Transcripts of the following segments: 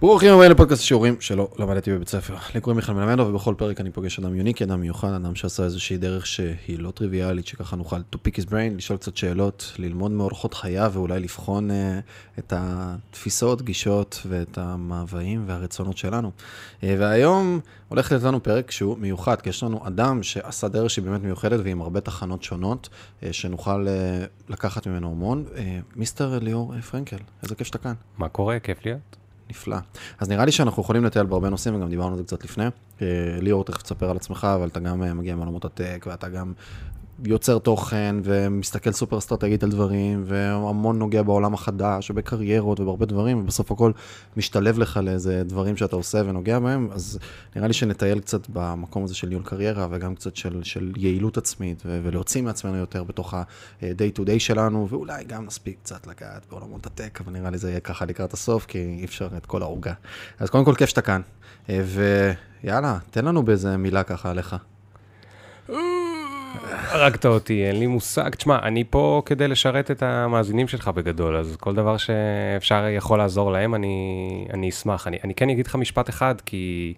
ברוכים הבאים לפודקאסט שיעורים שלא למדתי בבית ספר. לי קוראים מיכאל מלמדו, ובכל פרק אני פוגש אדם יוניק, אדם מיוחד, אדם שעשה איזושהי דרך שהיא לא טריוויאלית, שככה נוכל to pick his brain, לשאול קצת שאלות, ללמוד מאורחות חייו, ואולי לבחון uh, את התפיסות, גישות ואת המאוויים והרצונות שלנו. Uh, והיום הולך להיות לנו פרק שהוא מיוחד, כי יש לנו אדם שעשה דרך שהיא באמת מיוחדת, ועם הרבה תחנות שונות, uh, שנוכל uh, לקחת ממנו המון. Uh, מיסטר ליאור פרנקל, איזה כיף שאתה כאן. מה קורה? כיף להיות. נפלא. אז נראה לי שאנחנו יכולים לטייל בהרבה נושאים, וגם דיברנו על זה קצת לפני. ליאור, תכף תספר על עצמך, אבל אתה גם מגיע מעולמות הטק, ואתה גם יוצר תוכן ומסתכל סופר אסטרטגית על דברים, והמון נוגע בעולם החדש ובקריירות ובהרבה דברים, ובסוף הכל משתלב לך לאיזה דברים שאתה עושה ונוגע בהם, אז נראה לי שנטייל קצת במקום הזה של ניהול קריירה, וגם קצת של, של יעילות עצמית, ולהוציא מעצמנו יותר בתוך ה-day to day שלנו, ואולי גם נספיק קצת לגעת בעולמות הטק, אבל נראה לי זה יהיה ככה לקראת הסוף, כי אי אפשר את כל העוגה. אז קודם כל כיף שאתה כאן, ויאללה, תן לנו באיזה מילה ככה עליך. הרגת אותי, אין לי מושג. תשמע, אני פה כדי לשרת את המאזינים שלך בגדול, אז כל דבר שאפשר יכול לעזור להם, אני, אני אשמח. אני, אני כן אגיד לך משפט אחד, כי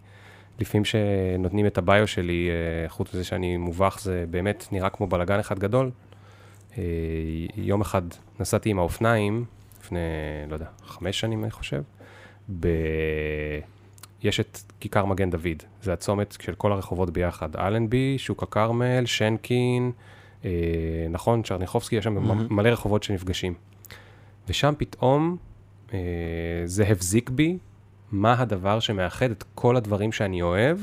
לפעמים שנותנים את הביו שלי, אה, חוץ מזה שאני מובך, זה באמת נראה כמו בלאגן אחד גדול. אה, יום אחד נסעתי עם האופניים, לפני, לא יודע, חמש שנים, אני חושב, ב... יש את כיכר מגן דוד, זה הצומת של כל הרחובות ביחד, אלנבי, שוק הכרמל, שנקין, אה, נכון, צ'רניחובסקי, יש שם mm-hmm. מלא רחובות שנפגשים. ושם פתאום אה, זה הבזיק בי מה הדבר שמאחד את כל הדברים שאני אוהב,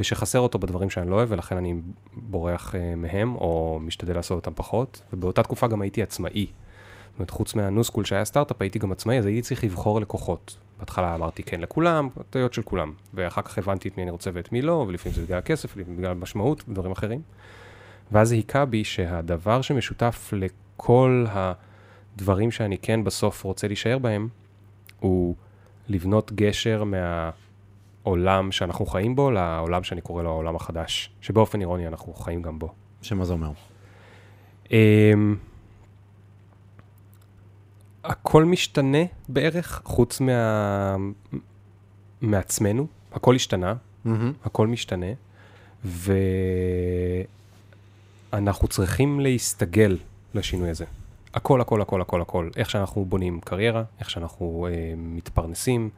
ושחסר אותו בדברים שאני לא אוהב, ולכן אני בורח אה, מהם, או משתדל לעשות אותם פחות. ובאותה תקופה גם הייתי עצמאי. זאת אומרת, חוץ מהניוסקול שהיה סטארט-אפ, הייתי גם עצמאי, אז הייתי צריך לבחור לקוחות. בהתחלה אמרתי כן לכולם, טעויות של כולם, ואחר כך הבנתי את מי אני רוצה ואת מי לא, ולפעמים זה בגלל הכסף, ולפעמים בגלל המשמעות ודברים אחרים. ואז זה היכה בי שהדבר שמשותף לכל הדברים שאני כן בסוף רוצה להישאר בהם, הוא לבנות גשר מהעולם שאנחנו חיים בו לעולם שאני קורא לו העולם החדש, שבאופן אירוני אנחנו חיים גם בו. שמה זה אומר? הכל משתנה בערך, חוץ מה... מעצמנו, הכל השתנה, mm-hmm. הכל משתנה, ואנחנו צריכים להסתגל לשינוי הזה. הכל, הכל, הכל, הכל, הכל. איך שאנחנו בונים קריירה, איך שאנחנו אה, מתפרנסים,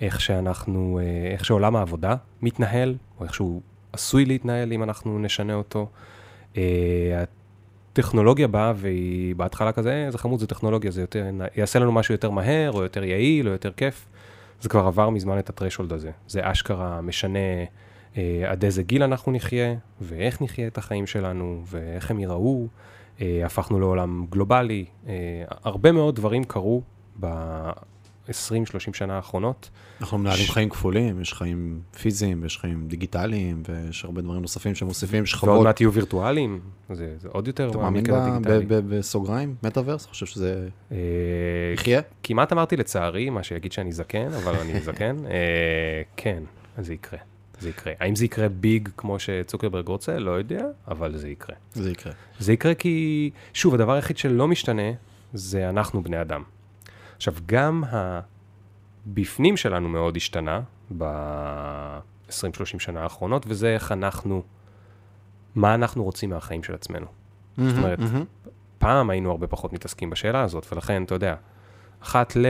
איך שאנחנו, אה, איך שעולם העבודה מתנהל, או איך שהוא עשוי להתנהל אם אנחנו נשנה אותו. אה, טכנולוגיה באה והיא בהתחלה כזה, אה, זה חמוד, זה טכנולוגיה, זה יותר, יעשה לנו משהו יותר מהר, או יותר יעיל, או יותר כיף. זה כבר עבר מזמן את הטרשולד הזה. זה אשכרה משנה אה, עד איזה גיל אנחנו נחיה, ואיך נחיה את החיים שלנו, ואיך הם ייראו. אה, הפכנו לעולם גלובלי. אה, הרבה מאוד דברים קרו ב... 20-30 שנה האחרונות. אנחנו מנהלים ש... חיים כפולים, יש חיים פיזיים, יש חיים דיגיטליים, ויש הרבה דברים נוספים שמוסיפים שכבות. ועוד מעט יהיו וירטואליים, זה, זה עוד יותר מעמיק על הדיגיטלי. אתה מאמין בסוגריים, מטאוורס? חושב שזה אה, יחיה? כמעט אמרתי לצערי, מה שיגיד שאני זקן, אבל אני זקן. אה, כן, זה יקרה. זה יקרה. האם זה יקרה ביג כמו שצוקרברג רוצה? לא יודע, אבל זה יקרה. זה יקרה. זה יקרה כי, שוב, הדבר היחיד שלא משתנה, זה אנחנו בני אדם. עכשיו, גם הבפנים שלנו מאוד השתנה ב-20-30 שנה האחרונות, וזה איך אנחנו, מה אנחנו רוצים מהחיים של עצמנו. Mm-hmm, זאת אומרת, mm-hmm. פעם היינו הרבה פחות מתעסקים בשאלה הזאת, ולכן, אתה יודע, אחת ל...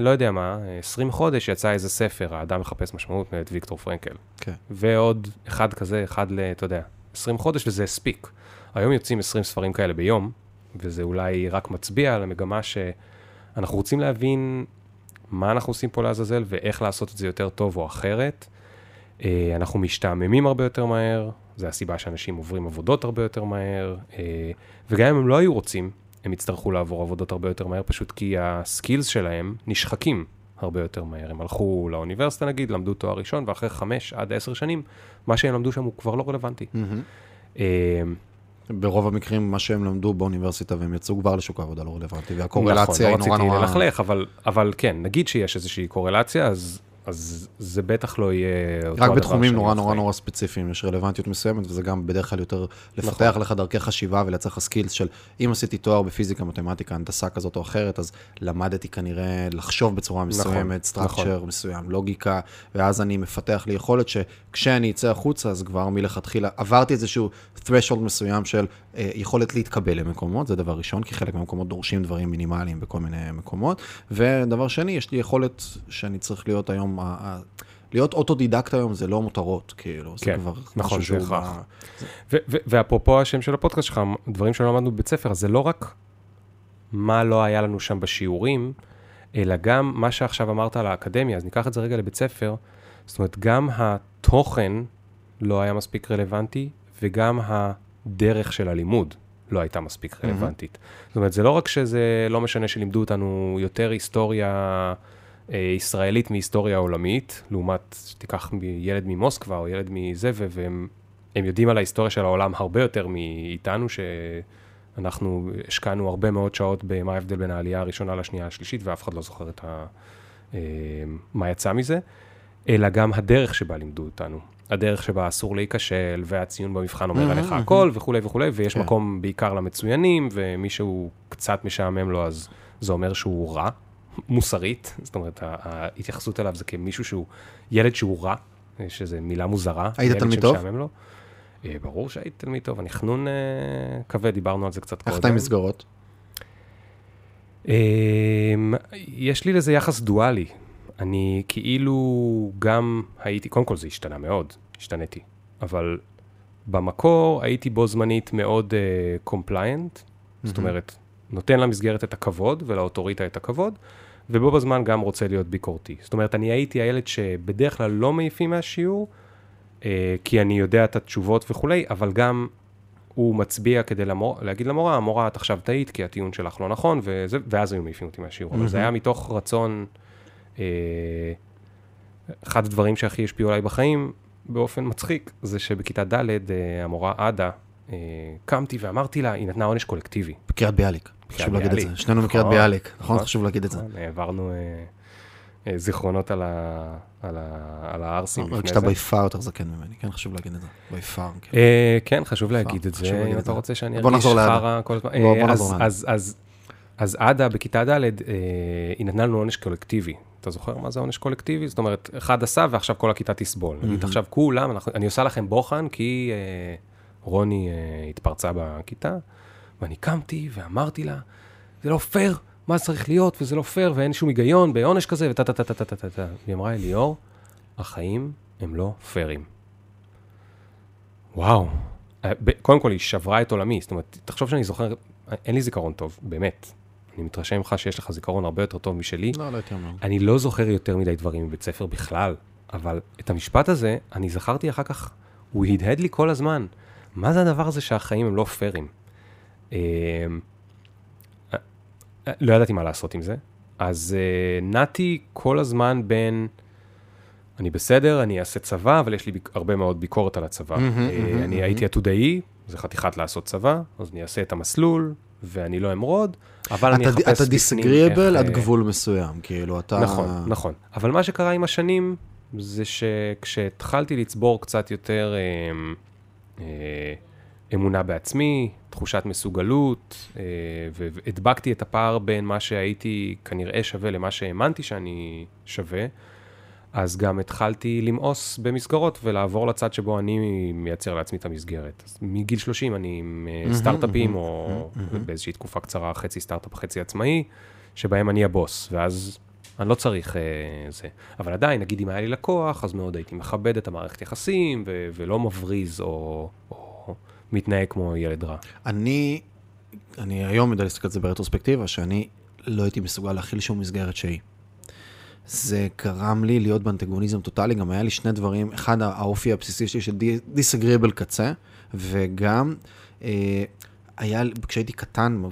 לא יודע מה, 20 חודש יצא איזה ספר, האדם מחפש משמעות מאת ויקטור פרנקל. Okay. כן. ועוד אחד כזה, אחד ל... אתה יודע, 20 חודש, וזה הספיק. היום יוצאים 20 ספרים כאלה ביום, וזה אולי רק מצביע על המגמה ש... אנחנו רוצים להבין מה אנחנו עושים פה לעזאזל ואיך לעשות את זה יותר טוב או אחרת. אה, אנחנו משתעממים הרבה יותר מהר, זו הסיבה שאנשים עוברים עבודות הרבה יותר מהר, אה, וגם אם הם לא היו רוצים, הם יצטרכו לעבור עבודות הרבה יותר מהר, פשוט כי הסקילס שלהם נשחקים הרבה יותר מהר. הם הלכו לאוניברסיטה נגיד, למדו תואר ראשון, ואחרי חמש עד עשר שנים, מה שהם למדו שם הוא כבר לא רלוונטי. Mm-hmm. ברוב המקרים, מה שהם למדו באוניברסיטה והם יצאו כבר לשוק העבודה לא רלוונטי, והקורלציה נכון, לא היא נורא נורא... נכון, לא רציתי ללכלך, אבל, אבל כן, נגיד שיש איזושהי קורלציה, אז אז זה בטח לא יהיה אותו רק בתחומים נורא נורא. נורא ספציפיים יש רלוונטיות מסוימת, וזה גם בדרך כלל יותר לפתח נכון. לך דרכי חשיבה ולייצר לך skills של אם עשיתי תואר בפיזיקה, מתמטיקה, הנדסה כזאת או אחרת, אז למדתי כנראה לחשוב בצורה מסוימת, structure מסוים, לוגיקה, ואז אני מפתח לי יכולת שכשאני אצא החוצה, אז כבר מלכתחילה עברתי איזשהו threshold מסוים של אה, יכולת להתקבל למקומות, זה דבר ראשון, כי חלק מהמקומות דורשים דברים מינימליים בכל מיני מקומות, ודבר שני, יש לי יכולת שאני צריך להיות היום, ה- ה- להיות אוטודידקט היום זה לא מותרות, כאילו, זה כן, כבר נכון, משהו זה שהוא... הכרח. ב- ו- ו- ואפרופו השם של הפודקאסט שלך, דברים שלא למדנו בבית ספר, זה לא רק מה לא היה לנו שם בשיעורים, אלא גם מה שעכשיו אמרת על האקדמיה, אז ניקח את זה רגע לבית ספר, זאת אומרת, גם התוכן לא היה מספיק רלוונטי, וגם הדרך של הלימוד לא הייתה מספיק רלוונטית. זאת אומרת, זה לא רק שזה לא משנה שלימדו אותנו יותר היסטוריה ישראלית מהיסטוריה עולמית, לעומת שתיקח ילד ממוסקבה או ילד מזה, והם הם יודעים על ההיסטוריה של העולם הרבה יותר מאיתנו, שאנחנו השקענו הרבה מאוד שעות במה ההבדל בין העלייה הראשונה לשנייה השלישית, ואף אחד לא זוכר את ה... אה, מה יצא מזה, אלא גם הדרך שבה לימדו אותנו. הדרך שבה אסור להיכשל, והציון במבחן אומר עליך. הכל וכולי וכולי, ויש כן. מקום בעיקר למצוינים, ומי שהוא קצת משעמם לו, אז זה אומר שהוא רע, מוסרית, זאת אומרת, ההתייחסות אליו זה כמישהו שהוא, ילד שהוא רע, שזו מילה מוזרה. היית תלמיד טוב? לו. אה, ברור שהייתי תלמיד טוב, אני חנון אה, כבד, דיברנו על זה קצת איך אתה עם מסגרות? אמ, יש לי לזה יחס דואלי. אני כאילו גם הייתי, קודם כל זה השתנה מאוד, השתניתי, אבל במקור הייתי בו זמנית מאוד compliant, uh, זאת אומרת, נותן למסגרת את הכבוד ולאוטוריטה את הכבוד, ובו בזמן גם רוצה להיות ביקורתי. זאת אומרת, אני הייתי הילד שבדרך כלל לא מעיפים מהשיעור, uh, כי אני יודע את התשובות וכולי, אבל גם הוא מצביע כדי למור, להגיד למורה, המורה, את עכשיו טעית, כי הטיעון שלך לא נכון, וזה, ואז היו מעיפים אותי מהשיעור. אבל זה היה מתוך רצון, אה, אחד הדברים שהכי השפיעו עליי בחיים, באופן מצחיק, זה שבכיתה ד' אה, המורה עדה, אה, קמתי ואמרתי לה, היא נתנה עונש קולקטיבי. בקריית ביאליק, חשוב להגיד את. זה. שנינו מקריית נכון, ביאליק, נכון? נכון. חשוב להגיד את זה. נכון, העברנו אה, אה, זיכרונות על, הערסים רק לפני שאתה זה. בי פאר יותר זקן ממני, כן חשוב להגיד את זה. בי פאר, כן. אה, כן, חשוב להגיד את זה, אם את אתה. רוצה שאני ארגיש. חרא כל הזמן. בוא- נחזור לעדה. אז- עדה בכיתה ד', היא נתנה לנו עונש קולקטיבי. אתה זוכר מה זה עונש קולקטיבי? זאת אומרת, אחד עשה ועכשיו כל הכיתה תסבול. נגיד, עכשיו כולם, אני עושה לכם בוחן כי רוני התפרצה בכיתה, ואני קמתי ואמרתי לה, זה לא פייר, מה זה צריך להיות, וזה לא פייר, ואין שום היגיון בעונש כזה, וטה טה טה טה טה טה טה. היא אמרה לי, ליאור, החיים הם לא פיירים. וואו. אה, קודם כל, היא שברה את עולמי, זאת אומרת, תחשוב שאני זוכר, אין לי זיכרון טוב, באמת. אני מתרשם ממך שיש לך זיכרון הרבה יותר טוב משלי. לא, לא הייתי אומר. אני לא זוכר יותר מדי דברים מבית ספר בכלל, אבל את המשפט הזה, אני זכרתי אחר כך, הוא הדהד לי כל הזמן. מה זה הדבר הזה שהחיים הם לא פיירים? אה, אה, אה, לא ידעתי מה לעשות עם זה, אז אה, נעתי כל הזמן בין, אני בסדר, אני אעשה צבא, אבל יש לי ביק- הרבה מאוד ביקורת על הצבא. אה, אני. הייתי עתודאי, זה חתיכת לעשות צבא, אז אני אעשה את המסלול, ואני לא אמרוד, אבל אני אתה- אחפש אתה דיסגריאבל איך, עד אה, גבול מסוים, כאילו אתה... נכון, נכון. אבל מה שקרה עם השנים, זה שכשהתחלתי לצבור קצת יותר אה, אה, אמונה בעצמי, תחושת מסוגלות, אה, והדבקתי את הפער בין מה שהייתי כנראה שווה למה שהאמנתי שאני שווה, אז גם התחלתי למאוס במסגרות ולעבור לצד שבו אני מייצר לעצמי את המסגרת. אז מגיל 30 אני עם אה, סטארט-אפים, או. באיזושהי תקופה קצרה, חצי סטארט-אפ, חצי עצמאי, שבהם אני הבוס, ואז אני לא צריך אה, זה. אבל עדיין, נגיד אם היה לי לקוח, אז מאוד הייתי מכבד את המערכת יחסים, ו- ולא מבריז או, או מתנהג כמו ילד רע. אני, אני היום יודע להסתכל על זה ברטרוספקטיבה, שאני לא הייתי מסוגל להכיל שום מסגרת שהיא. זה גרם לי להיות באנטגוניזם טוטאלי, גם היה לי שני דברים, אחד האופי הבסיסי שלי של דיסגריבל קצה, וגם אה, היה, כשהייתי קטן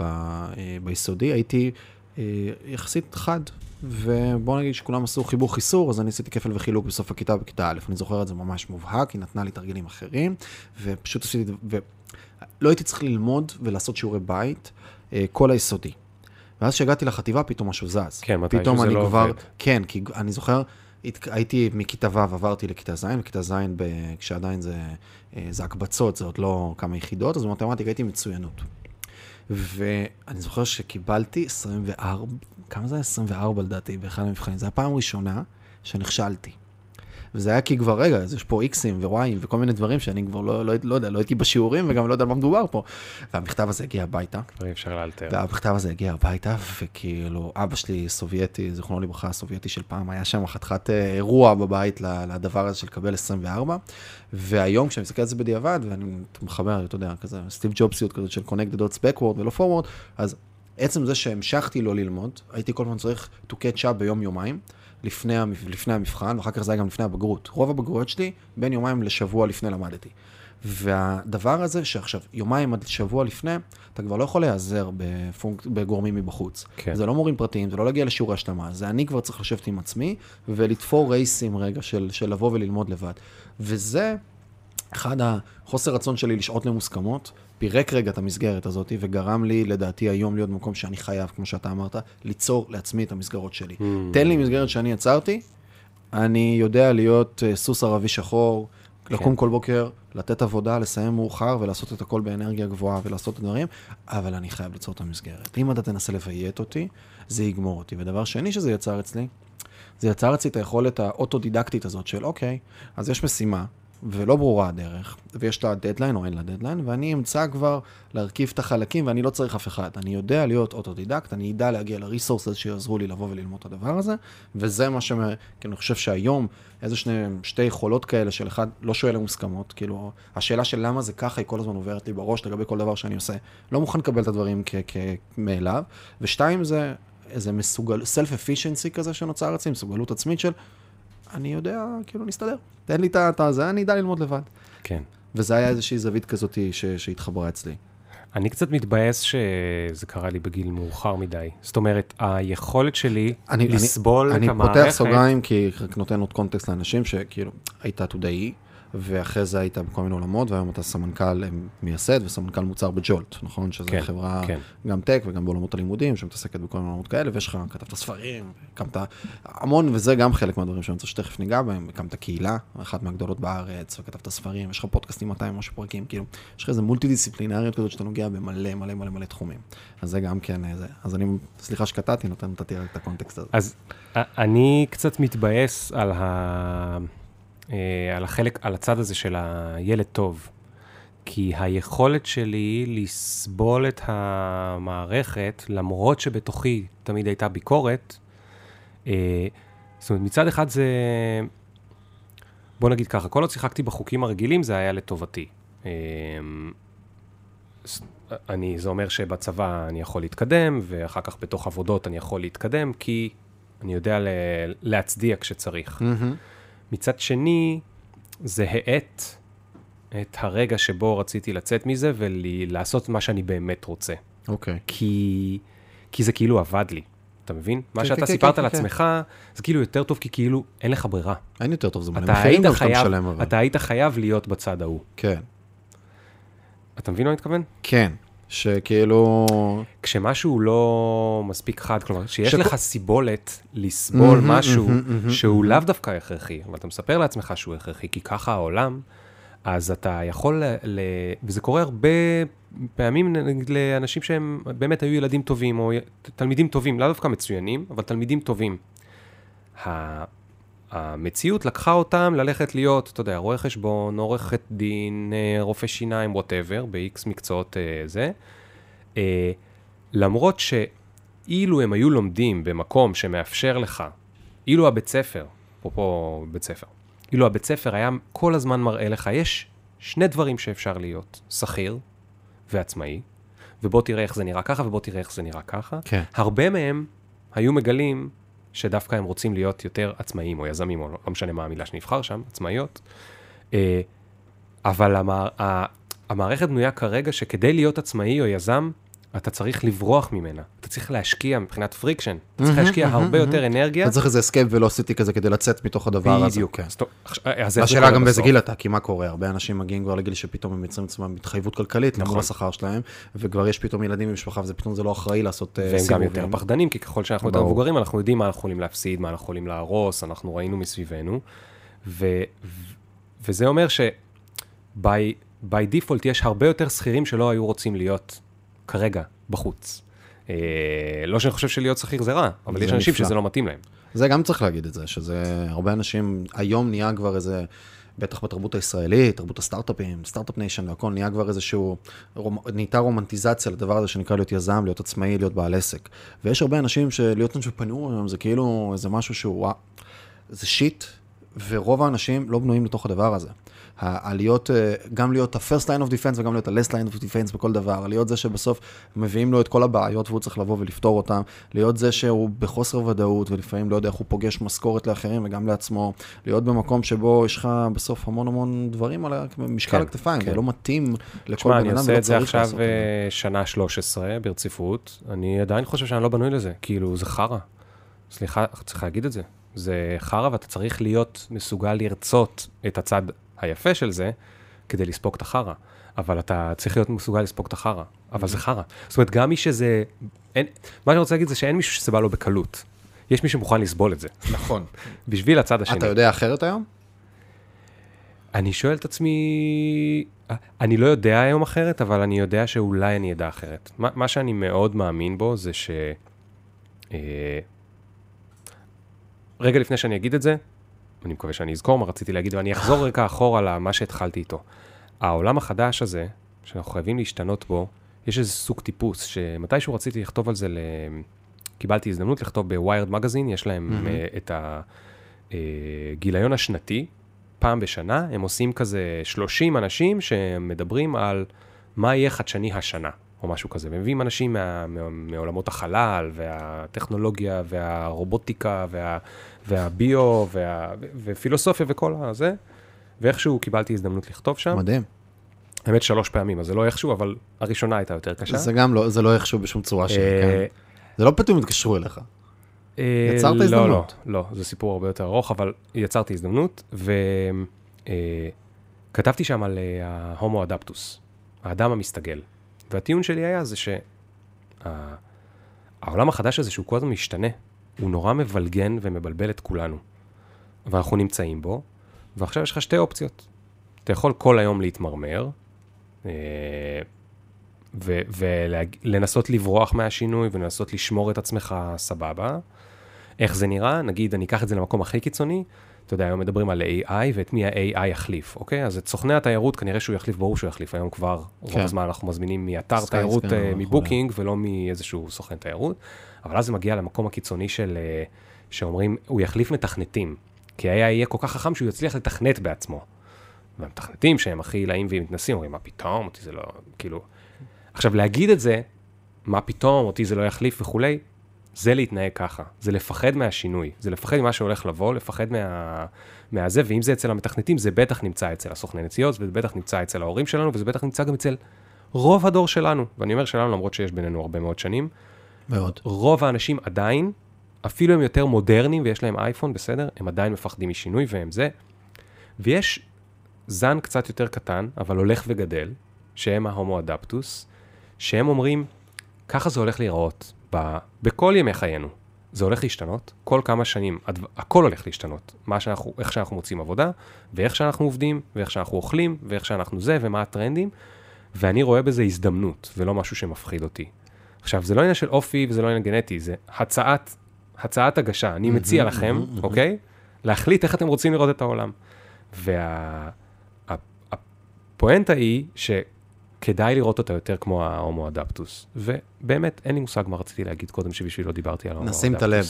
אה, ביסודי, הייתי אה, יחסית חד, ובוא נגיד שכולם עשו חיבור חיסור, אז אני עשיתי כפל וחילוק בסוף הכיתה בכיתה א', אני זוכר את זה ממש מובהק, היא נתנה לי תרגילים אחרים, ופשוט עשיתי, ולא הייתי צריך ללמוד ולעשות שיעורי בית אה, כל היסודי. ואז כשהגעתי לחטיבה, פתאום משהו זז. כן, מתישהו פתאום אני לא כבר, עובד. כן, כי אני זוכר, הייתי מכיתה ו', עברתי לכיתה ז', וכיתה ז', ב- כשעדיין זה, אה, זה הקבצות, זה עוד לא כמה יחידות, אז במתמטיקה הייתי מצוינות. ואני זוכר שקיבלתי 24, כמה זה היה? 24 לדעתי, באחד המבחנים. זו הפעם הראשונה שנכשלתי. וזה היה כי כבר, רגע, אז יש פה איקסים ווואיים וכל מיני דברים שאני כבר לא, לא, לא יודע, לא הייתי בשיעורים וגם לא יודע על מה מדובר פה. והמכתב הזה הגיע הביתה, אי אפשר לאלתר. והמכתב הזה הגיע הביתה, וכאילו, אבא שלי סובייטי, זיכרונו לברכה, הסובייטי של פעם, היה שם חתיכת אה, אירוע בבית לדבר הזה של לקבל 24, והיום כשאני מסתכל על זה בדיעבד, ואני מחבר, אתה יודע, כזה סטיב ג'ובסיות כזאת של connect the dots backward ולא forward, אז עצם זה שהמשכתי לא ללמוד, הייתי כל הזמן צריך to catch up ביום-יומיים. לפני, לפני המבחן, ואחר כך זה היה גם לפני הבגרות. רוב הבגרויות שלי, בין יומיים לשבוע לפני למדתי. והדבר הזה, שעכשיו, יומיים עד שבוע לפני, אתה כבר לא יכול להיעזר בפונק... בגורמים מבחוץ. כן. זה לא מורים פרטיים, זה לא להגיע לשיעורי השלמה, זה אני כבר צריך לשבת עם עצמי ולתפור רייסים רגע של, של לבוא וללמוד לבד. וזה אחד החוסר רצון שלי לשעות למוסכמות, פירק רגע את המסגרת הזאת וגרם לי, לדעתי, היום להיות במקום שאני חייב, כמו שאתה אמרת, ליצור לעצמי את המסגרות שלי. Hmm. תן לי מסגרת שאני יצרתי, אני יודע להיות אה, סוס ערבי שחור, לקום כל בוקר, לתת עבודה, לסיים מאוחר ולעשות את הכל באנרגיה גבוהה ולעשות את הדברים, אבל אני חייב ליצור את המסגרת. אם אתה תנסה לביית אותי, זה יגמור אותי. ודבר שני שזה יצר אצלי, זה יצר אצלי את היכולת האוטודידקטית הזאת של, אוקיי, אז יש משימה, ולא ברורה הדרך, ויש לה דדליין או אין לה דדליין, ואני אמצא כבר להרכיב את החלקים, ואני לא צריך אף אחד. אני יודע להיות אוטודידקט, אני אדע להגיע ל resources שיעזרו לי לבוא וללמוד את הדבר הזה, וזה מה ש... כי אני חושב שהיום, איזה שני, שתי יכולות כאלה של אחד לא שואל למוסכמות, כאילו, השאלה של למה זה ככה היא כל הזמן עוברת לי בראש לגבי כל דבר שאני עושה. לא מוכן לקבל את הדברים כ- כ- מאליו, ושתיים זה איזה מסוגל, self-efficacy כזה שנוצר אצלי, מסוגלות עצמית של, אני יודע, כאילו, נסתדר. תן לי את הזה, אני אדע ללמוד לבד. כן. וזה היה איזושהי זווית כזאת ש- שהתחברה אצלי. אני קצת מתבאס שזה קרה לי בגיל מאוחר מדי. זאת אומרת, היכולת שלי אני, לסבול אני, את אני המערכת... פותח סוגריים כי רק נותן עוד קונטקסט לאנשים שכאילו היית עתודאי, ואחרי זה היית בכל מיני עולמות, והיום אתה סמנכ"ל אה, מייסד וסמנכ"ל מוצר בג'ולט, נכון? שזו כן, חברה כן. גם טק וגם בעולמות הלימודים, שמתעסקת בכל מיני עולמות כאלה, ויש לך, כתבת ספרים, הקמת המון, וזה גם חלק מהדברים שאני רוצה שתכף ניגע בהם, הקמת קהילה, אחת מהגדולות בארץ, וכתבת ספרים, יש לך פודקאסטים 200 משהו פרקים, כאילו, יש לך איזה מולטי דיסציפלינריות כזאת שאתה נוגע במלא מלא מלא מלא תחומים. אז זה גם כן אה, זה. אז אני, סליחה שקטעתי, נותן, נתתי את הקונטקסט הזה. אז א- אני קצת מתבאס על, ה... אה, על החלק, על הצד הזה של הילד טוב. כי היכולת שלי לסבול את המערכת, למרות שבתוכי תמיד הייתה ביקורת, אה, זאת אומרת, מצד אחד זה... בוא נגיד ככה, כל עוד שיחקתי בחוקים הרגילים זה היה לטובתי. אה, אני, זה אומר שבצבא אני יכול להתקדם, ואחר כך בתוך עבודות אני יכול להתקדם, כי אני יודע ל- להצדיע כשצריך. מהמם. מצד שני, זה האט את הרגע שבו רציתי לצאת מזה ולעשות מה שאני באמת רוצה. אוקיי. כי, כי זה כאילו עבד לי, אתה מבין? מה כן, שאתה כן, סיפרת כן, על כן. עצמך, זה כאילו יותר טוב, כי כאילו אין לך ברירה. אין יותר טוב, זה מלא אתה מחירים היית, גם שאתה משלם, אבל. אתה היית חייב להיות בצד ההוא. כן. אתה מבין מה אני מתכוון? כן. שכאילו... כשמשהו לא מספיק חד, כלומר, שיש שכו- לך סיבולת לסבול מהמם, משהו מהמם, מהמם, שהוא לאו דווקא הכרחי, אבל אתה מספר לעצמך שהוא הכרחי, כי ככה העולם, אז אתה יכול, ל... ל... וזה קורה הרבה פעמים נגיד לאנשים שהם באמת היו ילדים טובים, או תלמידים טובים, לאו דווקא מצוינים, אבל תלמידים טובים. ה... המציאות לקחה אותם ללכת להיות, אתה יודע, רואה חשבון, עורכת דין, אה, רופא שיניים, ווטאבר, ב-X מקצועות אה, זה. אה, למרות שאילו הם היו לומדים במקום שמאפשר לך, אילו הבית ספר, אפרופו בית ספר, אילו הבית ספר היה כל הזמן מראה לך, יש שני דברים שאפשר להיות, שכיר ועצמאי, ובוא תראה איך זה נראה ככה, ובוא תראה איך זה נראה ככה. כן. הרבה מהם היו מגלים שדווקא הם רוצים להיות יותר עצמאיים או יזמים, או לא, לא משנה מה המילה שנבחר שם, עצמאיות. אה, אבל המערכת בנויה כרגע שכדי להיות עצמאי או יזם, אתה צריך לברוח ממנה. אתה צריך להשקיע מבחינת friction, אתה צריך להשקיע הרבה יותר אנרגיה. אתה צריך איזה escape velocity כזה כדי לצאת מתוך הדבר הזה. בדיוק. זה השאלה גם באיזה? גיל אתה, כי מה קורה? הרבה אנשים מגיעים כבר לגיל שפתאום הם יוצרים לעצמם התחייבות כלכלית לכל נכון. השכר שלהם, וכבר יש פתאום ילדים ומשפחה, וזה פתאום זה לא אחראי לעשות אה, והם גם סיבובים. יותר פחדנים, כי ככל שאנחנו יותר. מבוגרים, אנחנו יודעים מה אנחנו יכולים להפסיד, מה אנחנו יכולים להרוס, אנחנו ראינו מסביבנו. וזה אומר by default יש הרבה יותר שכירים שלא היו רוצים להיות כרגע בחוץ. אה, לא שאני חושב שלהיות שכיר זה רע, אבל זה יש אנשים נפלא. שזה לא מתאים להם. זה גם צריך להגיד את זה, שזה הרבה אנשים, היום נהיה כבר איזה, בטח בתרבות הישראלית, תרבות הסטארט-אפים, Start-up Nation והכל, נהיה כבר איזשהו, רומ, נהייתה רומנטיזציה לדבר הזה שנקרא להיות יזם, להיות עצמאי, להיות בעל עסק. ויש הרבה אנשים שלהיות entrepreneur היום זה כאילו איזה משהו שהוא, וואו, זה shit, ורוב האנשים לא בנויים לתוך הדבר הזה. העליות, גם להיות ה-first line of defense וגם להיות ה-last line of defense בכל דבר, להיות זה שבסוף מביאים לו את כל הבעיות והוא צריך לבוא ולפתור אותן, להיות זה שהוא בחוסר ודאות ולפעמים לא יודע איך הוא פוגש משכורת לאחרים וגם לעצמו, להיות במקום שבו יש לך בסוף המון המון דברים על משקל כן, הכתפיים, כן. זה לא מתאים לכל בן אני אדם עושה ולא את זה צריך עכשיו לעשות את זה. אה, שנה 13 ברציפות, אני עדיין חושב שאני לא בנוי לזה, כאילו, זה חרא. סליחה, צריך להגיד את זה. זה חרא ואתה צריך להיות מסוגל לרצות את הצד היפה של זה, כדי לספוג את החרא. אבל אתה צריך להיות מסוגל לספוג את החרא, אבל זה חרא. זאת אומרת, גם מי שזה... אין, מה שאני רוצה להגיד זה שאין מישהו שזה בא לו בקלות. יש מי שמוכן לסבול את זה, נכון. בשביל הצד השני. אתה יודע אחרת היום? אני שואל את עצמי, אני לא יודע היום אחרת, אבל אני יודע שאולי אני אדע אחרת. מה, מה שאני מאוד מאמין בו זה ש... אה, רגע לפני שאני אגיד את זה, אני מקווה שאני אזכור מה רציתי להגיד, ואני אחזור רגע אחורה למה שהתחלתי איתו. העולם החדש הזה, שאנחנו חייבים להשתנות בו, יש איזה סוג טיפוס, שמתישהו רציתי לכתוב על זה, ל... קיבלתי הזדמנות לכתוב בוויירד מגזין, יש להם mm-hmm. את הגיליון השנתי, פעם בשנה, הם עושים כזה 30 אנשים שמדברים על מה יהיה חדשני השנה, או משהו כזה. הם מביאים אנשים מה, מה, מעולמות החלל, והטכנולוגיה, והרובוטיקה, וה, והביו, וה, ופילוסופיה וכל הזה, ואיכשהו קיבלתי הזדמנות לכתוב שם. מדהים. האמת שלוש פעמים, אז זה לא איכשהו, אבל הראשונה הייתה יותר קשה. זה גם לא, זה לא איכשהו בשום צורה שהיא, אה, כן. זה לא פתאום התקשרו אליך. אה, יצרת לא, הזדמנות. לא, לא, זה סיפור הרבה יותר ארוך, אבל יצרתי הזדמנות, וכתבתי שם על אה, ההומו אדפטוס, האדם המסתגל. והטיעון שלי היה זה שהעולם החדש הזה, שהוא כל הזמן משתנה, הוא נורא מבלגן ומבלבל את כולנו. ואנחנו נמצאים בו, ועכשיו יש לך שתי אופציות. אתה יכול כל היום להתמרמר, אה, ולנסות לברוח מהשינוי ולנסות לשמור את עצמך סבבה. איך זה נראה? נגיד, אני אקח את זה למקום הכי קיצוני, אתה יודע, היום מדברים על AI ואת מי ה-AI יחליף, אוקיי? אז את סוכני התיירות, כנראה שהוא יחליף, ברור שהוא יחליף. היום כבר, רוב כן. הזמן אנחנו מזמינים מאתר תיירות אה. מבוקינג, ולא מאיזשהו סוכן תיירות. אבל אז זה מגיע למקום הקיצוני של, אה, שאומרים, הוא יחליף מתכנתים. כי ה-AI יהיה כל כך חכם שהוא יצליח לתכנת בעצמו. והמתכנתים שהם הכי עילאים ומתנסים, אומרים, מה פתאום, אותי זה לא, כאילו... עכשיו, להגיד את זה, מה פתאום, אותי זה לא יחליף וכולי, זה להתנהג ככה. זה לפחד מהשינוי. זה לפחד ממה שהולך לבוא, לפחד מה... מהזה, ואם זה אצל המתכנתים, זה בטח נמצא אצל הסוכני נסיעות, וזה בטח נמצא אצל ההורים שלנו, וזה בטח נמצא גם אצל רוב הדור שלנו. ואני אומר שלנו, למרות שיש בינינו הרבה מאוד שנים, מאוד. רוב האנשים עדיין, אפילו הם יותר מודרניים ויש להם אייפון, בסדר? הם עדיין מפחדים משינוי והם זה. ויש זן קצת יותר קטן, אבל הולך וגדל, שהם ההומו אדפטוס, שהם אומרים, ככה זה הולך להיראות ב, בכל ימי חיינו. זה הולך להשתנות, כל כמה שנים, הדבר, הכל הולך להשתנות. מה שאנחנו, איך שאנחנו מוצאים עבודה, ואיך שאנחנו עובדים, ואיך שאנחנו אוכלים, ואיך שאנחנו זה, ומה הטרנדים, ואני רואה בזה הזדמנות, ולא משהו שמפחיד אותי. עכשיו, זה לא עניין של אופי וזה לא עניין גנטי, זה הצעת, הצעת הגשה. אני מציע לכם, אוקיי? להחליט איך אתם רוצים לראות את העולם. והפואנטה היא שכדאי לראות אותה יותר כמו ההומו אדפטוס. ובאמת, אין לי מושג מה רציתי להגיד קודם, שבשביל לא דיברתי על ההומו אדפטוס. נשים את הלב.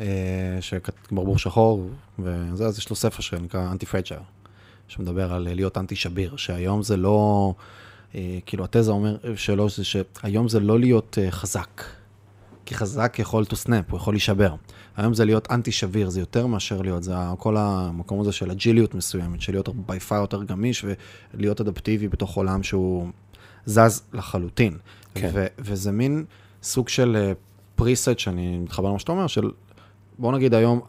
אה, שברבור שחור, וזה, אז יש לו ספר שנקרא אנטי פרייצ'ר, שמדבר על להיות אנטי שביר, שהיום זה לא, כאילו התזה אומר שלו זה שהיום זה לא להיות אה, חזק, כי חזק יכול to snap, הוא יכול להישבר. היום זה להיות אנטי שביר, זה יותר מאשר להיות, זה כל המקום הזה של אג'יליות מסוימת, של להיות בי פאר יותר גמיש ולהיות אדפטיבי בתוך עולם שהוא זז לחלוטין. כן. ו- וזה מין סוג של... אה, ה preset שאני מתחבר למה שאתה אומר, של בוא נגיד היום.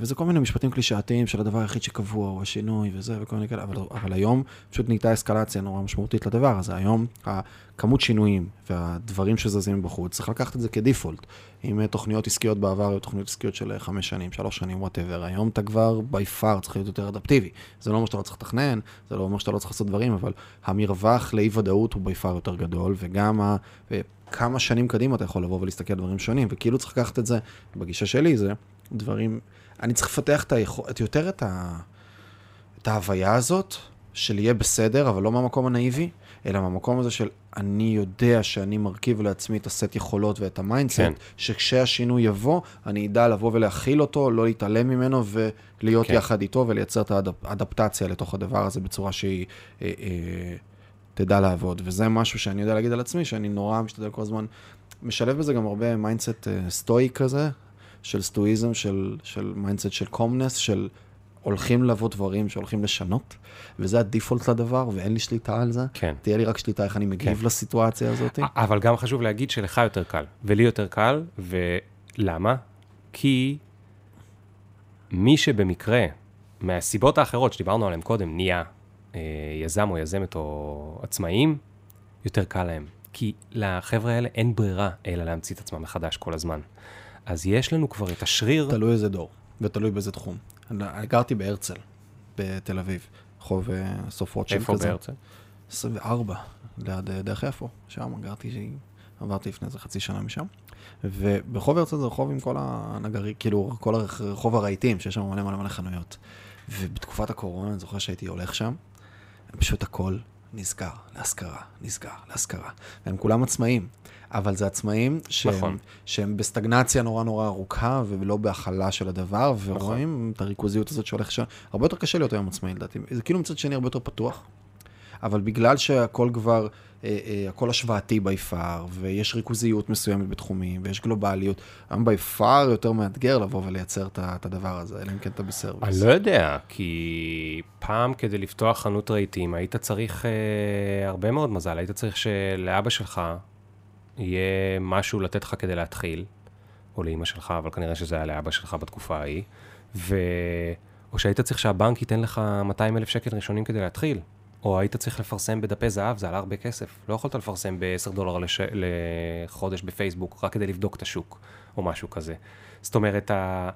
וזה כל מיני משפטים קלישאתיים של הדבר היחיד שקבוע הוא השינוי וזה וכל מיני כאלה, אבל, אבל היום פשוט נהייתה אסקלציה נורא משמעותית לדבר הזה. היום הכמות שינויים והדברים שזזים בחוץ, צריך לקחת את זה כ default. אם אה, תוכניות עסקיות בעבר היו תוכניות עסקיות של אה, חמש שנים, שלוש שנים, whatever, היום אתה כבר by far צריך להיות יותר אדפטיבי. זה לא אומר שאתה לא צריך לתכנן, זה לא אומר שאתה לא צריך לעשות דברים, אבל המרווח לאי ודאות הוא by far יותר גדול, וגם ה... כמה שנים קדימה אתה יכול לבוא ולהסתכל על דברים שונים, וכאילו צריך לקחת את זה, בגישה שלי זה דברים, אני צריך לפתח את היכול, את יותר את, ה, את ההוויה הזאת, של יהיה בסדר, אבל לא מהמקום הנאיבי, אלא מהמקום הזה של אני יודע שאני מרכיב לעצמי את הסט יכולות ואת ה mindset, כן. שכשהשינוי יבוא, אני אדע לבוא ולהכיל אותו, לא להתעלם ממנו ולהיות כן. יחד איתו ולייצר את האדפטציה לתוך הדבר הזה בצורה שהיא... אה, אה, תדע לעבוד, וזה משהו שאני יודע להגיד על עצמי, שאני נורא משתדל כל הזמן, משלב בזה גם הרבה mindset uh, סטואי כזה, של סטואיזם, של, של mindset של calmness, של הולכים לבוא דברים שהולכים לשנות, וזה ה default לדבר, ואין לי שליטה על זה. כן. תהיה לי רק שליטה איך אני מגיב כן. לסיטואציה הזאת. אבל גם חשוב להגיד שלך יותר קל, ולי יותר קל, ולמה? כי מי שבמקרה, מהסיבות האחרות שדיברנו עליהן קודם, נהיה אה, יזם או יזמת או עצמאים, יותר קל להם. כי לחבר'ה האלה אין ברירה אלא להמציא את עצמם מחדש כל הזמן. אז יש לנו כבר את השריר... תלוי איזה דור, ותלוי באיזה תחום. אני גרתי בהרצל, בתל אביב, רחוב אה, סוף רוטשילד כזה. איפה בהרצל? 24, ליד אה, דרך איפה, שם גרתי, עברתי לפני איזה חצי שנה משם. וברחוב הרצל זה רחוב עם כל הנגרי, כאילו, כל הרחוב הרהיטים, שיש שם מלא מלא מלא חנויות. ובתקופת הקורונה, אני זוכר שהייתי הולך שם, פשוט הכל נסגר, להשכרה, נסגר, להשכרה. והם כולם עצמאים, אבל זה עצמאים שהם, נכון. שהם בסטגנציה נורא נורא ארוכה ולא בהכלה של הדבר, נכון. ורואים נכון. את הריכוזיות הזאת שהולך שם. הרבה יותר קשה להיות היום עצמאי לדעתי. זה כאילו מצד שני הרבה יותר פתוח, אבל בגלל שהכל כבר... אה, אה, הכל השוואתי בי פאר, ויש ריכוזיות מסוימת בתחומים, ויש גלובליות. היום בי פאר יותר מאתגר לבוא ולייצר את הדבר הזה, אלא אם כן אתה בסרוויס. אני לא יודע, כי פעם כדי לפתוח חנות רהיטים, היית צריך אה, הרבה מאוד מזל, היית צריך שלאבא שלך יהיה משהו לתת לך כדי להתחיל, או לאימא שלך, אבל כנראה שזה היה לאבא שלך בתקופה ההיא, ו... או שהיית צריך שהבנק ייתן לך 200 אלף שקל ראשונים כדי להתחיל. או היית צריך לפרסם בדפי זהב, זה עלה הרבה כסף. לא יכולת לפרסם ב-10 דולר לש... לחודש בפייסבוק, רק כדי לבדוק את השוק, או משהו כזה. זאת אומרת, ה...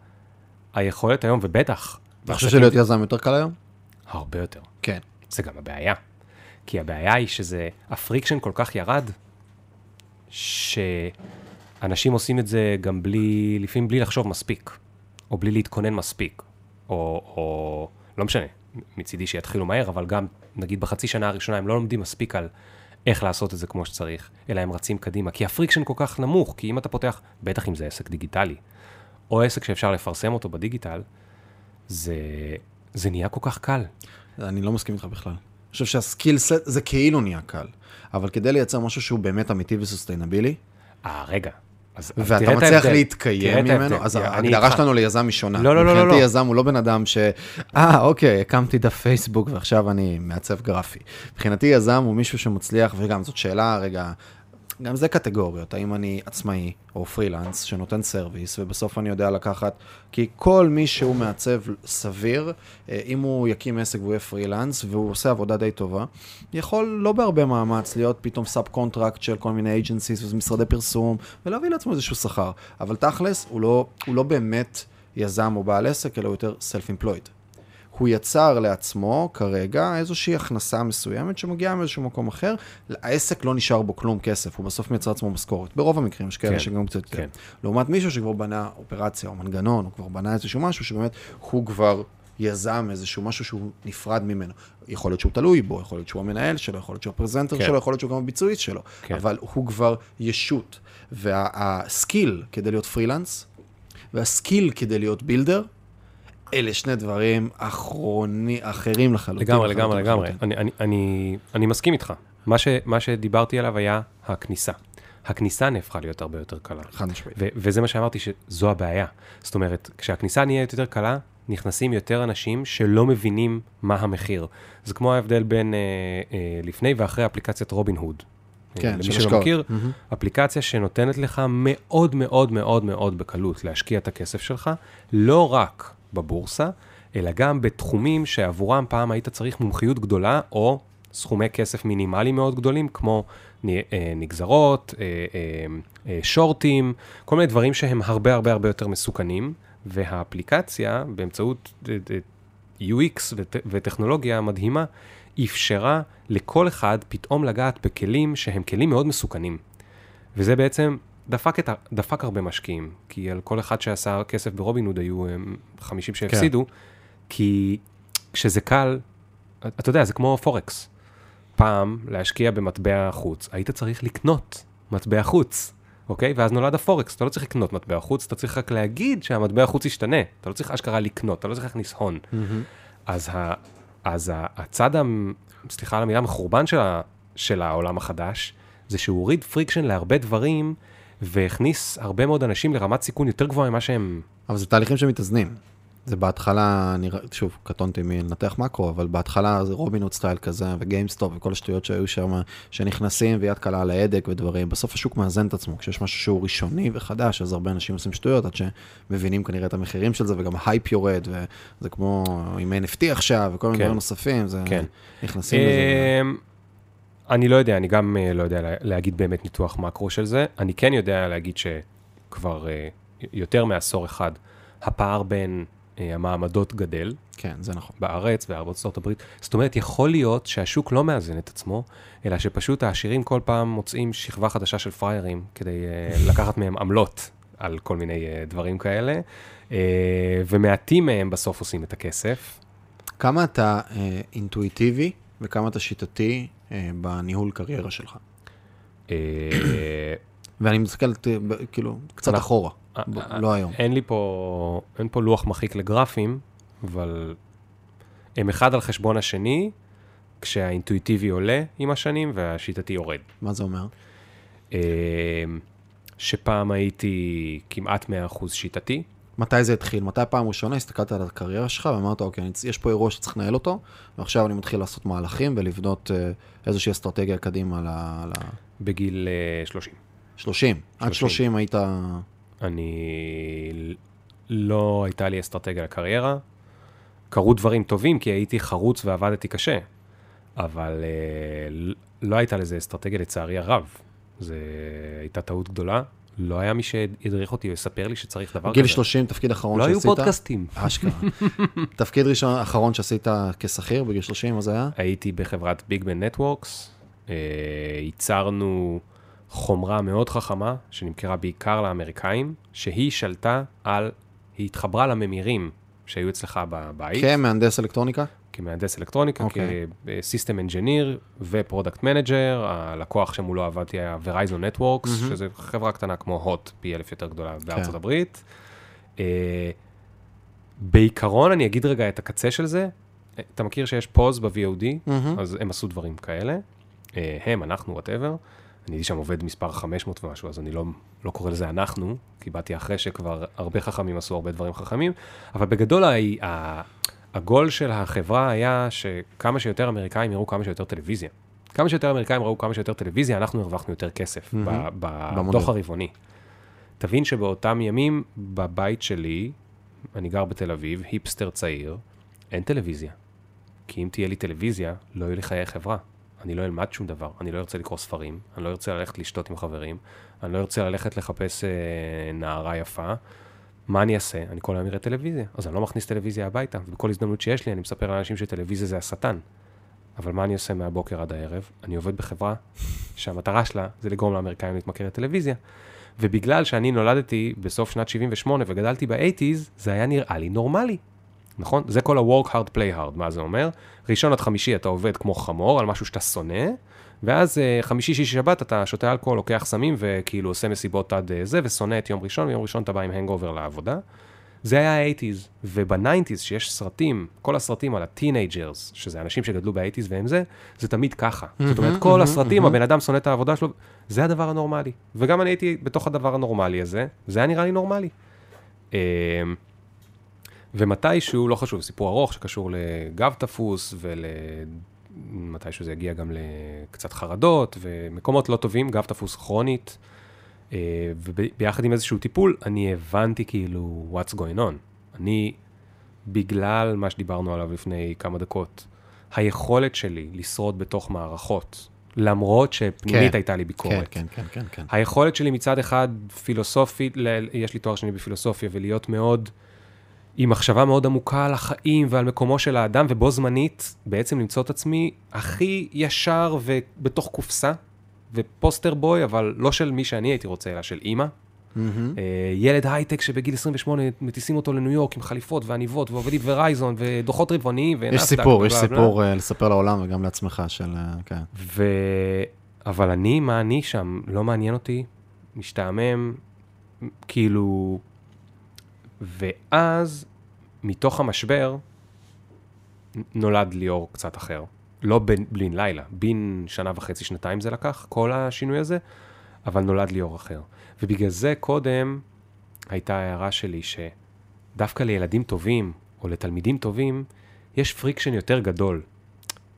היכולת היום, ובטח... אתה חושב שלהיות יזם יותר קל היום? הרבה יותר. כן. זה גם הבעיה. כי הבעיה היא שזה, הפריקשן כל כך ירד, שאנשים עושים את זה גם בלי, לפעמים בלי לחשוב מספיק, או בלי להתכונן מספיק, או, או לא משנה, מצידי שיתחילו מהר, אבל גם, נגיד בחצי שנה הראשונה הם לא לומדים מספיק על איך לעשות את זה כמו שצריך, אלא הם רצים קדימה, כי ה friction כל כך נמוך, כי אם אתה פותח, בטח אם זה עסק דיגיטלי, או עסק שאפשר לפרסם אותו בדיגיטל, זה, זה נהיה כל כך קל. אני לא מסכים איתך בכלל. אני חושב שה skill set זה כאילו נהיה קל, אבל כדי לייצר משהו שהוא באמת אמיתי ו sustainable, אה, רגע, אז, ואתה מצליח להתקיים ממנו, אז ההגדרה שלנו ליזם היא שונה. לא, לא, לא, לא. מבחינתי יזם הוא לא בן אדם ש... אה, אוקיי, הקמתי דף פייסבוק ועכשיו אני מעצב גרפי. מבחינתי יזם הוא מישהו שמצליח, וגם זאת שאלה, רגע, גם זה קטגוריות, האם אני עצמאי או פרילנס שנותן service, ובסוף אני יודע לקחת, כי כל מי שהוא מעצב סביר, אה, אם הוא יקים עסק והוא יהיה פרילנס, והוא עושה עבודה די טובה, יכול לא בהרבה מאמץ להיות פתאום subcontract של כל מיני agencies ומשרדי פרסום, ולהביא לעצמו איזשהו שכר. אבל תכלס, הוא לא, הוא לא באמת יזם או בעל עסק, אלא הוא יותר self-employed. הוא יצר לעצמו כרגע איזושהי הכנסה מסוימת שמגיעה מאיזשהו מקום אחר, העסק לא נשאר בו כלום כסף, הוא בסוף מייצר עצמו משכורת. ברוב המקרים יש כאלה כן, שגם קצת. כן. לעומת מישהו שכבר בנה אופרציה או מנגנון, הוא כבר בנה איזשהו משהו שבאמת הוא כבר יזם איזשהו משהו שהוא נפרד ממנו. יכול להיות שהוא תלוי בו, יכול להיות שהוא המנהל שלו, יכול להיות שהוא הפרזנטר כן. שלו, יכול להיות שהוא גם הביצועיסט שלו, כן. אבל הוא כבר ישות. וה skill כדי להיות פרילנס, וה skill כדי להיות builder, אלה שני דברים אחרוני, אחרים לחלוטין. לגמרי, לגמרי, לגמרי. אני, אני, אני, אני מסכים איתך. מה, ש, מה שדיברתי עליו היה הכניסה. הכניסה נהפכה להיות הרבה יותר קלה. חד משמעית. וזה מה שאמרתי שזו הבעיה. זאת אומרת, כשהכניסה נהיית יותר קלה, נכנסים יותר אנשים שלא מבינים מה המחיר. זה כמו ההבדל בין אה, אה, לפני ואחרי אפליקציית רובין הוד. כן, למי של שלא. מכיר, מהמם. אפליקציה שנותנת לך מאוד מאוד מאוד מאוד בקלות להשקיע את הכסף שלך, לא רק בבורסה, אלא גם בתחומים שעבורם פעם היית צריך מומחיות גדולה, או סכומי כסף מינימליים מאוד גדולים, כמו אה, נגזרות, אה, אה, שורטים, כל מיני דברים שהם הרבה הרבה הרבה יותר מסוכנים, והאפליקציה, באמצעות UX וט- וטכנולוגיה מדהימה, אפשרה לכל אחד פתאום לגעת בכלים שהם כלים מאוד מסוכנים. וזה בעצם דפק, את, דפק הרבה משקיעים, כי על כל אחד שעשה כסף ברובין הוד היו הם, 50 שהפסידו, כן. כי כשזה קל, אתה יודע, זה כמו פורקס. פעם, להשקיע במטבע חוץ, היית צריך לקנות מטבע חוץ, אוקיי? ואז נולד הפורקס, אתה לא צריך לקנות מטבע חוץ, אתה צריך רק להגיד שהמטבע חוץ ישתנה, אתה לא צריך אשכרה לקנות, אתה לא צריך להכניס הון. מהמם. אז, ה, אז ה, הצד, המ, סליחה על המילה, המחורבן של, ה, של העולם החדש, זה שהוא הוריד friction להרבה דברים, והכניס הרבה מאוד אנשים לרמת סיכון יותר גבוהה ממה שהם... אבל זה תהליכים שמתאזנים. זה בהתחלה, נראה, שוב, קטונתי מלנתח מקרו, אבל בהתחלה זה רובין הוד style כזה, וגיימסטופ וכל השטויות שהיו שם, שנכנסים ויד קלה על ההדק ודברים. בסוף השוק מאזן את עצמו. כשיש משהו שהוא ראשוני וחדש, אז הרבה אנשים עושים שטויות, עד שמבינים כנראה את המחירים של זה, וגם ההייפ יורד, וזה כמו עם NFT עכשיו, וכל מיני כן. דברים נוספים, זה כן. נכנסים לזה. אני לא יודע, אני גם אה, לא יודע לה- להגיד באמת ניתוח מקרו של זה. אני כן יודע להגיד שכבר אה, יותר מעשור אחד, הפער בין אה, המעמדות גדל. כן, זה נכון. בארץ ובארצות הברית. זאת אומרת, יכול להיות שהשוק לא מאזן את עצמו, אלא שפשוט העשירים כל פעם מוצאים שכבה חדשה של פריירים כדי לקחת מהם עמלות על כל מיני דברים כאלה, ומעטים מהם בסוף עושים את הכסף. כמה אתה אינטואיטיבי וכמה אתה שיטתי בניהול קריירה שלך? אה, ואני מסתכל, אה, כאילו, קצת אחורה, אה, אה, לא היום. אין לי פה, אין פה לוח מחיק לגרפים, אבל הם אחד על חשבון השני, כשהאינטואיטיבי עולה עם השנים והשיטתי יורד. מה זה אומר? אה, שפעם הייתי כמעט 100% שיטתי, מתי זה התחיל? מתי פעם ראשונה הסתכלת על הקריירה שלך ואמרת, אוקיי, יש פה אירוע שצריך לנהל אותו, ועכשיו אני מתחיל לעשות מהלכים ולבנות אה, איזושהי אסטרטגיה קדימה. על ה- בגיל אה, 30. 30. עד 30. 30 היית... אני... לא הייתה לי אסטרטגיה לקריירה. קרו דברים טובים כי הייתי חרוץ ועבדתי קשה, אבל אה, ל- לא הייתה לזה אסטרטגיה לצערי הרב. זו הייתה טעות גדולה. לא היה מי שידריך אותי או יספר לי שצריך דבר גיל כזה. 30, תפקיד אחרון לא שעשית? היו פודקאסטים. אשכרה. תפקיד ראשון, אחרון שעשית כשכיר בגיל 30, מה זה היה? הייתי בחברת BigBand Networks, ייצרנו חומרה מאוד חכמה, שנמכרה בעיקר לאמריקאים, שהיא שלטה על, היא התחברה לממירים שהיו אצלך בבית, כמהנדס אלקטרוניקה? כמהנדס אלקטרוניקה, אוקיי. כ system engineer ו product manager, הלקוח שמולו עבדתי היה Verizon Networks, מהמם. שזה חברה קטנה כמו הוט, פי אלף יותר גדולה בארצות כן. הברית. אה, בעיקרון, אני אגיד רגע את הקצה של זה, אה, אתה מכיר שיש pause ב-VOD, מהמם. אז הם עשו דברים כאלה. אה, הם, אנחנו, whatever. אני הייתי שם עובד מספר 500 ומשהו, אז אני לא, לא קורא לזה אנחנו, כי באתי אחרי שכבר הרבה חכמים עשו הרבה דברים חכמים, אבל בגדול ה- הגול של החברה היה שכמה שיותר אמריקאים יראו כמה שיותר טלוויזיה. כמה שיותר אמריקאים ראו כמה שיותר טלוויזיה, אנחנו הרווחנו יותר כסף במודל. בדוח הרבעוני. תבין שבאותם ימים, בבית שלי, אני גר בתל אביב, היפסטר צעיר, אין טלוויזיה. כי אם תהיה לי טלוויזיה, לא יהיו לי חיי חברה. אני לא אלמד שום דבר, אני לא ארצה לקרוא ספרים, אני לא ארצה ללכת לשתות עם חברים, אני לא ארצה ללכת לחפש אה, נערה יפה. מה אני אעשה? אני כל היום אראה טלוויזיה, אז אני לא מכניס טלוויזיה הביתה, ובכל הזדמנות שיש לי אני מספר לאנשים שטלוויזיה זה השטן. אבל מה אני עושה מהבוקר עד הערב? אני עובד בחברה שהמטרה שלה זה לגרום לאמריקאים להתמכר לטלוויזיה. ובגלל שאני נולדתי בסוף שנת 78 וגדלתי ב-80's, זה היה נראה לי נורמלי. נכון? זה כל ה-work hard, play hard, מה זה אומר? ראשון עד חמישי אתה עובד כמו חמור על משהו שאתה שונא, ואז אה, חמישי, שישי, שבת אתה שותה אלכוהול, לוקח סמים וכאילו עושה מסיבות עד אה, זה, ושונא את יום ראשון, ויום ראשון אתה בא עם hangover לעבודה. זה היה ה-80's, וב-90's שיש סרטים, כל הסרטים על ה teenagers, שזה אנשים שגדלו ב-80's והם זה, זה תמיד ככה. זאת אומרת, כל הסרטים, הבן אדם שונא את העבודה שלו, זה הדבר הנורמלי. וגם אני הייתי בתוך הדבר הנורמלי הזה, זה היה נראה לי נורמלי. אמ, ומתישהו, לא חשוב, סיפור ארוך שקשור לגב תפוס מתישהו זה יגיע גם לקצת חרדות ומקומות לא טובים, גב תפוס כרונית. אה, וביחד עם איזשהו טיפול, אני הבנתי כאילו what's going on. אני, בגלל מה שדיברנו עליו לפני כמה דקות, היכולת שלי לשרוד בתוך מערכות, למרות שפנימית כן, הייתה לי ביקורת. כן, כן, כן, כן. היכולת שלי מצד אחד פילוסופית, ל- יש לי תואר שני בפילוסופיה, ולהיות מאוד, עם מחשבה מאוד עמוקה על החיים ועל מקומו של האדם, ובו זמנית בעצם למצוא את עצמי הכי ישר ובתוך קופסה, ופוסטר בוי, אבל לא של מי שאני הייתי רוצה, אלא של אימא. מהמם. אה, ילד הייטק שבגיל 28 מטיסים אותו לניו יורק עם חליפות ועניבות ועובד עם ורייזון ודוחות רבעוניים יש ונאסד"ק סיפור, יש. סיפור אה, לספר לעולם וגם לעצמך של, אה, כן. ו... אבל אני, מה אני שם? לא מעניין אותי, משתעמם, כאילו... ואז, מתוך המשבר, נולד ליאור קצת אחר. לא בין, בן לילה, בין שנה וחצי, שנתיים זה לקח, כל השינוי הזה, אבל נולד ליאור אחר. ובגלל זה קודם הייתה ההערה שלי שדווקא לילדים טובים, או לתלמידים טובים, יש friction יותר גדול.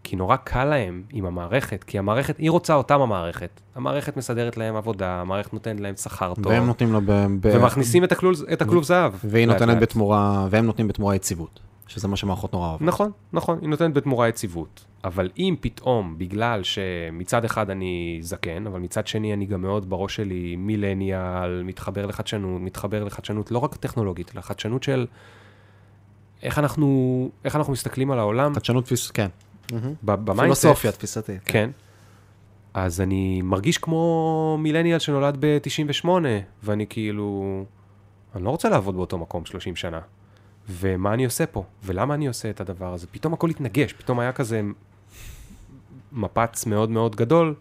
כי נורא קל להם עם המערכת, כי המערכת, היא רוצה אותם המערכת. המערכת מסדרת להם עבודה, המערכת נותנת להם שכר טוב, והם נותנים לו ב... ומכניסים את הכלוב, את הכלוב זהב. והיא נותנת לאט. בתמורה, והם נותנים בתמורה יציבות, שזה מה שמערכות נורא אוהבות. נכון, נכון, היא נותנת בתמורה יציבות. אבל אם פתאום, בגלל שמצד אחד אני זקן, אבל מצד שני אני גם מאוד בראש שלי מילניאל, מתחבר לחדשנות, מתחבר לחדשנות לא רק טכנולוגית, אלא חדשנות של איך אנחנו, איך אנחנו מסתכלים על העולם חדשנות תפיס, כן. ב- ב mindset. פילוסופיה תפיסתי. כן. אז אני מרגיש כמו מילניאל שנולד ב-98, ואני כאילו, אני לא רוצה לעבוד באותו מקום 30 שנה. ומה אני עושה פה? ולמה אני עושה את הדבר הזה? פתאום הכל התנגש, פתאום היה כזה מפץ מאוד מאוד גדול,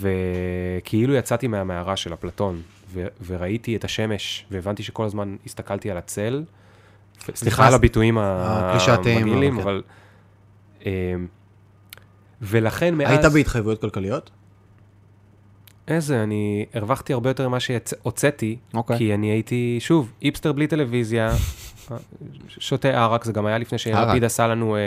וכאילו יצאתי מהמערה של אפלטון, ו- וראיתי את השמש, והבנתי שכל הזמן הסתכלתי על הצל. סליחה על הביטויים המגעילים, אבל כן. אמ, ולכן מאז... היית בהתחייבויות כלכליות? איזה, אני הרווחתי הרבה יותר ממה שהוצאתי, אוקיי. כי אני הייתי, שוב, איפסטר בלי טלוויזיה, שותה ערק, זה גם היה לפני שיאיר ערק. לפיד עשה לנו אה,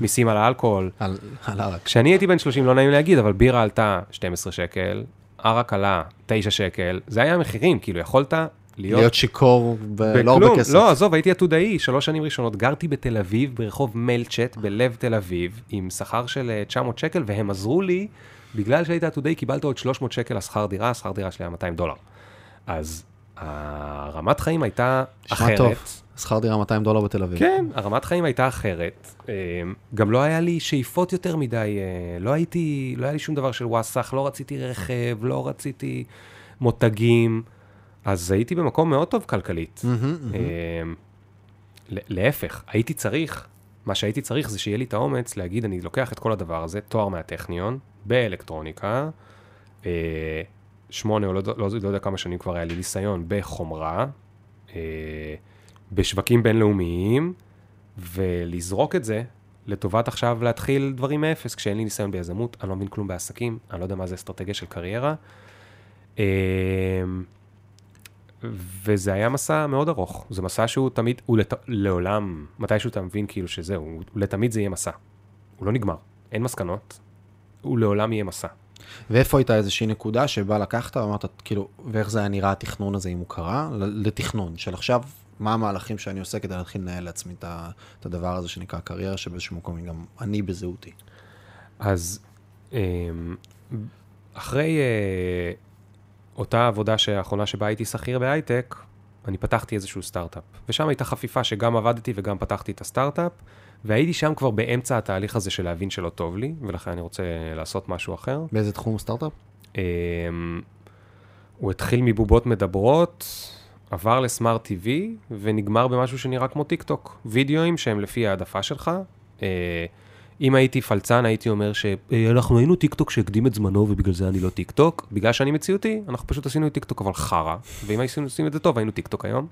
מיסים על האלכוהול. על על ערק. כשאני הייתי בן 30, לא נעים להגיד, אבל בירה עלתה 12 שקל, ערק עלה 9 שקל, זה היה המחירים, כאילו, יכולת להיות... להיות שיכור ולא הרבה כסף. לא, עזוב, הייתי עתודאי, שלוש שנים ראשונות, גרתי בתל אביב, ברחוב מלצ'ט, בלב תל אביב, עם שכר של אה, 900 שקל, והם עזרו לי, בגלל שהיית עתודאי, קיבלת עוד 300 שקל לשכר דירה, השכר דירה שלי היה 200 דולר. אז הרמת חיים הייתה אחרת. טוב. שכר דירה 200 דולר בתל אביב. כן, הרמת חיים הייתה אחרת. אה, גם לא היה לי שאיפות יותר מדי, אה, לא הייתי, לא היה לי שום דבר של וואסאח, לא רציתי רכב, לא רציתי מותגים, אז הייתי במקום מאוד טוב כלכלית. אה, להפך, הייתי צריך, מה שהייתי צריך זה שיהיה לי את האומץ להגיד, אני לוקח את כל הדבר הזה, תואר מהטכניון, באלקטרוניקה, אה, שמונה או לא, לא, לא יודע כמה שנים כבר היה לי ניסיון בחומרה, אה, בשווקים בינלאומיים, ולזרוק את זה לטובת עכשיו להתחיל דברים מאפס, כשאין לי ניסיון ביזמות, אני לא מבין כלום בעסקים, אני לא יודע מה זה אסטרטגיה של קריירה. וזה היה מסע מאוד ארוך, זה מסע שהוא תמיד, הוא לת... לעולם, מתישהו אתה מבין כאילו שזהו, הוא לתמיד זה יהיה מסע. הוא לא נגמר, אין מסקנות, הוא לעולם יהיה מסע. ואיפה הייתה איזושהי נקודה שבה לקחת ואמרת, כאילו, ואיך זה היה נראה התכנון הזה, אם הוא קרה, לתכנון, של עכשיו, מה המהלכים שאני עושה כדי להתחיל לנהל לעצמי את הדבר הזה שנקרא קריירה, שבאיזשהו מקום גם אני בזהותי. אז אמ, אחרי אה, אותה עבודה האחרונה שבה הייתי שכיר בהייטק, אני פתחתי איזשהו סטארט-אפ. ושם הייתה חפיפה שגם עבדתי וגם פתחתי את הסטארט-אפ, והייתי שם כבר באמצע התהליך הזה של להבין שלא טוב לי, ולכן אני רוצה לעשות משהו אחר. באיזה תחום סטארט-אפ? אמ, הוא התחיל מבובות מדברות, עבר ל smart TV, ונגמר במשהו שנראה כמו טיק טוק. וידאוים שהם לפי העדפה שלך. אה, אם הייתי פלצן, הייתי אומר שאנחנו היינו טיק טוק שהקדים את זמנו ובגלל זה אני לא טיק טוק. בגלל שאני מציאותי, אנחנו פשוט עשינו את טיק טוק אבל חרא. ואם היינו עושים את זה טוב, היינו טיק טוק היום.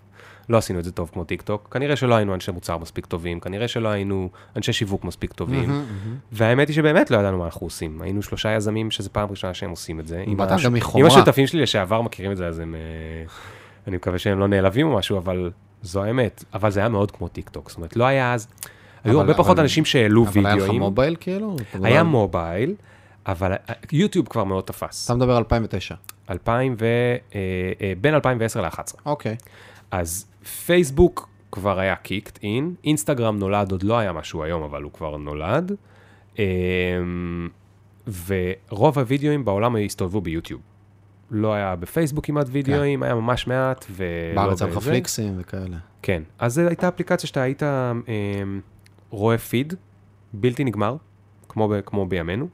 לא עשינו את זה טוב כמו טיק טוק. כנראה שלא היינו אנשי מוצר מספיק טובים, כנראה שלא היינו אנשי שיווק מספיק טובים. והאמת היא שבאמת לא ידענו מה אנחנו עושים. היינו שלושה יזמים שזה פעם ראשונה שהם עושים את זה. אם. השותפים שלי לשעבר מכירים את זה, אז הם... אה, אני מקווה שהם לא נעלבים או משהו, אבל זו האמת. אבל זה היה מאוד כמו טיק טוק. זאת אומרת, לא היה אז... היו אבל- הרבה פחות אבל- אנשים שהעלו אבל היה לך וידאוים. מובייל כאילו? היה מובייל, אבל יוטיוב כבר מאוד תפס. אתה מדבר על 2009. 2000 ו... אה, אה, בין 2010 ל-2011. אוקיי. אז פייסבוק כבר היה קיקט אין, אינסטגרם נולד, עוד לא היה משהו היום, אבל הוא כבר נולד. אמ, ורוב הווידאוים בעולם הסתובבו ביוטיוב. לא היה בפייסבוק כמעט וידאוים, היה ממש מעט, ולא בארץ היה לך. פליקסים וכאלה. כן, אז זו הייתה אפליקציה שאתה היית אמ, רואה פיד בלתי נגמר, כמו, ב, כמו בימינו,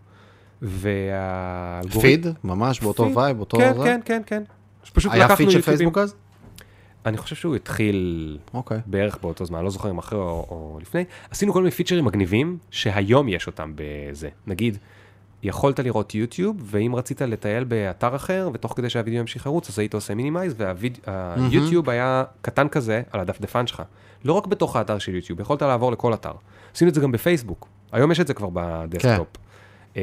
והאלגוריתם... פיד? ממש באותו פיד. וייב, אותו... כן, זה? כן, כן, כן. פשוט היה פיד של פייסבוק אז? אני חושב שהוא התחיל אוקיי. בערך באותו זמן, לא זוכר אם אחרי או, או לפני. עשינו כל מיני פיצ'רים מגניבים שהיום יש אותם בזה. נגיד, יכולת לראות יוטיוב, ואם רצית לטייל באתר אחר, ותוך כדי שהווידאו ימשיך לרוץ, אז היית עושה minimize, והיוטיוב היה קטן כזה על הדפדפן שלך. לא רק בתוך האתר של יוטיוב, יכולת לעבור לכל אתר. עשינו את זה גם בפייסבוק. היום יש את זה כבר ב desktop. אה,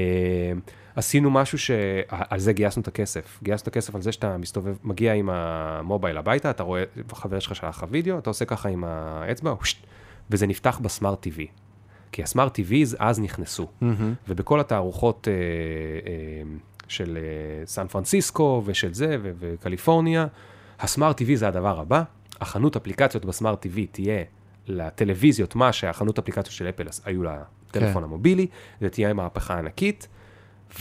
עשינו משהו שעל זה גייסנו את הכסף. גייסנו את הכסף על זה שאתה מסתובב, מגיע עם ה mobile הביתה, אתה רואה, חבר שלך שלח לך וידאו, אתה עושה ככה עם האצבע, וזה נפתח ב smart TV. כי ה smart TVs אז נכנסו. מהמם. ובכל התערוכות אה, אה, של אה, סן פרנסיסקו ושל זה, ו- וקליפורניה, הסמארט TV זה הדבר הבא. החנות אפליקציות בסמארט TV תהיה לטלוויזיות, מה שהחנות אפליקציות של אפל היו לטלפון כן. המובילי, זה תהיה מהפכה ענקית,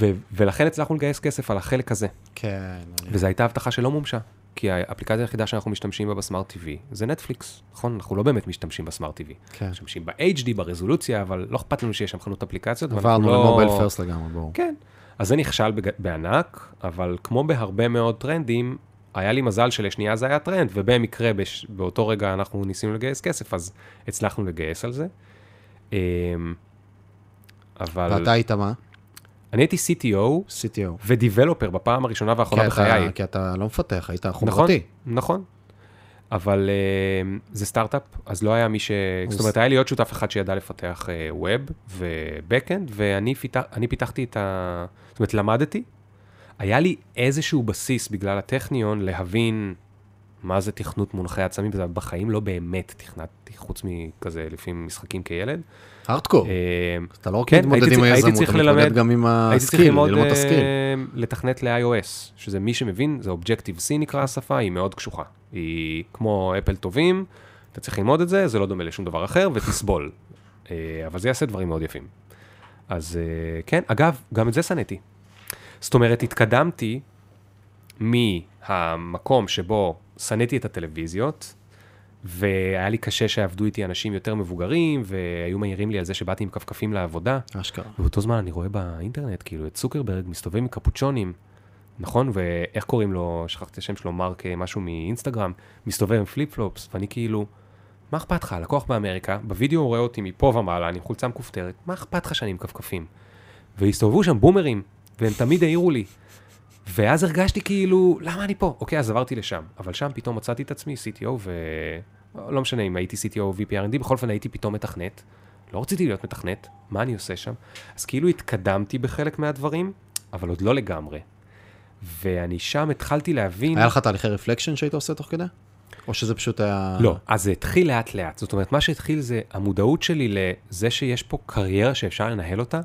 ו- ולכן הצלחנו לגייס כסף על החלק הזה. כן. וזו הייתה הבטחה שלא מומשה. כי האפליקציה היחידה שאנחנו משתמשים בה בסמארט TV זה נטפליקס, נכון? אנחנו לא באמת משתמשים בסמארט TV. כן. משתמשים ב-HD, ברזולוציה, אבל לא אכפת לנו שיש שם חנות אפליקציות. עברנו לא- למובייל פרסט לגמרי, ברור. כן. אז זה נכשל בג... בענק, אבל כמו בהרבה מאוד טרנדים, היה לי מזל שלשנייה זה היה טרנד, ובמקרה בש... באותו רגע אנחנו ניסינו לגייס כסף, אז הצלחנו לגייס על זה. אמ, אבל ואתה היית מה? אני הייתי CTO CTO. ו developer בפעם הראשונה והאחרונה בחיי. כי אתה לא מפתח, היית נכון, חומרתי. נכון. אבל אה, זה סטארט-אפ, אז לא היה מי ש... זאת אומרת, היה לי עוד שותף אחד שידע לפתח אה, web ו backend, ואני פיתח, פיתחתי את ה... זאת אומרת, למדתי. היה לי איזשהו בסיס בגלל הטכניון להבין מה זה תכנות מונחי עצמים, וזה בחיים לא באמת תכנתי, חוץ מכזה, לפי משחקים כילד. הארדקור. אה, אתה לא רק כן, מתמודד הייתי עם צריך- הייתי היזמות, צריך אתה מתמודד גם עם הייתי צריך ה skill, ללמוד ללמוד את ה skill. אה, לתכנת ל-iOS, שזה מי שמבין, זה Objective-C נקרא השפה, היא מאוד קשוחה. היא כמו אפל טובים, אתה צריך ללמוד את זה, זה לא דומה לשום דבר אחר, ותסבול. אה, אבל זה יעשה דברים מאוד יפים. אז כן, אגב, גם את זה שנאתי. זאת אומרת, התקדמתי מהמקום שבו שנאתי את הטלוויזיות, והיה לי קשה שעבדו איתי אנשים יותר מבוגרים, והיו מעירים לי על זה שבאתי עם כפכפים לעבודה. אשכרה. ובאותו זמן אני רואה באינטרנט, כאילו, את צוקרברג מסתובב עם קפוצ'ונים, נכון? ואיך קוראים לו, שכחתי את השם שלו, מרק אה, משהו מאינסטגרם, מסתובב עם פליפ פלופס, ואני כאילו, מה אכפת לך? לקוח באמריקה, בווידאו הוא רואה אותי מפה ומעלה, אני עם חולצה מכופתרת, מה אכפת לך שאני עם כפכפים? והסתובבו שם בומרים, והם תמיד העירו לי. ואז הרגשתי כאילו, למה אני פה? אוקיי, אז עברתי לשם. אבל שם פתאום מצאתי את עצמי CTO, ולא משנה אם הייתי CTO או VP R&D, בכל אופן הייתי פתאום מתכנת. לא רציתי להיות מתכנת, מה אני עושה שם? אז כאילו התקדמתי בחלק מהדברים, אבל עוד לא לגמרי. ואני שם התחלתי להבין... היה לך תהליכי רפלקשן שהיית עושה תוך כדי? או שזה פשוט היה... לא, אז זה התחיל לאט לאט. זאת אומרת, מה שהתחיל זה המודעות שלי לזה שיש פה קריירה שאפשר לנהל אותה,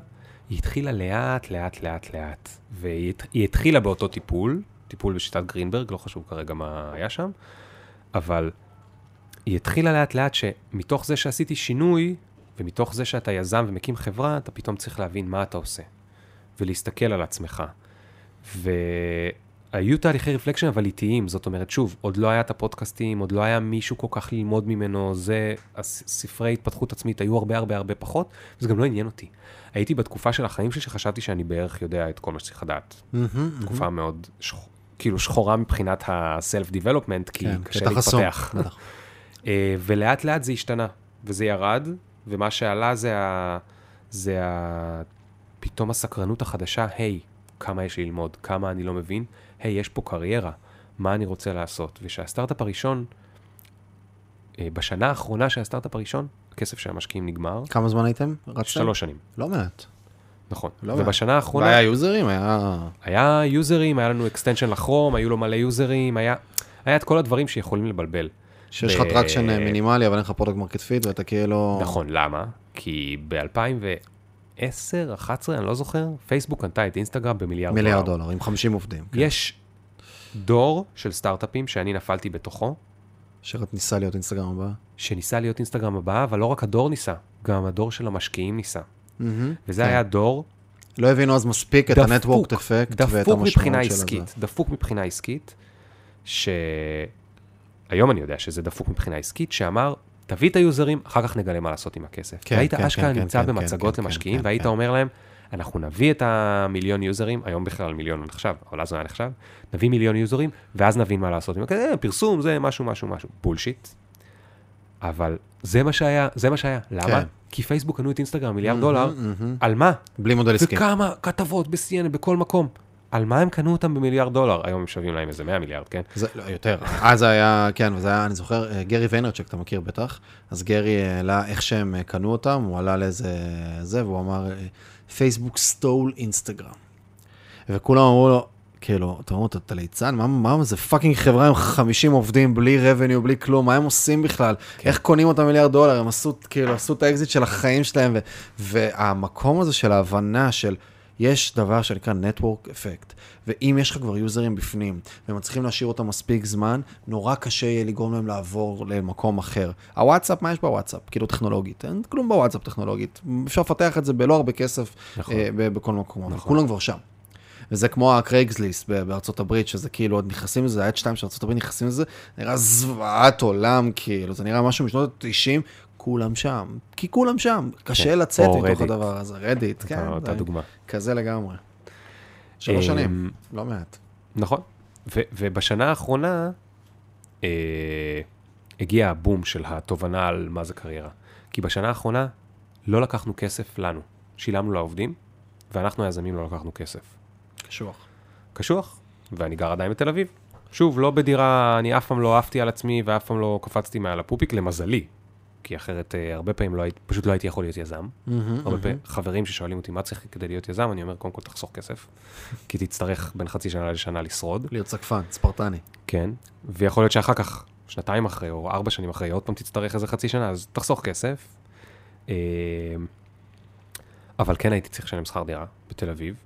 היא התחילה לאט, לאט, לאט, לאט. והיא הת- היא התחילה באותו טיפול, טיפול בשיטת גרינברג, לא חשוב כרגע מה היה שם, אבל היא התחילה לאט לאט שמתוך זה שעשיתי שינוי, ומתוך זה שאתה יזם ומקים חברה, אתה פתאום צריך להבין מה אתה עושה, ולהסתכל על עצמך. והיו תהליכי רפלקשן אבל איטיים, זאת אומרת, שוב, עוד לא היה את הפודקאסטים, עוד לא היה מישהו כל כך ללמוד ממנו, זה, ספרי התפתחות עצמית היו הרבה הרבה הרבה פחות, זה גם לא עניין אותי. הייתי בתקופה של החיים שלי שחשבתי שאני בערך יודע את כל מה שצריך לדעת. מהמם, תקופה מאוד, שח... כאילו שחורה מבחינת ה-self-development, כי כן, קשה להתפתח. אה, ולאט לאט זה השתנה, וזה ירד, ומה שעלה זה, ה... זה ה... פתאום הסקרנות החדשה, היי, כמה יש ללמוד, כמה אני לא מבין, היי, יש פה קריירה, מה אני רוצה לעשות? ושהסטארט-אפ הראשון, אה, בשנה האחרונה של הסטארט-אפ הראשון, הכסף של המשקיעים נגמר, כמה זמן הייתם? רצתם? שלוש שנים, לא מעט. נכון. לא מעט. ובשנה האחרונה... והיה יוזרים, היה... היה יוזרים, היה לנו extension לכרום, היו לו מלא יוזרים, היה, היה את כל הדברים שיכולים לבלבל. שיש לך ב- traction מינימלי, אבל אין לך product market fit, ואתה כאילו... נכון, למה? כי ב-2010, 2011, אני לא זוכר, פייסבוק קנתה את אינסטגרם במיליארד דולר. מיליארד דולר, עם 50 עובדים. כן. יש דור של סטארט-אפים שאני נפלתי בתוכו, שניסה להיות אינסטגרם הבא. שניסה להיות אינסטגרם הבאה, אבל לא רק הדור ניסה, גם הדור של המשקיעים ניסה. וזה כן. היה דור לא הבינו אז מספיק את ה network effect ואת דפוק מבחינה המשמעות של עסקית, זה. דפוק מבחינה עסקית, שהיום אני יודע שזה דפוק מבחינה עסקית, שאמר, תביא את היוזרים, אחר כך נגלה מה לעשות עם הכסף. כן, והיית כן, אשכרה כן, נמצא כן, במצגות כן, למשקיעים, כן, והיית כן. אומר להם, אנחנו נביא את המיליון יוזרים, היום בכלל מיליון נחשב, אבל אז הוא היה נחשב, נביא מיליון יוזרים, ואז נבין מה לעשות עם הכסף, אה, פרסום זה משהו, משהו, משהו, בולשיט. אבל זה מה שהיה, זה מה שהיה. למה? כן. כי פייסבוק קנו את אינסטגרם מיליארד מהמם, דולר, מהמם. על מה? בלי מודל עסקי. וכמה כתבות ב-CNN בכל מקום. על מה הם קנו אותם במיליארד דולר? היום הם שווים להם איזה 100 מיליארד, כן? זה, לא, יותר. אז היה, כן, וזה היה, אני זוכר, אה, גרי ויינרצ'וק, אתה מכיר בטח. אז גרי העלה איך שהם אה, קנו אותם, הוא עלה לאיזה זה, והוא אמר, אה, Facebook stole Instagram. וכולם אמרו לו, כאילו, אתה אומר, אתה- ליצן? מה, מה זה fucking חברה עם 50 עובדים, בלי revenue, בלי כלום, מה הם עושים בכלל? כן. איך קונים אותם מיליארד דולר? הם עשו, כאילו, עשו את האקזיט של החיים שלהם, ו, והמקום הזה של ההבנה של... יש דבר שנקרא Network Effect, ואם יש לך כבר יוזרים בפנים, ומצליחים להשאיר אותם מספיק זמן, נורא קשה יהיה לגרום להם לעבור למקום אחר. הוואטסאפ, מה יש בוואטסאפ? כאילו טכנולוגית, אין כלום בוואטסאפ טכנולוגית. אפשר לפתח את זה בלא הרבה כסף נכון. אה, ב- בכל מקום, נכון. כולם כבר שם. וזה כמו הקרייגסליסט בארצות הברית, שזה כאילו עוד נכנסים לזה, את שתיים של ארצות הברית נכנסים לזה, נראה זוועת עולם, כאילו, זה נראה משהו משנות ה-90, כולם שם. כי כולם שם, קשה כן. לצאת מתוך Reddit. הדבר הזה. רדיט, כן. אותה- דוגמה. כזה לגמרי. שלוש אמ, שנים, לא מעט. נכון. ו- ובשנה האחרונה אה, הגיע הבום של התובנה על מה זה קריירה. כי בשנה האחרונה לא לקחנו כסף לנו, שילמנו לעובדים, ואנחנו היזמים לא לקחנו כסף. קשוח. קשוח, ואני גר עדיין בתל אביב. שוב, לא בדירה, אני אף פעם לא עפתי על עצמי ואף פעם לא קפצתי מעל הפופיק, למזלי. כי אחרת אה, הרבה פעמים לא הייתי, פשוט לא הייתי יכול להיות יזם. הרבה פעמים חברים ששואלים אותי מה צריך כדי להיות יזם, אני אומר, קודם כל תחסוך כסף, כי תצטרך בין חצי שנה לשנה לשרוד, להיות סקפן, ספרטני. כן, ויכול להיות שאחר כך, שנתיים אחרי או ארבע שנים אחרי, עוד פעם תצטרך איזה חצי שנה, אז תחסוך כסף. אה, אבל כן הייתי צריך לשלם שכר דירה בתל אביב,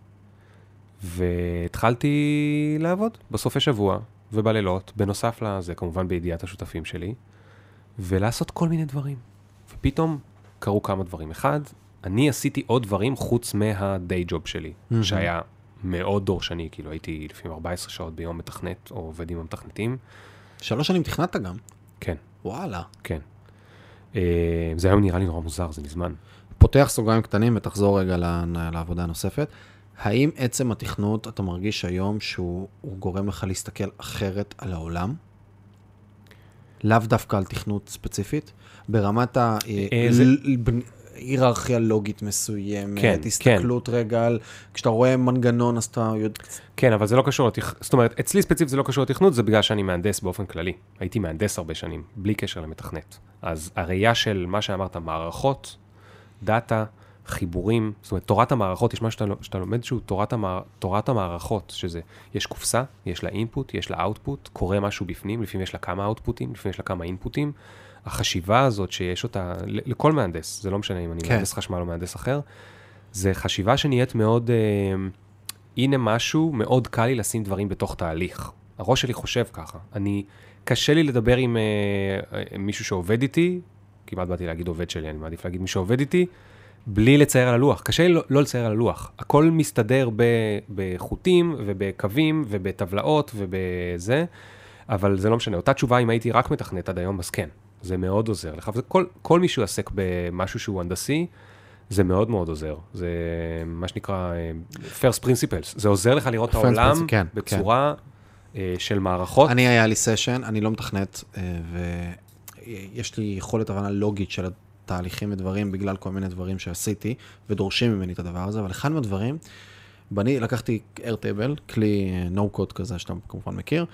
והתחלתי לעבוד בסופי שבוע ובלילות, בנוסף לזה, כמובן בידיעת השותפים שלי, ולעשות כל מיני דברים. ופתאום קרו כמה דברים. אחד, אני עשיתי עוד דברים חוץ מהדיי ג'וב שלי, מהמם. שהיה מאוד דורשני, כאילו הייתי לפעמים 14 שעות ביום מתכנת, או עובד עם המתכנתים. שלוש שנים תכנת גם. כן, וואלה. כן. אה, זה היום נראה לי נורא מוזר, זה מזמן. פותח סוגריים קטנים ותחזור רגע לעבודה הנוספת. האם עצם התכנות, אתה מרגיש היום שהוא הוא גורם לך להסתכל אחרת על העולם? לאו דווקא על תכנות ספציפית? ברמת אה, זה- ההיררכיה לוגית מסוימת, כן, הסתכלות רגע על... כשאתה רואה מנגנון, אז אתה יודע... כן, אבל זה לא קשור לתכנות, זאת אומרת, אצלי ספציפית זה לא קשור לתכנות, זה בגלל שאני מהנדס באופן כללי. הייתי מהנדס הרבה שנים, בלי קשר למתכנת. אז הראייה של מה שאמרת, מערכות, דאטה, חיבורים, זאת אומרת, תורת המערכות, יש משהו שאתה, שאתה לומד שהוא תורת, המע... תורת המערכות, שזה, יש קופסה, יש לה אינפוט, יש לה אאוטפוט, קורה משהו בפנים, לפעמים יש לה כמה אאוטפוטים, לפעמים יש לה כמה אינפוטים. החשיבה הזאת שיש אותה, לכל מהנדס, זה לא משנה אם אני כן. מהנדס חשמל או מהנדס אחר, זה חשיבה שנהיית מאוד, אה, הנה משהו, מאוד קל לי לשים דברים בתוך תהליך. הראש שלי חושב ככה. אני, קשה לי לדבר עם אה, אה, מישהו שעובד איתי, כמעט באתי להגיד עובד שלי, אני מעדיף להגיד מי שעובד איתי, בלי לצייר על הלוח. קשה לי לא, לא לצייר על הלוח. הכל מסתדר ב, בחוטים ובקווים ובטבלאות ובזה, אבל זה לא משנה. אותה תשובה, אם הייתי רק מתכנת עד היום, אז כן, זה מאוד עוזר לך. וזה כל, כל מי שעוסק במשהו שהוא הנדסי, זה מאוד מאוד עוזר. זה מה שנקרא אה, first principles. זה עוזר לך לראות את העולם כן, בצורה אה, של מערכות. אני, היה לי סשן, אני לא מתכנת, אה, ויש לי יכולת הבנה לוגית של התהליכים ודברים בגלל כל מיני דברים שעשיתי, ודורשים ממני את הדבר הזה, אבל אחד מהדברים, בני, לקחתי Airtable, כלי אה, no-code כזה שאתה כמובן מכיר,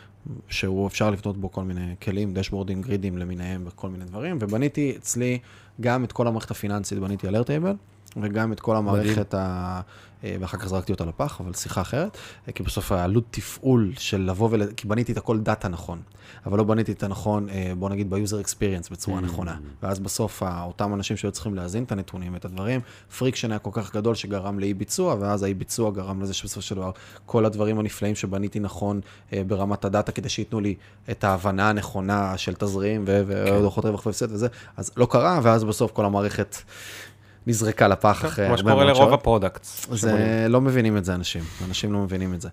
שהוא אפשר לבנות בו כל מיני כלים, דשבורדים, גרידים למיניהם וכל מיני דברים, ובניתי אצלי גם את כל המערכת הפיננסית, בניתי על Airtable, וגם את כל המערכת ה... אה, ואחר כך זרקתי אותה לפח, אבל שיחה אחרת, אה, כי בסוף העלות תפעול של לבוא ול... כי בניתי את הכל דאטה נכון, אבל לא בניתי את הנכון, אה, בוא נגיד ב user experience בצורה נכונה. ואז בסוף אותם אנשים שהיו צריכים להזין את הנתונים, את הדברים, friction היה כל כך גדול שגרם לאי ביצוע, ואז האי ביצוע גרם לזה שבסופו של דבר כל הדברים הנפלאים שבניתי נכון ברמת הדאטה, כדי שייתנו לי את ההבנה הנכונה של תזרים ודוחות כן. רווח והפסד וזה, אז לא קרה, ואז בסוף כל המערכת נזרקה לפח כן, אחרי הרבה מאוד שעות. כמו שקורה לרוב ה products. זה, לא מבינים את זה אנשים, אנשים לא מבינים את זה.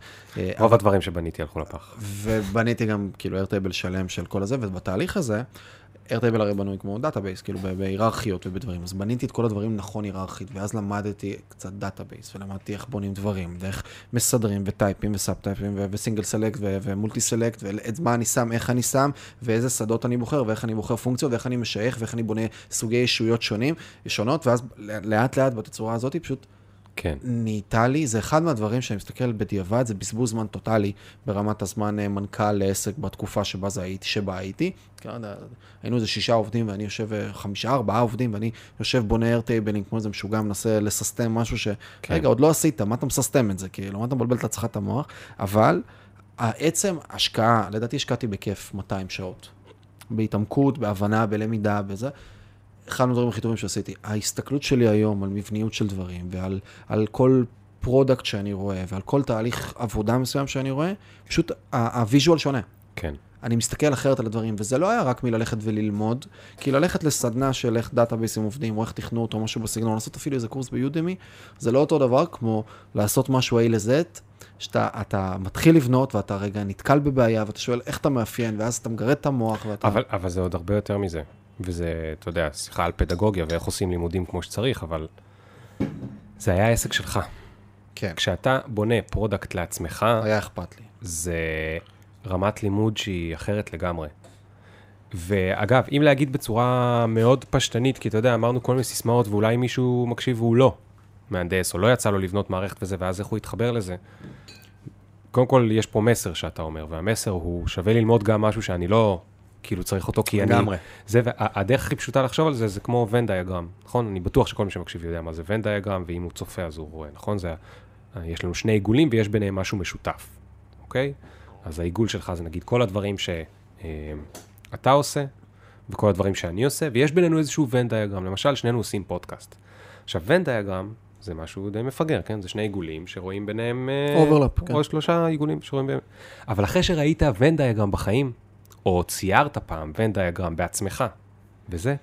רוב הדברים שבניתי הלכו לפח. ובניתי גם כאילו Airtable שלם של כל הזה, ובתהליך הזה, Airtable הרי בנוי כמו database, כאילו בהיררכיות ובדברים, אז בניתי את כל הדברים נכון היררכית, ואז למדתי קצת database, ולמדתי איך בונים דברים, ואיך מסדרים, וטייפים, ו sub טייפים, ו single select, ו multi select, ואת מה אני שם, איך אני שם, ואיזה שדות אני בוחר, ואיך אני בוחר פונקציות, ואיך אני משייך, ואיך אני בונה סוגי ישויות שונים, שונות, ואז לאט לאט בתצורה הזאת פשוט כן. נהייתה לי, זה אחד מהדברים שאני מסתכל בדיעבד, זה בזבוז זמן טוטאלי ברמת הזמן אה, מנכ"ל לעסק בתקופה שבה, זה הייתי, שבה הייתי. כן, היינו איזה שישה עובדים ואני יושב, אה, חמישה, ארבעה עובדים, ואני יושב בונה Airtabling כמו איזה משוגע, מנסה לססטם משהו ש... כן. רגע, עוד לא עשית, מה אתה מססטם את זה? כאילו, מה אתה מבלבל את עצמך את המוח? אבל העצם השקעה, לדעתי השקעתי בכיף 200 שעות. בהתעמקות, בהבנה, בלמידה, בזה. אחד מהדברים הכי טובים שעשיתי. ההסתכלות שלי היום על מבניות של דברים ועל על כל product שאני רואה ועל כל תהליך עבודה מסוים שאני רואה, פשוט ה-visual שונה. כן. אני מסתכל אחרת על הדברים, וזה לא היה רק מללכת וללמוד, כי ללכת לסדנה של איך דאטאבייסים עובדים, או איך תכנות, או משהו בסגנון, לעשות אפילו איזה קורס ב-Udemy, זה לא אותו דבר כמו לעשות משהו A ל-Z, שאתה מתחיל לבנות ואתה רגע נתקל בבעיה, ואתה שואל איך אתה מאפיין, ואז אתה מגרד את המוח ואתה... אבל, אבל זה עוד הרבה יותר מזה. וזה, אתה יודע, שיחה על פדגוגיה ואיך עושים לימודים כמו שצריך, אבל זה היה העסק שלך. כן. כשאתה בונה product לעצמך, היה אכפת לי. זה רמת לימוד שהיא אחרת לגמרי. ואגב, אם להגיד בצורה מאוד פשטנית, כי אתה יודע, אמרנו כל מיני סיסמאות, ואולי מישהו מקשיב והוא לא מהנדס, או לא יצא לו לבנות מערכת וזה, ואז איך הוא יתחבר לזה. קודם כל, יש פה מסר שאתה אומר, והמסר הוא שווה ללמוד גם משהו שאני לא כאילו צריך אותו כי אני... לגמרי. זה, והדרך הכי פשוטה לחשוב על זה, זה כמו ון דיאגרם, נכון? אני בטוח שכל מי שמקשיב יודע מה זה ון דיאגרם, ואם הוא צופה אז הוא רואה, נכון? זה, יש לנו שני עיגולים ויש ביניהם משהו משותף, אוקיי? אז העיגול שלך זה נגיד כל הדברים שאתה אה, עושה, וכל הדברים שאני עושה, ויש בינינו איזשהו ון דיאגרם. למשל, שנינו עושים פודקאסט. עכשיו, ון דיאגרם זה משהו די מפגר, כן? זה שני עיגולים שרואים ביניהם... overlap, אה, כן. או שלושה עיגולים שרואים ביניהם. אבל אחרי שראית Venn diagram בחיים, או ציירת פעם Venn diagram בעצמך, וזה,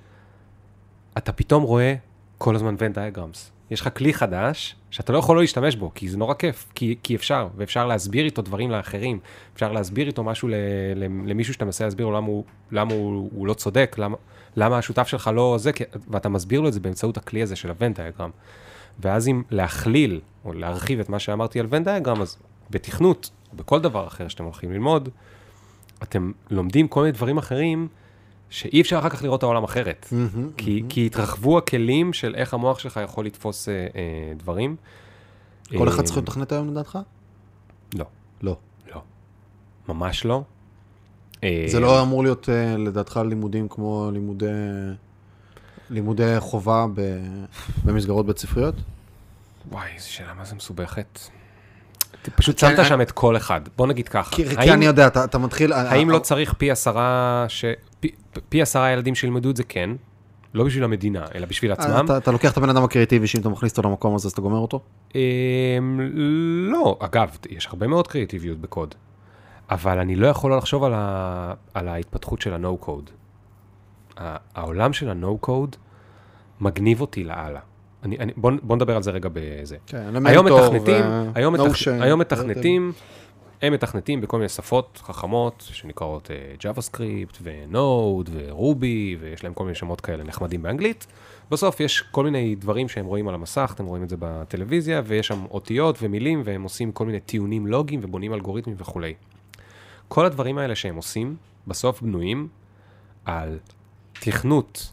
אתה פתאום רואה כל הזמן Venn diagrams. יש לך כלי חדש שאתה לא יכול לא להשתמש בו, כי זה נורא כיף, כי, כי אפשר, ואפשר להסביר איתו דברים לאחרים, אפשר להסביר איתו משהו ל, ל, למישהו שאתה מנסה להסביר לו למה הוא, למה הוא, הוא לא צודק, למה, למה השותף שלך לא זה, ואתה מסביר לו את זה באמצעות הכלי הזה של הוון דיאגרם. ואז אם להכליל, או להרחיב את מה שאמרתי על ון דיאגרם, אז בתכנות, בכל דבר אחר שאתם הולכים ללמוד, אתם לומדים כל מיני דברים אחרים, שאי אפשר אחר כך לראות את העולם אחרת. Mm-hmm, כי, mm-hmm. כי התרחבו הכלים של איך המוח שלך יכול לתפוס אה, אה, דברים. כל אחד צריך לתכנת היום לדעתך? לא. לא. לא. ממש לא. זה לא אמור להיות לדעתך לימודים כמו לימודי, לימודי חובה במסגרות בית ספריות? וואי, זו שאלה מה זה מסובכת. פשוט שמת שם את כל אחד. בוא נגיד ככה. כי אני יודע, אתה מתחיל... האם לא צריך פי עשרה, פי עשרה ילדים שילמדו את זה? כן. לא בשביל המדינה, אלא בשביל עצמם. אתה לוקח את הבן אדם הקריאטיבי, שאם אתה מכניס אותו למקום הזה, אז אתה גומר אותו? אמ, לא, אגב, יש הרבה מאוד קריאטיביות בקוד. אבל אני לא יכול לחשוב על ההתפתחות של ה-No-Code. העולם של ה-No-Code מגניב אותי לאללה. אני, אני, בוא, בוא נדבר על זה רגע בזה. כן, היום מתכנתים, ו... היום, מתכ... היום מתכנתים, הם מתכנתים בכל מיני שפות חכמות שנקראות uh, JavaScript ו-Node ו-Ruby, ויש להם כל מיני שמות כאלה נחמדים באנגלית. בסוף יש כל מיני דברים שהם רואים על המסך, אתם רואים את זה בטלוויזיה, ויש שם אותיות ומילים, והם עושים כל מיני טיעונים לוגיים ובונים אלגוריתמים וכולי. כל הדברים האלה שהם עושים, בסוף בנויים על תכנות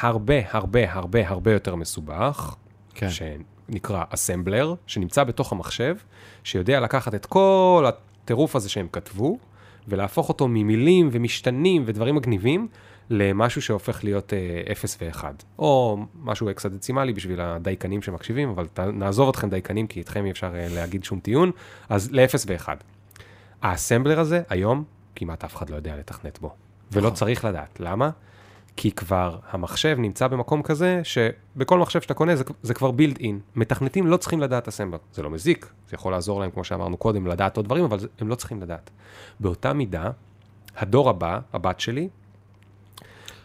הרבה, הרבה, הרבה, הרבה יותר מסובך, כן. שנקרא אסמבלר, שנמצא בתוך המחשב, שיודע לקחת את כל הטירוף הזה שהם כתבו, ולהפוך אותו ממילים ומשתנים ודברים מגניבים, למשהו שהופך להיות אה, 0 ו-1, או משהו אקסדצימלי בשביל הדייקנים שמקשיבים, אבל ת, נעזוב אתכם דייקנים, כי איתכם אי אפשר אה, להגיד שום טיעון, אז ל-0 ו-1. האסמבלר הזה, היום, כמעט אף אחד לא יודע לתכנת בו, ולא נכון. צריך לדעת. למה? כי כבר המחשב נמצא במקום כזה, שבכל מחשב שאתה קונה זה, זה כבר בילד אין. מתכנתים לא צריכים לדעת אסמבלר. זה לא מזיק, זה יכול לעזור להם, כמו שאמרנו קודם, לדעת עוד דברים, אבל זה, הם לא צריכים לדעת. באותה מידה, הדור הבא, הבת שלי,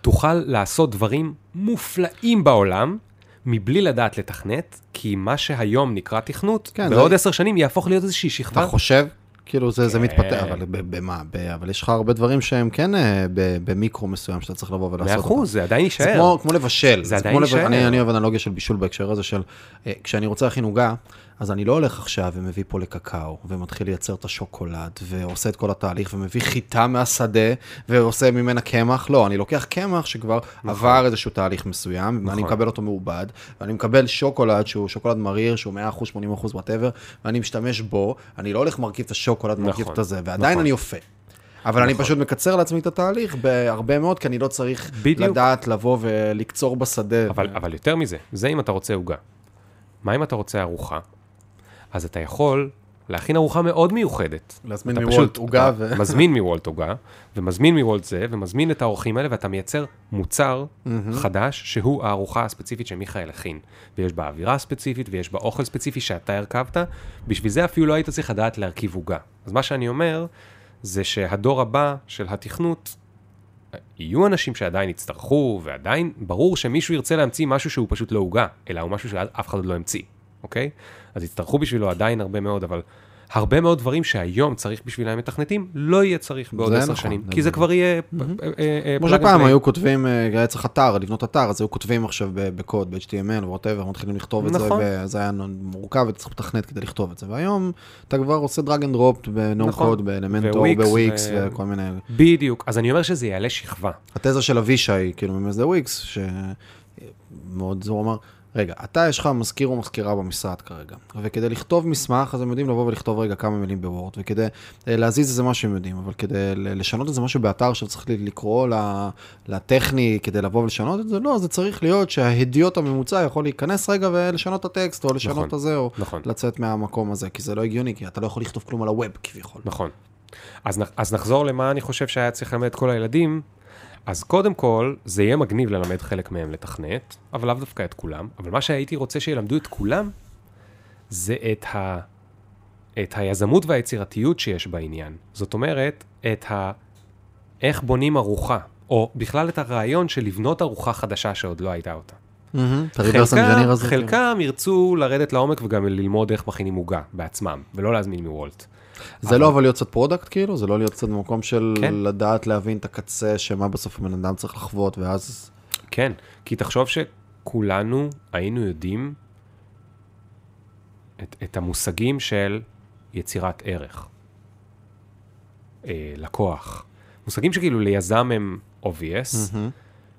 תוכל לעשות דברים מופלאים בעולם, מבלי לדעת לתכנת, כי מה שהיום נקרא תכנות, כן, בעוד זה- עשר שנים יהפוך להיות איזושהי שכבה. אתה חושב? כאילו זה, זה כן. מתפתח, אבל במה? ב- אבל יש לך הרבה דברים שהם כן אה, ב- במיקרו מסוים שאתה צריך לבוא ולעשות מאה. אחוז, זה עדיין זה יישאר. כמו, כמו לבשל. זה עדיין כמו לב- יישאר. אני, אני אוהב אנלוגיה של בישול בהקשר הזה של, אה, כשאני רוצה להכין עוגה, אז אני לא הולך עכשיו ומביא פולי קקאו, ומתחיל לייצר את השוקולד, ועושה את כל התהליך, ומביא חיטה מהשדה, ועושה ממנה קמח. לא, אני לוקח קמח שכבר עבר איזשהו תהליך מסוים, ואני נכון. מקבל אותו מעובד, ואני מקבל שוקולד שהוא שוקולד מריר, שהוא 100%, 80%, whatever, ואני משתמש בו, אני לא הולך מרכיב את השוקולד, מרכיב נכון, את הזה, ועדיין נכון. אני אופה. אבל אני נכון. פשוט מקצר לעצמי את התהליך בהרבה מאוד, כי אני לא צריך בדיוק. לדעת לבוא ולקצור בשדה. אבל, אבל יותר מזה, זה אם אתה רוצה עוגה. מה אם אתה רוצה ארוחה? אז אתה יכול להכין ארוחה מאוד מיוחדת. להזמין מוולט עוגה ו... מזמין מוולט עוגה, ומזמין מוולט זה, ומזמין את האורחים האלה, ואתה מייצר מוצר חדש, שהוא הארוחה הספציפית שמיכאל הכין. ויש בה אווירה ספציפית, ויש בה אוכל ספציפי שאתה הרכבת, בשביל זה אפילו לא היית צריך לדעת להרכיב עוגה. אז מה שאני אומר, זה שהדור הבא של התכנות, יהיו אנשים שעדיין יצטרכו, ועדיין ברור שמישהו ירצה להמציא משהו שהוא פשוט לא עוגה, אלא הוא משהו שאף אחד עוד לא המציא, אוקיי? אז יצטרכו בשבילו עדיין הרבה מאוד, אבל הרבה מאוד דברים שהיום צריך בשבילם מתכנתים, לא יהיה צריך בעוד עשר נכון, שנים, כי זה נכון. כבר יהיה... כמו שפעם היו כותבים, אה, היה צריך אתר, לבנות אתר, אז היו כותבים עכשיו בקוד, ב-HTML, whatever, מתחילים לכתוב את זה, נכון. וזה היה מורכב, וצריך לתכנת כדי לכתוב את זה. והיום אתה כבר עושה drag and drop ב-no נכון. code, באלמנטור, וויקס, בוויקס, וכל מיני... בדיוק, אז אני אומר שזה יעלה שכבה. התזה של אבישי, כאילו, ממייסדי וויקס, שמאוד הוא אמר, רגע, אתה יש לך מזכיר או מזכירה במשרד כרגע, וכדי לכתוב מסמך, אז הם יודעים לבוא ולכתוב רגע כמה מילים בוורד, וכדי אה, להזיז איזה משהו הם יודעים, אבל כדי לשנות איזה משהו באתר שצריך לקרוא לטכני כדי לבוא ולשנות את זה, לא, זה צריך להיות שההדיוט הממוצע יכול להיכנס רגע ולשנות את הטקסט, או לשנות נכון, את הזה, או נכון. לצאת מהמקום הזה, כי זה לא הגיוני, כי אתה לא יכול לכתוב כלום על הווב כביכול. נכון. אז, נ- אז נחזור למה אני חושב שהיה צריך ללמד את כל הילדים. אז קודם כל, זה יהיה מגניב ללמד חלק מהם לתכנת, אבל לאו דווקא את כולם. אבל מה שהייתי רוצה שילמדו את כולם, זה את, ה, את היזמות והיצירתיות שיש בעניין. זאת אומרת, את ה... איך בונים ארוחה, או בכלל את הרעיון של לבנות ארוחה חדשה שעוד לא הייתה אותה. חלקם. חלקם ירצו לרדת לעומק וגם ללמוד איך מכינים עוגה בעצמם, ולא להזמין מוולט. זה לא אבל להיות קצת product כאילו? זה לא להיות קצת במקום של כן. לדעת להבין את הקצה, שמה בסוף הבן אדם צריך לחוות, ואז... כן, כי תחשוב שכולנו היינו יודעים את, את המושגים של יצירת ערך, אה, לקוח. מושגים שכאילו ליזם הם obvious,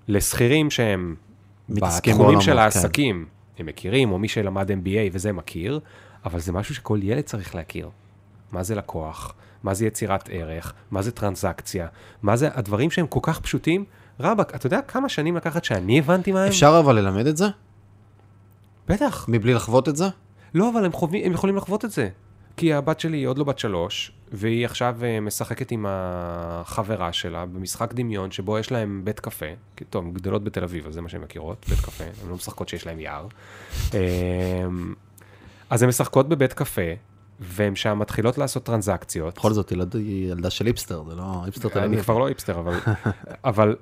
לשכירים שהם בתחומים של כן. העסקים, הם מכירים, או מי שלמד MBA וזה מכיר, אבל זה משהו שכל ילד צריך להכיר. מה זה לקוח? מה זה יצירת ערך? מה זה טרנזקציה? מה זה הדברים שהם כל כך פשוטים? רבאק, אתה יודע כמה שנים לקחת שאני הבנתי מה הם? אפשר אבל ללמד את זה? בטח. מבלי לחוות את זה? לא, אבל הם, חווים, הם יכולים לחוות את זה. כי הבת שלי היא עוד לא בת שלוש, והיא עכשיו אה, משחקת עם החברה שלה במשחק דמיון, שבו יש להם בית קפה. טוב, הן גדלות בתל אביב, אז זה מה שהן מכירות, בית קפה. הן לא משחקות שיש להם יער. אה, אז הן משחקות בבית קפה, והן שם מתחילות לעשות טרנזקציות. בכל זאת, ילד- היא ילדה של היפסטר, זה לא היפסטר תל אני אביב. כבר לא היפסטר, אבל... אבל...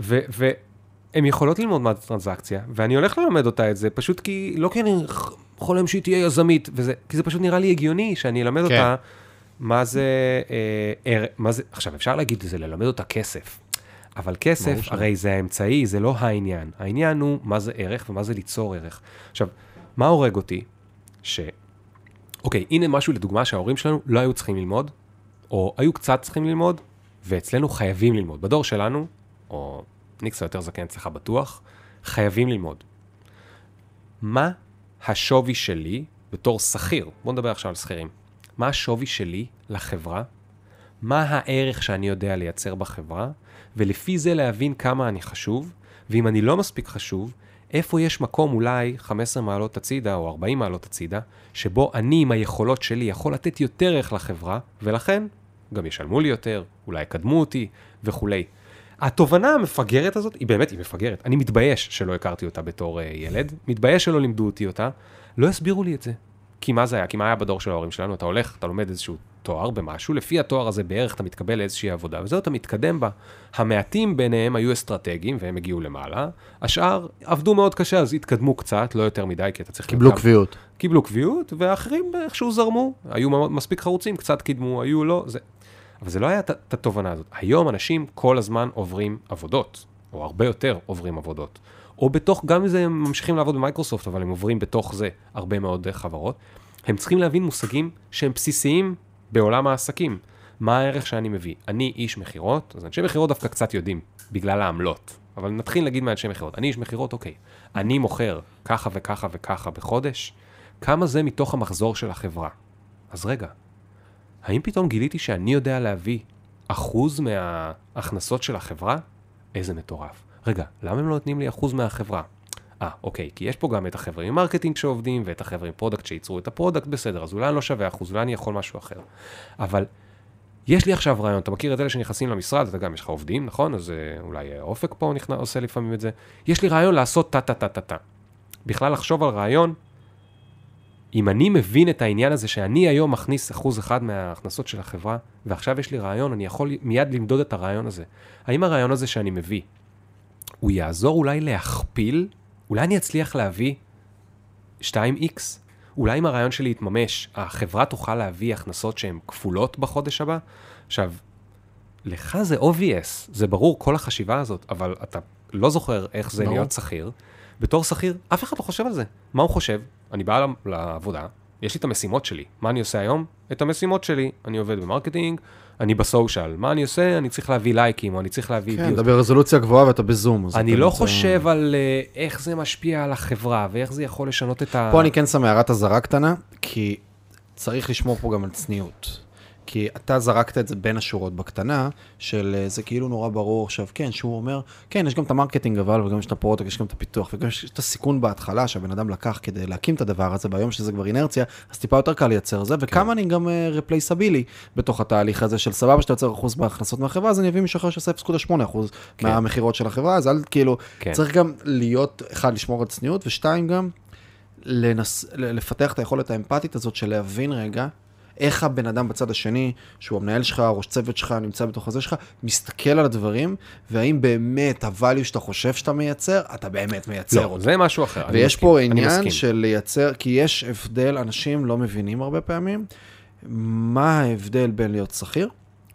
והן יכולות ללמוד מה זה טרנזקציה, ואני הולך ללמד אותה את זה, פשוט כי, לא כי אני חולם שהיא תהיה יזמית, וזה, כי זה פשוט נראה לי הגיוני שאני אלמד כן. אותה מה זה, אה, ער- מה זה, עכשיו אפשר להגיד, זה ללמד אותה כסף, אבל כסף. הרי זה האמצעי, זה לא העניין. העניין הוא מה זה ערך ומה זה ליצור ערך. עכשיו, מה הורג אותי? ש... אוקיי, הנה משהו לדוגמה שההורים שלנו לא היו צריכים ללמוד, או היו קצת צריכים ללמוד, ואצלנו חייבים ללמוד. בדור שלנו, או ניקס היותר זקן אצלך בטוח, חייבים ללמוד. מה השווי שלי בתור שכיר? בואו נדבר עכשיו על שכירים. מה השווי שלי לחברה? מה הערך שאני יודע לייצר בחברה? ולפי זה להבין כמה אני חשוב, ואם אני לא מספיק חשוב, איפה יש מקום אולי 15 מעלות הצידה או 40 מעלות הצידה, שבו אני עם היכולות שלי יכול לתת יותר ערך לחברה, ולכן גם ישלמו לי יותר, אולי יקדמו אותי וכולי. התובנה המפגרת הזאת, היא באמת, היא מפגרת. אני מתבייש שלא הכרתי אותה בתור uh, ילד, מתבייש שלא לימדו אותי אותה, לא הסבירו לי את זה. כי מה זה היה? כי מה היה בדור של ההורים שלנו? אתה הולך, אתה לומד איזשהו תואר במשהו, לפי התואר הזה בערך אתה מתקבל לאיזושהי עבודה, וזהו, אתה מתקדם בה. המעטים ביניהם היו אסטרטגיים, והם הגיעו למעלה, השאר עבדו מאוד קשה, אז התקדמו קצת, לא יותר מדי, כי אתה צריך... קיבלו קביעות. קיבלו קביעות, ואחרים איכשהו זרמו, היו מספיק חרוצים, קצת קידמו, היו לא, זה... אבל זה לא היה את התובנה הזאת. היום אנשים כל הזמן עוברים עבודות, או הרבה יותר עוברים עבודות. או בתוך, גם אם הם ממשיכים לעבוד במייקרוסופט, אבל הם עוברים בתוך זה הרבה מאוד אה, חברות. הם צריכים להבין מושגים שהם בסיסיים בעולם העסקים. מה הערך שאני מביא? אני איש מכירות, אז אנשי מכירות דווקא קצת יודעים, בגלל העמלות. אבל נתחיל להגיד מאנשי מכירות. אני איש מכירות, אוקיי. אני מוכר ככה וככה וככה בחודש, כמה זה מתוך המחזור של החברה? אז רגע, האם פתאום גיליתי שאני יודע להביא אחוז מההכנסות של החברה? איזה מטורף. רגע, למה הם לא נותנים לי אחוז מהחברה? אה, אוקיי, כי יש פה גם את החבר'ה עם marketing שעובדים, ואת החבר'ה עם product שייצרו את ה-product, בסדר, אז אולי אני לא שווה אחוז, אולי אני יכול משהו אחר. אבל יש לי עכשיו רעיון, אתה מכיר את אלה שנכנסים למשרד, אתה גם, יש לך עובדים, נכון? אז אה, אולי אה, אופק פה נכנס, עושה לפעמים את זה. יש לי רעיון לעשות טה-טה-טה-טה-טה. בכלל לחשוב על רעיון, אם אני מבין את העניין הזה שאני היום מכניס אחוז אחד מההכנסות של החברה, ועכשיו יש לי רעיון, אני יכול מיד למדוד את הרעיון הזה. האם הרעיון הזה שאני מביא, הוא יעזור אולי להכפיל? אולי אני אצליח להביא 2x? אולי אם הרעיון שלי יתממש, החברה תוכל להביא הכנסות שהן כפולות בחודש הבא? עכשיו, לך זה obvious, זה ברור כל החשיבה הזאת, אבל אתה לא זוכר איך זה ברור. להיות שכיר. בתור שכיר, אף אחד לא חושב על זה. מה הוא חושב? אני בא לעבודה, יש לי את המשימות שלי. מה אני עושה היום? את המשימות שלי. אני עובד ב-marketing, אני ב-social. מה אני עושה? אני צריך להביא לייקים, או אני צריך להביא... כן. אתה ברזולוציה גבוהה ואתה בזום. אני לא חושב על אה, איך זה משפיע על החברה, ואיך זה יכול לשנות את ה... פה אני כן שם הערת אזהרה קטנה, כי צריך לשמור פה גם על צניעות. כי אתה זרקת את זה בין השורות בקטנה, של אה, זה כאילו נורא ברור עכשיו, כן, שהוא אומר, כן, יש גם את ה-marketing אבל, וגם יש את ה-product, יש גם את הפיתוח, וגם יש את הסיכון בהתחלה שהבן אדם לקח כדי להקים את הדבר הזה, והיום שזה כבר אינרציה, אז טיפה יותר קל לייצר זה, וכמה אני גם רפלייסבילי בתוך התהליך הזה של סבבה שאתה יוצר אחוז בהכנסות מהחברה, אז אני אביא מישהו אחר שעושה 0.8 אחוז כן. מהמכירות של החברה, אז אל כאילו, כן. צריך גם להיות, אחד, לשמור על צניעות, ושתיים גם, לנס... לפתח את היכולת האמפתית הזאת של להבין רגע איך הבן אדם בצד השני, שהוא המנהל שלך, ראש צוות שלך, נמצא בתוך הזה שלך, מסתכל על הדברים, והאם באמת הvalue שאתה חושב שאתה מייצר, אתה באמת מייצר לא, אותו. זה משהו אחר. ויש מסכים, פה אני עניין מסכים. של לייצר, כי יש הבדל, אנשים לא מבינים הרבה פעמים, מה ההבדל בין להיות שכיר,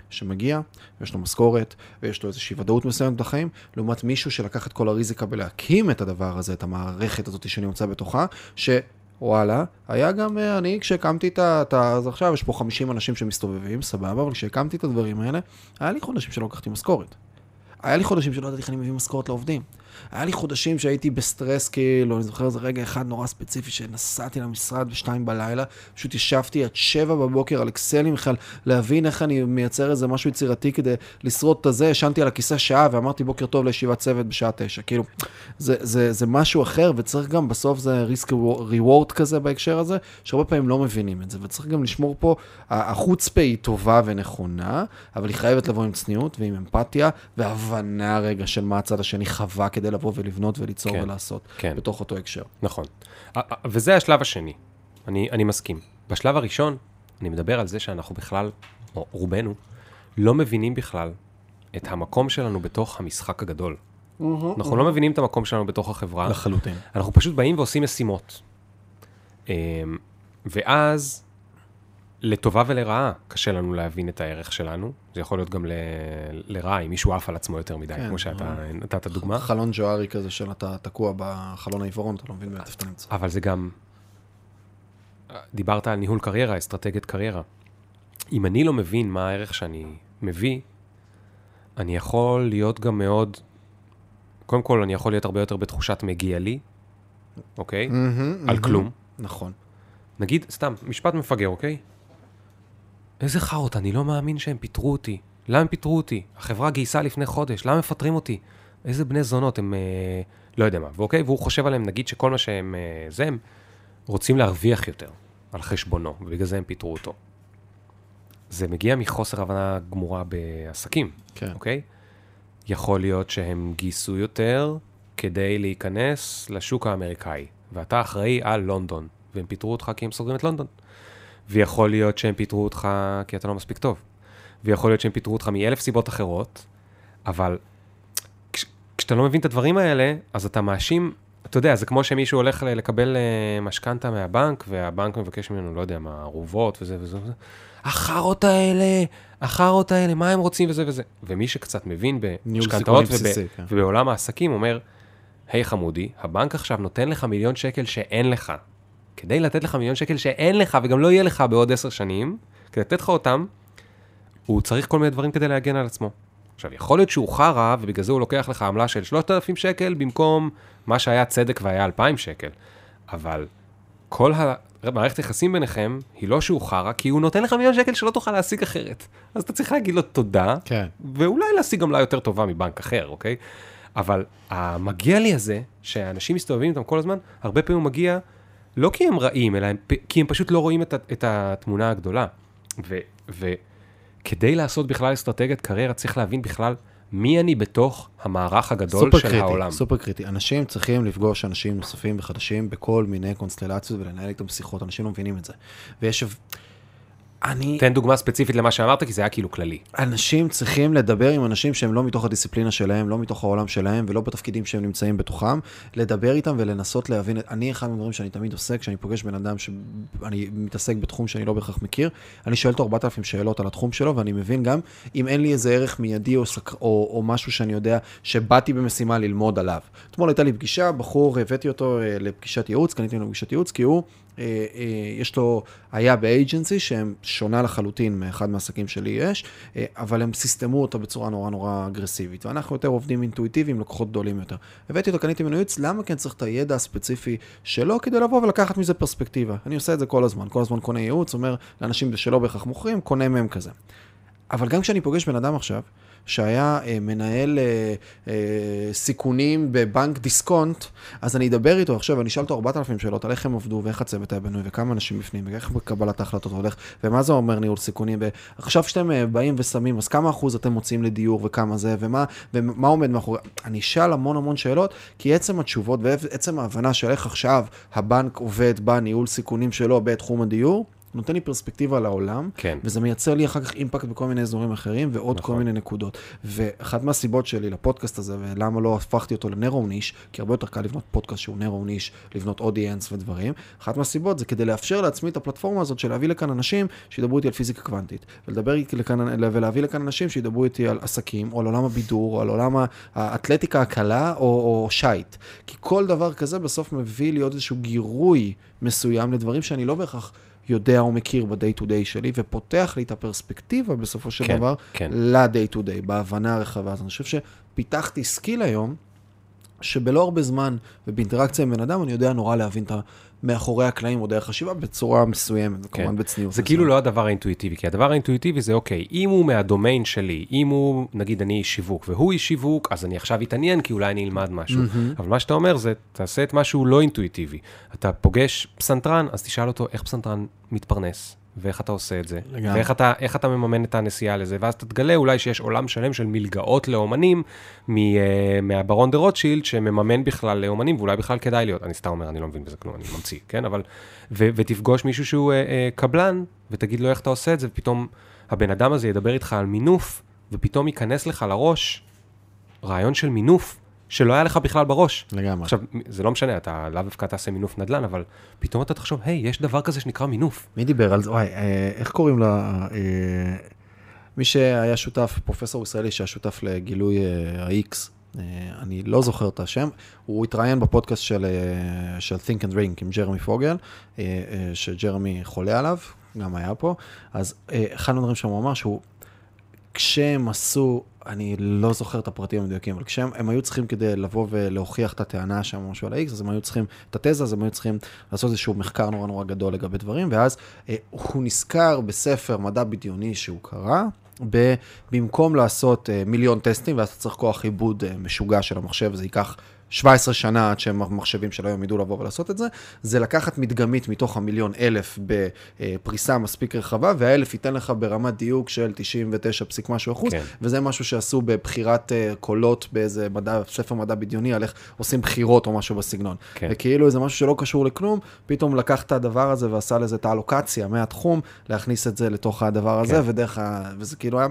שמגיע, ויש לו משכורת, ויש לו איזושהי ודאות מסוימת בחיים, לעומת מישהו שלקח את כל הריזיקה בלהקים את הדבר הזה, את המערכת הזאת שאני נמצא בתוכה, שוואלה, היה גם אה, אני, כשהקמתי. את ה- אז עכשיו יש פה 50 אנשים שמסתובבים, סבבה, אבל כשהקמתי את הדברים האלה, היה לי חודשים שלא לקחתי משכורת. היה לי חודשים שלא ידעתי איך אני מביא משכורת לעובדים. היה לי חודשים שהייתי בסטרס, כאילו, אני זוכר איזה רגע אחד נורא ספציפי, שנסעתי למשרד בשתיים בלילה, פשוט ישבתי עד שבע בבוקר על אקסלים בכלל, להבין איך אני מייצר איזה משהו יצירתי כדי לשרוד את הזה, ישנתי על הכיסא שעה ואמרתי בוקר טוב לישיבת צוות בשעה תשע. כאילו, זה, זה, זה משהו אחר, וצריך גם, בסוף זה ריסק ריוורד כזה בהקשר הזה, שהרבה פעמים לא מבינים את זה, וצריך גם לשמור פה, החוצפה היא טובה ונכונה, אבל היא חייבת לבוא עם צניעות ועם אמפתיה, והבנה רגע של מה הצד השני חווה כדי לבוא ולבנות וליצור כן, ולעשות כן. בתוך אותו הקשר. נכון. וזה השלב השני. אני, אני מסכים. בשלב הראשון, אני מדבר על זה שאנחנו בכלל, או רובנו, לא מבינים בכלל את המקום שלנו בתוך המשחק הגדול. אנחנו לא מבינים את המקום שלנו בתוך החברה. לחלוטין. אנחנו פשוט באים ועושים משימות. אמ, ואז, לטובה ולרעה, קשה לנו להבין את הערך שלנו. זה יכול להיות גם ל- לרעה, אם מישהו עף על עצמו יותר מדי, כן, כמו שאתה נתת דוגמה. חלון ג'וארי כזה של אתה תקוע בחלון העיוורון, אתה לא מבין איפה אתה נמצא. אבל זה גם... דיברת על ניהול קריירה, אסטרטגיית קריירה. אם אני לא מבין מה הערך שאני מביא, אני יכול להיות גם מאוד... קודם כל, אני יכול להיות הרבה יותר בתחושת מגיע לי, אוקיי? מהמם, על מהמם. כלום. נכון. נגיד, סתם, משפט מפגר, אוקיי? איזה חארות, אני לא מאמין שהם פיטרו אותי. למה הם פיטרו אותי? החברה גייסה לפני חודש, למה מפטרים אותי? איזה בני זונות הם, אה, לא יודע מה, ואוקיי, והוא חושב עליהם, נגיד שכל מה שהם, אה, זה, הם רוצים להרוויח יותר על חשבונו, ובגלל זה הם פיטרו אותו. זה מגיע מחוסר הבנה גמורה בעסקים, כן. אוקיי? יכול להיות שהם גייסו יותר כדי להיכנס לשוק האמריקאי, ואתה אחראי על לונדון, והם פיטרו אותך כי הם סוגרים את לונדון. ויכול להיות שהם פיטרו אותך כי אתה לא מספיק טוב. ויכול להיות שהם פיטרו אותך מאלף סיבות אחרות, אבל כש, כשאתה לא מבין את הדברים האלה, אז אתה מאשים, אתה יודע, זה כמו שמישהו הולך לקבל אה, משכנתה מהבנק, והבנק מבקש ממנו, לא יודע מה, ערובות וזה וזה וזה. החארות האלה, החארות האלה, מה הם רוצים וזה וזה. ומי שקצת מבין במשכנתאות בסיסי, כן. ובעולם העסקים אומר, היי חמודי, הבנק עכשיו נותן לך מיליון שקל שאין לך. כדי לתת לך מיליון שקל שאין לך וגם לא יהיה לך בעוד עשר שנים, כדי לתת לך אותם, הוא צריך כל מיני דברים כדי להגן על עצמו. עכשיו, יכול להיות שהוא חרא, ובגלל זה הוא לוקח לך עמלה של 3,000 שקל במקום מה שהיה צדק והיה 2,000 שקל. אבל כל המערכת היחסים ביניכם היא לא שהוא חרא, כי הוא נותן לך מיליון שקל שלא תוכל להשיג אחרת. אז אתה צריך להגיד לו תודה, כן. ואולי להשיג עמלה יותר טובה מבנק אחר, אוקיי? אבל המגיע לי הזה, שאנשים מסתובבים איתם כל הזמן, הרבה פעמים הוא מגיע לא כי הם רעים, אלא הם, כי הם פשוט לא רואים את, את התמונה הגדולה. ו, וכדי לעשות בכלל אסטרטגיית קריירה, צריך להבין בכלל מי אני בתוך המערך הגדול של קריטי, העולם. סופר קריטי. אנשים צריכים לפגוש אנשים נוספים וחדשים בכל מיני קונסטלציות ולנהל איתם שיחות, אנשים לא מבינים את זה. ויש... אני... תן דוגמה ספציפית למה שאמרת, כי זה היה כאילו כללי. אנשים צריכים לדבר עם אנשים שהם לא מתוך הדיסציפלינה שלהם, לא מתוך העולם שלהם ולא בתפקידים שהם נמצאים בתוכם, לדבר איתם ולנסות להבין, אני אחד מהדברים שאני תמיד עושה, כשאני פוגש בן אדם שאני מתעסק בתחום שאני לא בהכרח מכיר, אני שואל אותו 4,000 שאלות על התחום שלו ואני מבין גם אם אין לי איזה ערך מיידי או, סק... או, או משהו שאני יודע שבאתי במשימה ללמוד עליו. אתמול הייתה לי פגישה, בחור, הבאתי אותו אה, לפגישת ייעוץ, קניתי לו פגישת ייעוץ, כי הוא... אה, אה, יש לו, היה באג'נסי שהם שונה לחלוטין מאחד מהעסקים שלי יש, אה, אבל הם סיסטמו אותו בצורה נורא נורא אגרסיבית, ואנחנו יותר עובדים אינטואיטיביים, לקוחות גדולים יותר. הבאתי אותו, קניתי ממנו ייעוץ, למה כן צריך את הידע הספציפי שלו כדי לבוא ולקחת מזה פרספקטיבה. אני עושה את זה כל הזמן, כל הזמן קונה ייעוץ, אומר לאנשים שלא בהכרח מוכרים, קונה מהם כזה. אבל גם כשאני פוגש בן אדם עכשיו, שהיה אה, מנהל אה, אה, סיכונים בבנק דיסקונט, אז אני אדבר איתו עכשיו, ואני אשאל אותו 4,000 שאלות על איך הם עבדו, ואיך הצוות היה בנוי, וכמה אנשים בפנים, ואיך קבלת ההחלטות הולך, ומה זה אומר ניהול סיכונים, ועכשיו שאתם אה, באים ושמים, אז כמה אחוז אתם מוצאים לדיור, וכמה זה, ומה, ומה עומד מאחורי, אני אשאל המון המון שאלות, כי עצם התשובות ועצם ההבנה של איך עכשיו הבנק עובד בניהול סיכונים שלו בתחום הדיור, נותן לי פרספקטיבה לעולם, כן. וזה מייצר לי אחר כך אימפקט בכל מיני אזורים אחרים ועוד נכון. כל מיני נקודות. ואחת מהסיבות שלי לפודקאסט הזה, ולמה לא הפכתי אותו לנרו ניש, כי הרבה יותר קל לבנות פודקאסט שהוא נרו ניש, לבנות אודיאנס ודברים, אחת מהסיבות זה כדי לאפשר לעצמי את הפלטפורמה הזאת של להביא לכאן אנשים שידברו איתי על פיזיקה קוונטית, ולדבר לכאן, ולהביא לכאן אנשים שידברו איתי על עסקים, או על עולם הבידור, או על עולם האתלטיקה הקלה, או, או שייט. כי כל דבר כזה בסוף מביא לי עוד איזשהו גירוי מסוים לדברים שאני לא בהכרח... יודע או מכיר ב-day to day שלי, ופותח לי את הפרספקטיבה בסופו של כן, דבר כן. ל-day to day, בהבנה הרחבה. אז אני חושב שפיתחתי skill היום, שבלא הרבה זמן ובאינטראקציה עם בן אדם, אני יודע נורא להבין את מאחורי הקלעים או דרך חשיבה בצורה מסוימת, וכמובן בצניעות. זה. כאילו לא הדבר האינטואיטיבי, כי הדבר האינטואיטיבי זה אוקיי, אם הוא מהדומיין שלי, אם הוא, נגיד אני איש שיווק והוא איש שיווק, אז אני עכשיו אתעניין כי אולי אני אלמד משהו. אבל מה שאתה אומר זה, תעשה את משהו לא אינטואיטיבי. אתה פוגש פסנתרן, אז תשאל אותו איך פסנתרן מתפרנס. ואיך אתה עושה את זה, לגמרי. ואיך אתה, אתה מממן את הנסיעה לזה, ואז אתה תגלה אולי שיש עולם שלם של מלגאות לאומנים מ, uh, מהברון דה רוטשילד, שמממן בכלל לאומנים, ואולי בכלל כדאי להיות, אני סתם אומר, אני לא מבין בזה כלום, אני ממציא, כן? אבל, ו, ותפגוש מישהו שהוא uh, uh, קבלן, ותגיד לו איך אתה עושה את זה, ופתאום הבן אדם הזה ידבר איתך על מינוף, ופתאום ייכנס לך לראש רעיון של מינוף, שלא היה לך בכלל בראש. לגמרי. עכשיו, זה לא משנה, אתה לאו דווקא תעשה מינוף נדל"ן, אבל פתאום אתה תחשוב, היי, יש דבר כזה שנקרא מינוף. מי דיבר על זה? וואי, אה, איך קוראים לה? אה, מי שהיה שותף, פרופסור ישראלי שהיה שותף לגילוי אה, ה-X, אה, אני לא זוכר את השם, הוא התראיין בפודקאסט של, אה, של Think and Drink עם ג'רמי פוגל, שג'רמי חולה עליו, גם היה פה, אז אחד מהדברים שם הוא אמר שהוא, כשהם עשו, אני לא זוכר את הפרטים המדויקים, אבל כשהם הם היו צריכים כדי לבוא ולהוכיח את הטענה שם, משהו על ה-X, אז הם היו צריכים, את התזה, אז הם היו צריכים לעשות איזשהו מחקר נורא נורא גדול לגבי דברים, ואז אה, הוא נזכר בספר מדע בדיוני שהוא קרא, ב- במקום לעשות אה, מיליון טסטים, ואז אתה צריך כוח עיבוד אה, משוגע של המחשב, זה ייקח 17 שנה עד שהמחשבים של היום ידעו לבוא ולעשות את זה, זה לקחת מדגמית מתוך המיליון אלף בפריסה מספיק רחבה, והאלף ייתן לך ברמת דיוק של 99 פסיק משהו אחוז, כן. וזה משהו שעשו בבחירת אה, קולות באיזה מדע, ספר מדע בדיוני, על איך עושים בחירות או משהו בסגנון. כן. וכאילו איזה משהו שלא קשור לכלום, פתאום לקח את הדבר הזה ועשה לזה את האלוקציה מהתחום, להכניס את זה לתוך הדבר הזה, כן. ודרך ה... וזה כאילו היה,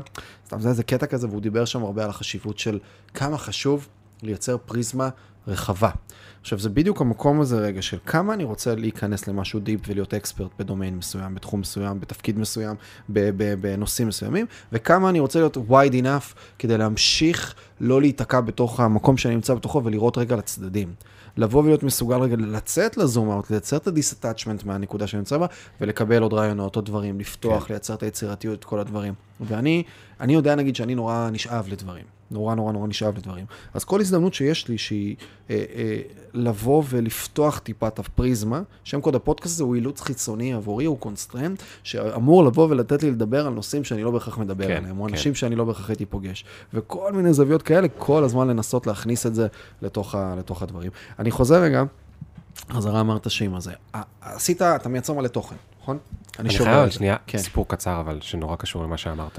סתם זה איזה קטע כזה, והוא דיבר שם הרבה על החשיבות של כמה חשוב לייצר פריזמה רחבה. עכשיו, זה בדיוק המקום הזה רגע של כמה אני רוצה להיכנס למשהו deep ולהיות expert ב-domain מסוים, בתחום מסוים, בתפקיד מסוים, בנושאים מסוימים, וכמה אני רוצה להיות wide enough כדי להמשיך לא להיתקע בתוך המקום שאני נמצא בתוכו ולראות רגע לצדדים. לבוא ולהיות מסוגל רגע לצאת ל-zoom out, לייצר את ה-detachment מהנקודה שאני נמצא בה, ולקבל עוד רעיונות, עוד דברים, לפתוח, כן. לייצר את היצירתיות, את כל הדברים. ואני, אני יודע נגיד שאני נורא נשאב לדברים. נורא נורא נורא נשאב לדברים. אז כל הזדמנות שיש לי שהיא אה, אה, לבוא ולפתוח טיפה את הפריזמה, שם קוד הפודקאסט הזה הוא אילוץ חיצוני עבורי, הוא קונסטרנט, שאמור לבוא ולתת לי לדבר על נושאים שאני לא בהכרח מדבר כן, עליהם, או כן. אנשים שאני לא בהכרח הייתי פוגש. וכל מיני זוויות כאלה, כל הזמן לנסות להכניס את זה לתוך, ה, לתוך הדברים. אני חוזר רגע, חזרה אמרת שעם הזה. עשית, אתה מייצר מלא תוכן, נכון? אני שובר חייב. שנייה, כן. סיפור קצר, אבל שנורא קשור למה שאמרת.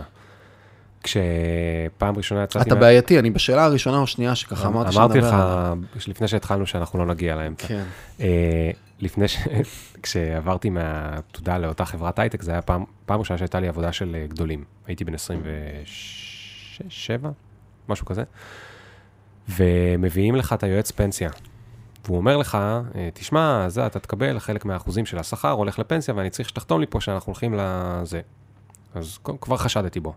כשפעם ראשונה יצאתי... אתה מה- בעייתי, אני בשאלה הראשונה או שנייה שככה אמרת אמרתי לך, שנדבר עליה. לפני שהתחלנו, שאנחנו לא נגיע לאמצע. כן. אה, לפני ש... כשעברתי מהעתודה לאותה חברת הייטק, זה היה פעם, פעם ראשונה שהייתה לי עבודה של אה, גדולים. הייתי בן 27, משהו כזה, ומביאים לך את היועץ פנסיה. והוא אומר לך, אה, תשמע, זה, אתה תקבל חלק מהאחוזים של השכר, הולך לפנסיה, ואני צריך שתחתום לי פה שאנחנו הולכים לזה. אז כבר חשדתי בו.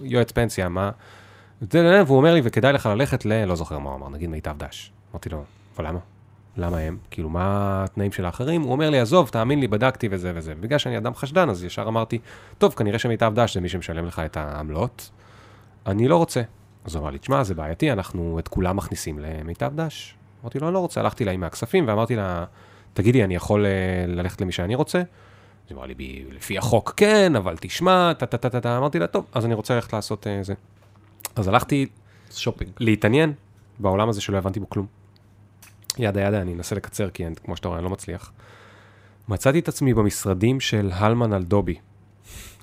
יועץ פנסיה, מה... והוא אומר לי, וכדאי לך ללכת ל... לא זוכר מה הוא אמר, נגיד מיטב דש. אמרתי לו, אבל למה? למה הם? כאילו, מה התנאים של האחרים? הוא אומר לי, עזוב, תאמין לי, בדקתי וזה וזה. בגלל שאני אדם חשדן, אז ישר אמרתי, טוב, כנראה שמיטב דש זה מי שמשלם לך את העמלות. אני לא רוצה. אז הוא אמר לי, תשמע, זה בעייתי, אנחנו את כולם מכניסים למיטב דש. אמרתי לו, אני לא רוצה, הלכתי לה עם הכספים, ואמרתי לה, תגידי, אני יכול אה, ללכת למי שאני רוצה? אז היא אמרה לי, "ב- לפי החוק כן, אבל תשמע, טה-טה-טה-טה, אמרתי לה, טוב, אז אני רוצה ללכת לעשות אה, זה. אז הלכתי שופינג. להתעניין בעולם הזה שלא הבנתי בו כלום. ידה ידה, אני אנסה לקצר, כי אני, כמו שאתה רואה, אני לא מצליח. מצאתי את עצמי במשרדים של הלמן אלדובי,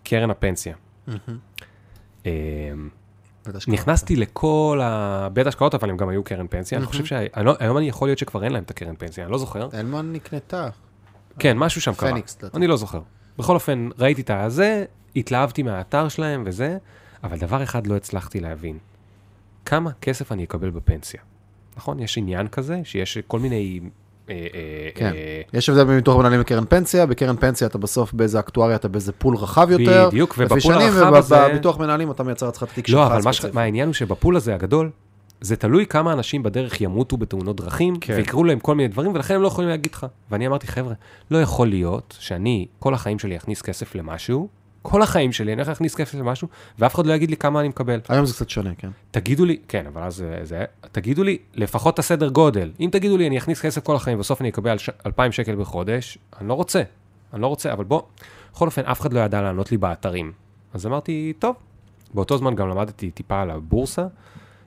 קרן הפנסיה. השקעות. נכנסתי לכל ה... בית השקעות, אבל הם גם היו קרן פנסיה. אני חושב שהיום אני יכול להיות שכבר אין להם את הקרן פנסיה, אני לא זוכר. אלמן נקנתה. כן, משהו שם קרה. פניקס. אני לא זוכר. בכל אופן, ראיתי את הזה, התלהבתי מהאתר שלהם וזה, אבל דבר אחד לא הצלחתי להבין. כמה כסף אני אקבל בפנסיה? נכון? יש עניין כזה, שיש כל מיני... אה, אה, כן. אה, יש הבדל בין ביטוח מנהלים לקרן פנסיה, בקרן פנסיה אתה בסוף באיזה אקטואריה, אתה באיזה פול רחב יותר. בדיוק, לפי ובפול שנים, הרחב הזה- ובביטוח מנהלים אתה מייצר לעצמך את התיק שלך לא, אבל. מה העניין הוא שבפול הזה הגדול, זה תלוי כמה אנשים בדרך ימותו בתאונות דרכים, כן. ויקרו להם כל מיני דברים, ולכן הם לא יכולים להגיד לך. ואני אמרתי, חבר'ה, לא יכול להיות שאני כל החיים שלי אכניס כסף למשהו, כל החיים שלי אני הולך להכניס כסף למשהו, ואף אחד לא יגיד לי כמה אני מקבל. היום זה קצת שונה, כן. תגידו לי, כן, אבל אז זה, תגידו לי לפחות את הסדר גודל. אם תגידו לי, אני אכניס כסף כל החיים, בסוף אני אקבל ש- 2,000 שקל בחודש, אני לא רוצה. אני לא רוצה, אבל בוא, בכל אופן, אף אחד לא ידע לענות לי באתרים. אז אמרתי, טוב. באותו זמן גם למדתי טיפה על הבורסה,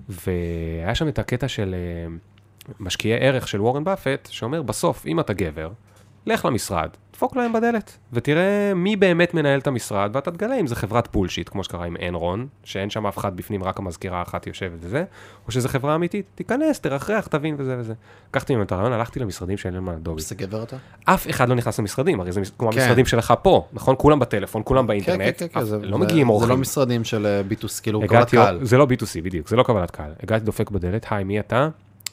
והיה שם את הקטע של אה, משקיעי ערך של וורן באפט, שאומר, בסוף, אם אתה גבר, לך למשרד, דפוק להם בדלת, ותראה מי באמת מנהל את המשרד, ואתה תגלה אם זה חברת bullshit, כמו שקרה עם אנרון, שאין שם אף אחד בפנים, רק המזכירה האחת יושבת וזה, או שזה חברה אמיתית, תיכנס, תרחח, תבין וזה וזה. לקחתי ממנו את הרעיון, הלכתי למשרדים של אלמן אדובי. זה גבר אתה? אף אחד לא נכנס למשרדים, הרי זה כמו כן. המשרדים שלך פה, נכון? כולם בטלפון, כולם כן, באינטרנט, כן, כן, אף- זה- לא זה- מגיעים זה אורחים. לא משרדים של אה, ביטוס, כאילו, קבלת קהל. זה לא B2C בדיוק, זה לא קבלת קהל. הגעתי דופק בדלת, היי, מי אתה?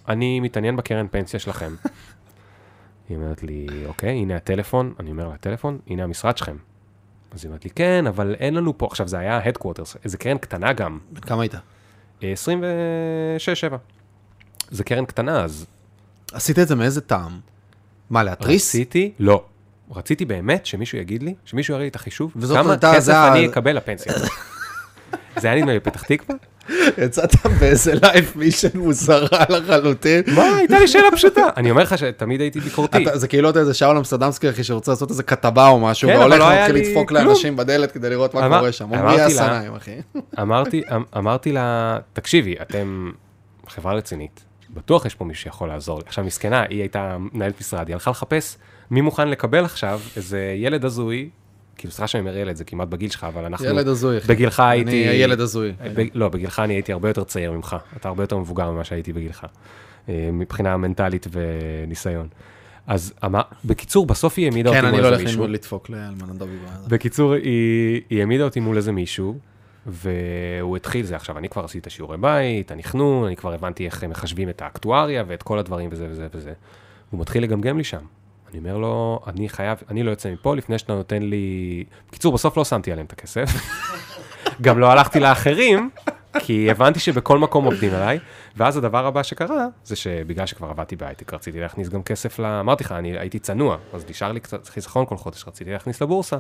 אני מתעניין בקרן פנסיה שלכם. היא אומרת לי, אוקיי, הנה הטלפון, אני אומר לה, טלפון, הנה המשרד שלכם. אז היא אומרת לי, כן, אבל אין לנו פה, עכשיו זה היה ה-Headquarters, איזה קרן קטנה גם, בן כמה היית? אה, 26-7. זה קרן קטנה, אז עשית את זה מאיזה טעם? מה, להתריס? רציתי, לא. רציתי באמת שמישהו יגיד לי, שמישהו יראה לי את החישוב, כמה כסף זה אני אקבל לפנסיה. זה היה נדמה לי בפתח תקווה, יצאת באיזה life mission מוזרה לחלוטין. מה, הייתה לי שאלה פשוטה. אני אומר לך שתמיד הייתי ביקורתי. זה כאילו אתה איזה שאול אמסטרדמסקי, אחי, שרוצה לעשות איזה כתבה או משהו, כן, והולך לא ומתחיל לדפוק. לאנשים בדלת כדי לראות מה קורה שם. לה- הסנאים, אחי. אמרתי, אמ- אמרתי לה, תקשיבי, אתם חברה רצינית, בטוח יש פה מישהו שיכול לעזור לי. עכשיו, מסכנה, היא הייתה מנהלת משרד, היא הלכה לחפש מי מוכן לקבל עכשיו איזה ילד הזוי, כאילו, סליחה שאני אומר ילד, זה כמעט בגיל שלך, אבל אנחנו... ילד הזוי. בגילך הייתי... אני הילד הזוי. ב... לא, בגילך אני הייתי הרבה יותר צעיר ממך. אתה הרבה יותר מבוגר ממה שהייתי בגילך, אה, מבחינה מנטלית וניסיון. אז אמר, בקיצור, בסוף היא העמידה כן, אותי אני מול לא איזה הולך מישהו. ללמוד לדפוק לאלמנה דוד. בקיצור, היא, היא העמידה אותי מול איזה מישהו, והוא התחיל זה. עכשיו, אני כבר עשיתי את השיעורי בית, הנכנון, אני כבר הבנתי איך מחשבים את האקטואריה ואת כל הדברים וזה וזה וזה. הוא מתחיל לגמגם לי שם. אני אומר לו, אני חייב, אני לא יוצא מפה לפני שאתה נותן לי... בקיצור, בסוף לא שמתי עליהם את הכסף. גם לא הלכתי לאחרים, כי הבנתי שבכל מקום עובדים עליי. ואז הדבר הבא שקרה, זה שבגלל שכבר עבדתי בהייטק, רציתי להכניס גם כסף ל... אמרתי לך, אני הייתי צנוע, אז נשאר לי קצת חיסכון כל חודש, רציתי להכניס לבורסה.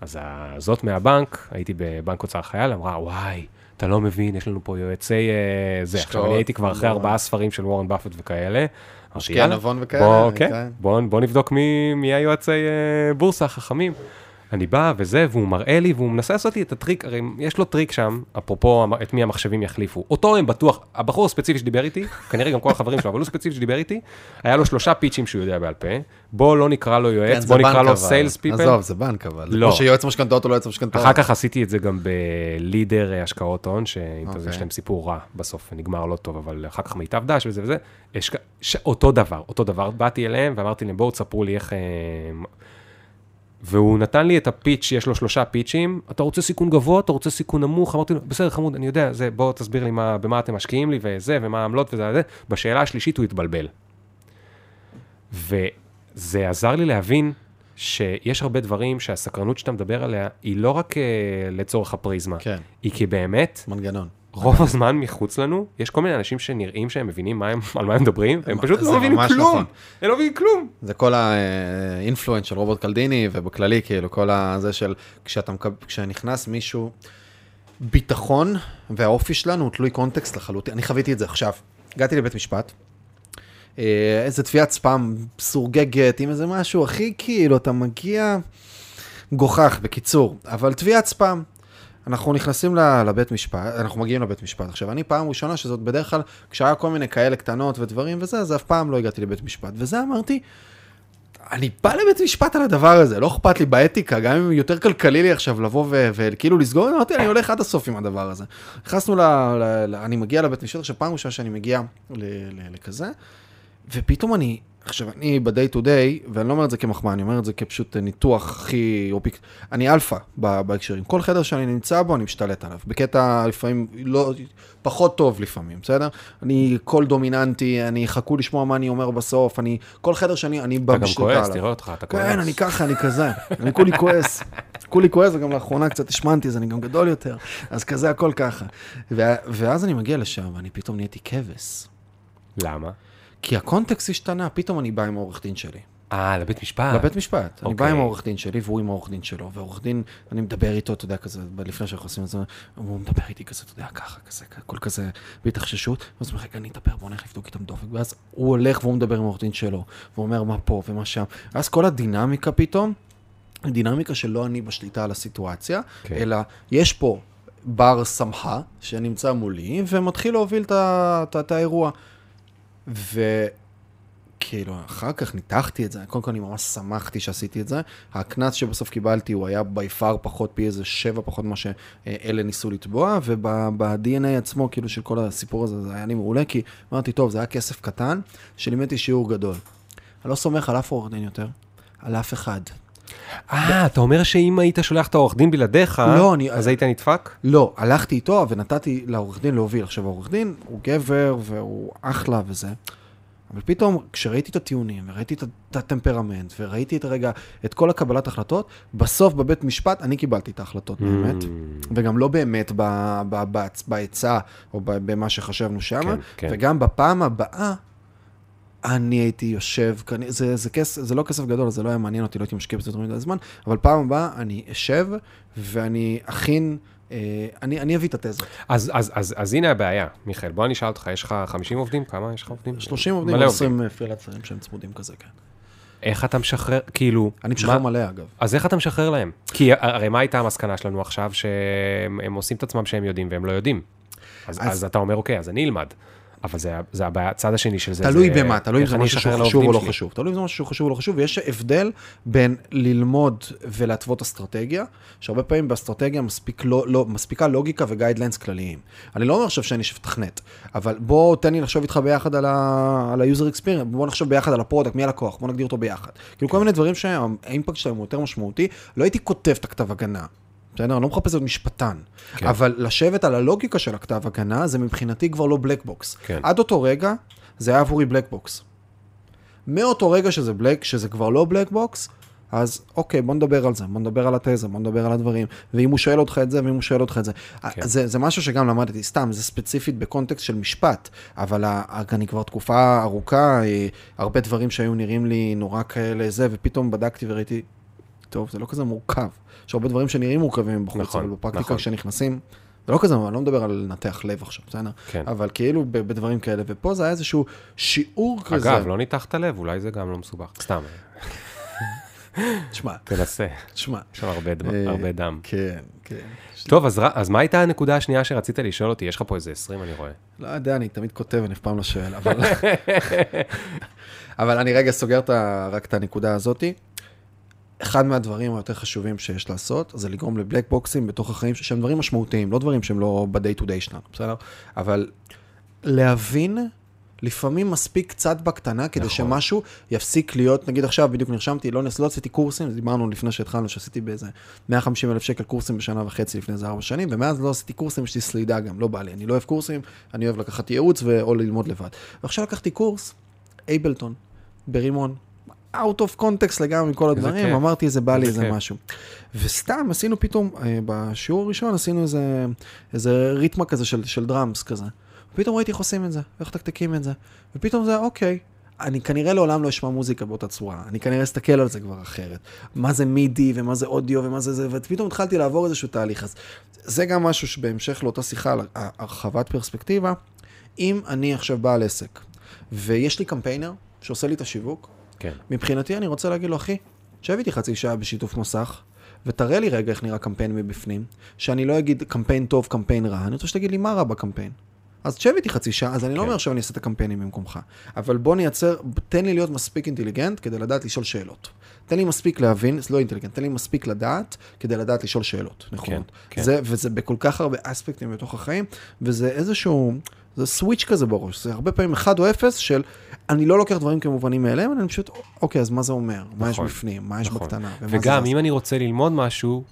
אז הזאת מהבנק, הייתי בבנק אוצר חייל, אמרה, וואי, אתה לא מבין, יש לנו פה יועצי אה, זה. עכשיו, אני הייתי כבר אחרי נורא. ארבעה ספרים של וורן באפט וכאלה. אמרתי, המשקיע הנבון וכאלה. בוא, כן, כן. בוא, בוא נבדוק מי, מי היועצי אה, בורסה החכמים. אני בא וזה, והוא מראה לי, והוא מנסה לעשות לי את הטריק, הרי יש לו טריק שם, אפרופו את מי המחשבים יחליפו. אותו הם בטוח, הבחור הספציפי שדיבר איתי, כנראה גם כל החברים שלו, אבל הוא ספציפי שדיבר איתי, היה לו שלושה פיצ'ים שהוא יודע בעל פה, בוא לא נקרא לו כן, יועץ, זה בוא נקרא לו. סיילס פיפל. עזוב, זה בנק אבל. לא. שיועץ משכנתאות הוא לא יועץ משכנתאות. אחר כך עשיתי את זה גם בלידר אה, השקעות הון, שאם יודע, אוקיי. יש להם סיפור רע בסוף, נגמר לא טוב, אבל אחר כך מיטב דש וזה וזה. אותו דבר, אותו דבר, באתי אליהם ואמרתי להם, בואו תספרו לי איך... והוא נתן לי את הפיץ', יש לו שלושה פיצ'ים, אתה רוצה סיכון גבוה, אתה רוצה סיכון נמוך, אמרתי לו, בסדר חמוד, אני יודע, זה, בוא תסביר לי מה, במה אתם משקיעים לי וזה, ומה העמלות וזה, זה. בשאלה השלישית הוא התבלבל. וזה עזר לי להבין שיש הרבה דברים שהסקרנות שאתה מדבר עליה, היא לא רק uh, לצורך הפריזמה, כן, היא כי באמת, מנגנון. רוב הזמן מחוץ לנו, יש כל מיני אנשים שנראים שהם מבינים מה הם, על מה הם מדברים, הם פשוט לא מבינים כלום. נכון. הם לא מבינים כלום. זה כל האינפלואנס של רוברט קלדיני, ובכללי, כאילו, כל הזה של כשאתה. כשנכנס מישהו, ביטחון והאופי שלנו הוא תלוי קונטקסט לחלוטין. אני חוויתי את זה עכשיו. הגעתי לבית משפט, אה, איזה תביעת ספאם סורגגת עם איזה משהו, הכי כאילו, אתה מגיע גוחך, בקיצור, אבל תביעת ספאם. אנחנו נכנסים לבית משפט, אנחנו מגיעים לבית משפט. עכשיו, אני פעם ראשונה שזאת בדרך כלל, כשהיה כל מיני כאלה קטנות ודברים וזה, אז אף פעם לא הגעתי לבית משפט. וזה אמרתי, אני בא לבית משפט על הדבר הזה, לא אכפת לי באתיקה, גם אם יותר כלכלי לי עכשיו לבוא וכאילו לסגור, אמרתי, אני הולך עד הסוף עם הדבר הזה. נכנסנו ל... אני מגיע לבית משפט, עכשיו פעם ראשונה שאני מגיע ל... ל... ופתאום אני, עכשיו אני ב-day to day, ואני לא אומר את זה כמחמאה, אני אומר את זה כפשוט ניתוח הכי אופיק, אני אלפא בהקשרים. כל חדר שאני נמצא בו, אני משתלט עליו. בקטע לפעמים לא, פחות טוב לפעמים, בסדר? אני קול דומיננטי, אני חכו לשמוע מה אני אומר בסוף, אני, כל חדר שאני, אני אתה גם בשליטה כועס, עליו. תראה אותך, אתה כועס. כן, אני ככה, אני כזה. אני כולי כועס. כולי כועס, וגם לאחרונה קצת השמנתי, אז אני גם גדול יותר. אז כזה, הכל ככה. ואז אני מגיע לשם, ואני פתאום נהייתי כבש. למה? כי הקונטקסט השתנה, פתאום אני בא עם העורך דין שלי. אה, לבית משפט. לבית משפט. אני בא אוקיי. עם העורך דין שלי, והוא עם העורך דין שלו, והעורך דין, אני מדבר איתו, אתה יודע, כזה, לפני שאנחנו עושים את זה, הוא מדבר איתי כזה, אתה יודע, ככה, כזה, הכל כזה, בהתחששות, ואז הוא אומר, רגע, אני אדבר, בוא נלך לבדוק איתם דופק, ואז הוא הולך והוא מדבר עם העורך דין שלו, והוא אומר מה פה ומה שם, ואז כל הדינמיקה פתאום, דינמיקה שלא אני בשליטה על הסיטואציה, כן. אלא יש פה בר סמכה שנמצא מולי, ומתחיל להוביל את האירוע. וכאילו, אחר כך ניתחתי את זה, קודם כל אני ממש שמחתי שעשיתי את זה. הקנס שבסוף קיבלתי הוא היה בי פאר פחות, פי איזה שבע פחות ממה שאלה ניסו לתבוע, וב-DNA עצמו, כאילו, של כל הסיפור הזה, זה היה לי מעולה, כי אמרתי, טוב, זה היה כסף קטן, שלימדתי שיעור גדול. אני לא סומך על אף עורך דין יותר, על אף אחד. אה, אתה אומר שאם היית שולח את העורך דין בלעדיך, לא, אני- אז היית נדפק? לא, הלכתי איתו ונתתי לעורך דין להוביל. עכשיו, העורך דין הוא גבר והוא אחלה וזה, אבל פתאום, כשראיתי את הטיעונים, וראיתי את, הטמפרמנט, וראיתי את הרגע, את כל הקבלת החלטות, בסוף בבית משפט אני קיבלתי את ההחלטות באמת, Mm. וגם לא באמת בעצה, או במה שחשבנו שם, כן, כן. וגם בפעם הבאה, אני הייתי יושב, זה, זה, כס, זה לא כסף גדול, זה לא היה מעניין אותי, לא הייתי משקיע בזה יותר מדי זמן, אבל פעם הבאה אני אשב ואני אכין אה, אני, אני אביא את התזה. אז, אז, אז, אז הנה הבעיה, מיכאל, בוא אני אשאל אותך, יש לך 50 עובדים? כמה יש לך עובדים? 30 עובדים, מלא 20 פרילנסרים שהם צמודים כזה, כן. איך אתה משחרר, כאילו... אני משחרר מה- מלא, אגב. אז איך אתה משחרר להם? כי הרי מה הייתה המסקנה שלנו עכשיו, שהם הם עושים את עצמם שהם יודעים והם לא יודעים. אז, אז- אז, אתה אומר, אוקיי, אז אני אלמד. אבל זה, זה הבעיה, הצד השני של זה, תלוי זה במה, תלוי אם זה משהו שהוא חשוב או לא שלי. חשוב. תלוי אם זה משהו שהוא חשוב או לא חשוב, ויש הבדל בין ללמוד ולהתוות אסטרטגיה, שהרבה פעמים באסטרטגיה מספיק לא, לא, מספיקה לוגיקה ו guidelines כלליים. אני לא אומר עכשיו שאני שתכנת, אבל בוא תן לי לחשוב איתך ביחד על ה-user experience, בוא נחשוב ביחד על ה product, מי הלקוח, בוא נגדיר אותו ביחד. כאילו כל מיני דברים שה impact שלהם הוא יותר משמעותי, לא הייתי כותב את הכתב הגנה. בסדר? אני לא מחפש להיות משפטן. כן. אבל לשבת על הלוגיקה של הכתב הגנה, זה מבחינתי כבר לא black box. כן. עד אותו רגע, זה היה עבורי black box. מאותו רגע שזה black, שזה כבר לא black box, אז אוקיי, בוא נדבר על זה, בוא נדבר על התזה, בוא נדבר על הדברים, ואם הוא שואל אותך את זה, ואם הוא שואל אותך את זה. כן. זה, זה משהו שגם למדתי, סתם, זה ספציפית ב context של משפט, אבל אני כבר תקופה ארוכה, אה, הרבה דברים שהיו נראים לי נורא כאלה זה, ופתאום בדקתי וראיתי, טוב, זה לא כזה מורכב. יש הרבה דברים שנראים מורכבים בחוץ, נכון, אבל בפרקטיקה נכון. כשנכנסים, זה לא כזה, אני לא מדבר על לנתח לב עכשיו, בסדר? כן. אבל כאילו בדברים כאלה, ופה זה היה איזשהו שיעור כזה. אגב, לא ניתחת לב, אולי זה גם לא מסובך. סתם, תשמע, תנסה, תשמע. יש שם הרבה דם- אה, הרבה דם. כן, כן. טוב, אז אז מה הייתה הנקודה השנייה שרצית לשאול אותי? יש לך פה איזה 20, אני רואה. לא יודע, אני תמיד כותב, אני אף פעם לא שואל, אבל... אבל אני רגע סוגר רק את הנקודה הזאתי. אחד מהדברים היותר חשובים שיש לעשות, זה לגרום לבלק בוקסים בתוך החיים, שהם דברים משמעותיים, לא דברים שהם לא ב-day to day שלנו, בסדר? אבל להבין, לפעמים מספיק קצת בקטנה, כדי נכון. שמשהו יפסיק להיות, נגיד עכשיו בדיוק נרשמתי, לא, נס- לא עשיתי קורסים, דיברנו לפני שהתחלנו, שעשיתי באיזה 150 אלף שקל קורסים בשנה וחצי לפני איזה ארבע שנים, ומאז לא עשיתי קורסים, יש לי סלידה גם, לא בא לי, אני לא אוהב קורסים, אני אוהב לקחת ייעוץ ו- או ללמוד לבד. ועכשיו לקחתי קורס, אייבלטון, ברימון, out of context לגמרי מכל איזה הדברים, כיף. אמרתי, זה בא לי איזה איזה. משהו. וסתם עשינו פתאום, אה, בשיעור הראשון עשינו איזה, איזה ריתמה כזה של, של דראמס כזה. פתאום ראיתי איך עושים את זה, איך מתקתקים את זה, ופתאום זה, אוקיי, אני כנראה לעולם לא אשמע מוזיקה באותה צורה, אני כנראה אסתכל על זה כבר אחרת. מה זה מידי, ומה זה אודיו, ומה זה זה, ופתאום התחלתי לעבור איזשהו תהליך. אז זה גם משהו שבהמשך לאותה שיחה על הרחבת פרספקטיבה, אם אני עכשיו בעל עסק, ויש לי קמפיינר שעושה לי את השיווק, כן. מבחינתי אני רוצה להגיד לו, אחי, שב איתי חצי שעה בשיתוף מסך, ותראה לי רגע איך נראה קמפיין מבפנים, שאני לא אגיד קמפיין טוב, קמפיין רע, אני רוצה שתגיד לי מה רע בקמפיין. אז תשב איתי חצי שעה, אז אני לא כן. אומר עכשיו אני אעשה את הקמפיינים במקומך, אבל בוא נייצר, תן לי להיות מספיק אינטליגנט כדי לדעת לשאול שאלות. תן לי מספיק להבין, זה לא אינטליגנט, תן לי מספיק לדעת כדי לדעת לשאול שאלות נכונות. כן. זה, וזה בכל כך הרבה אספקטים בתוך החיים, וזה איזשהו, זה סוויץ' כזה בראש, זה הרבה פעמים אחד או אפס של, אני לא לוקח דברים כמובנים מאליהם, אני פשוט, אוקיי, אז מה זה אומר? מה יש נכון, בפנים? מה יש נכון. בקטנה? זה וגם, זז? אם אני רוצה ללמוד משהו,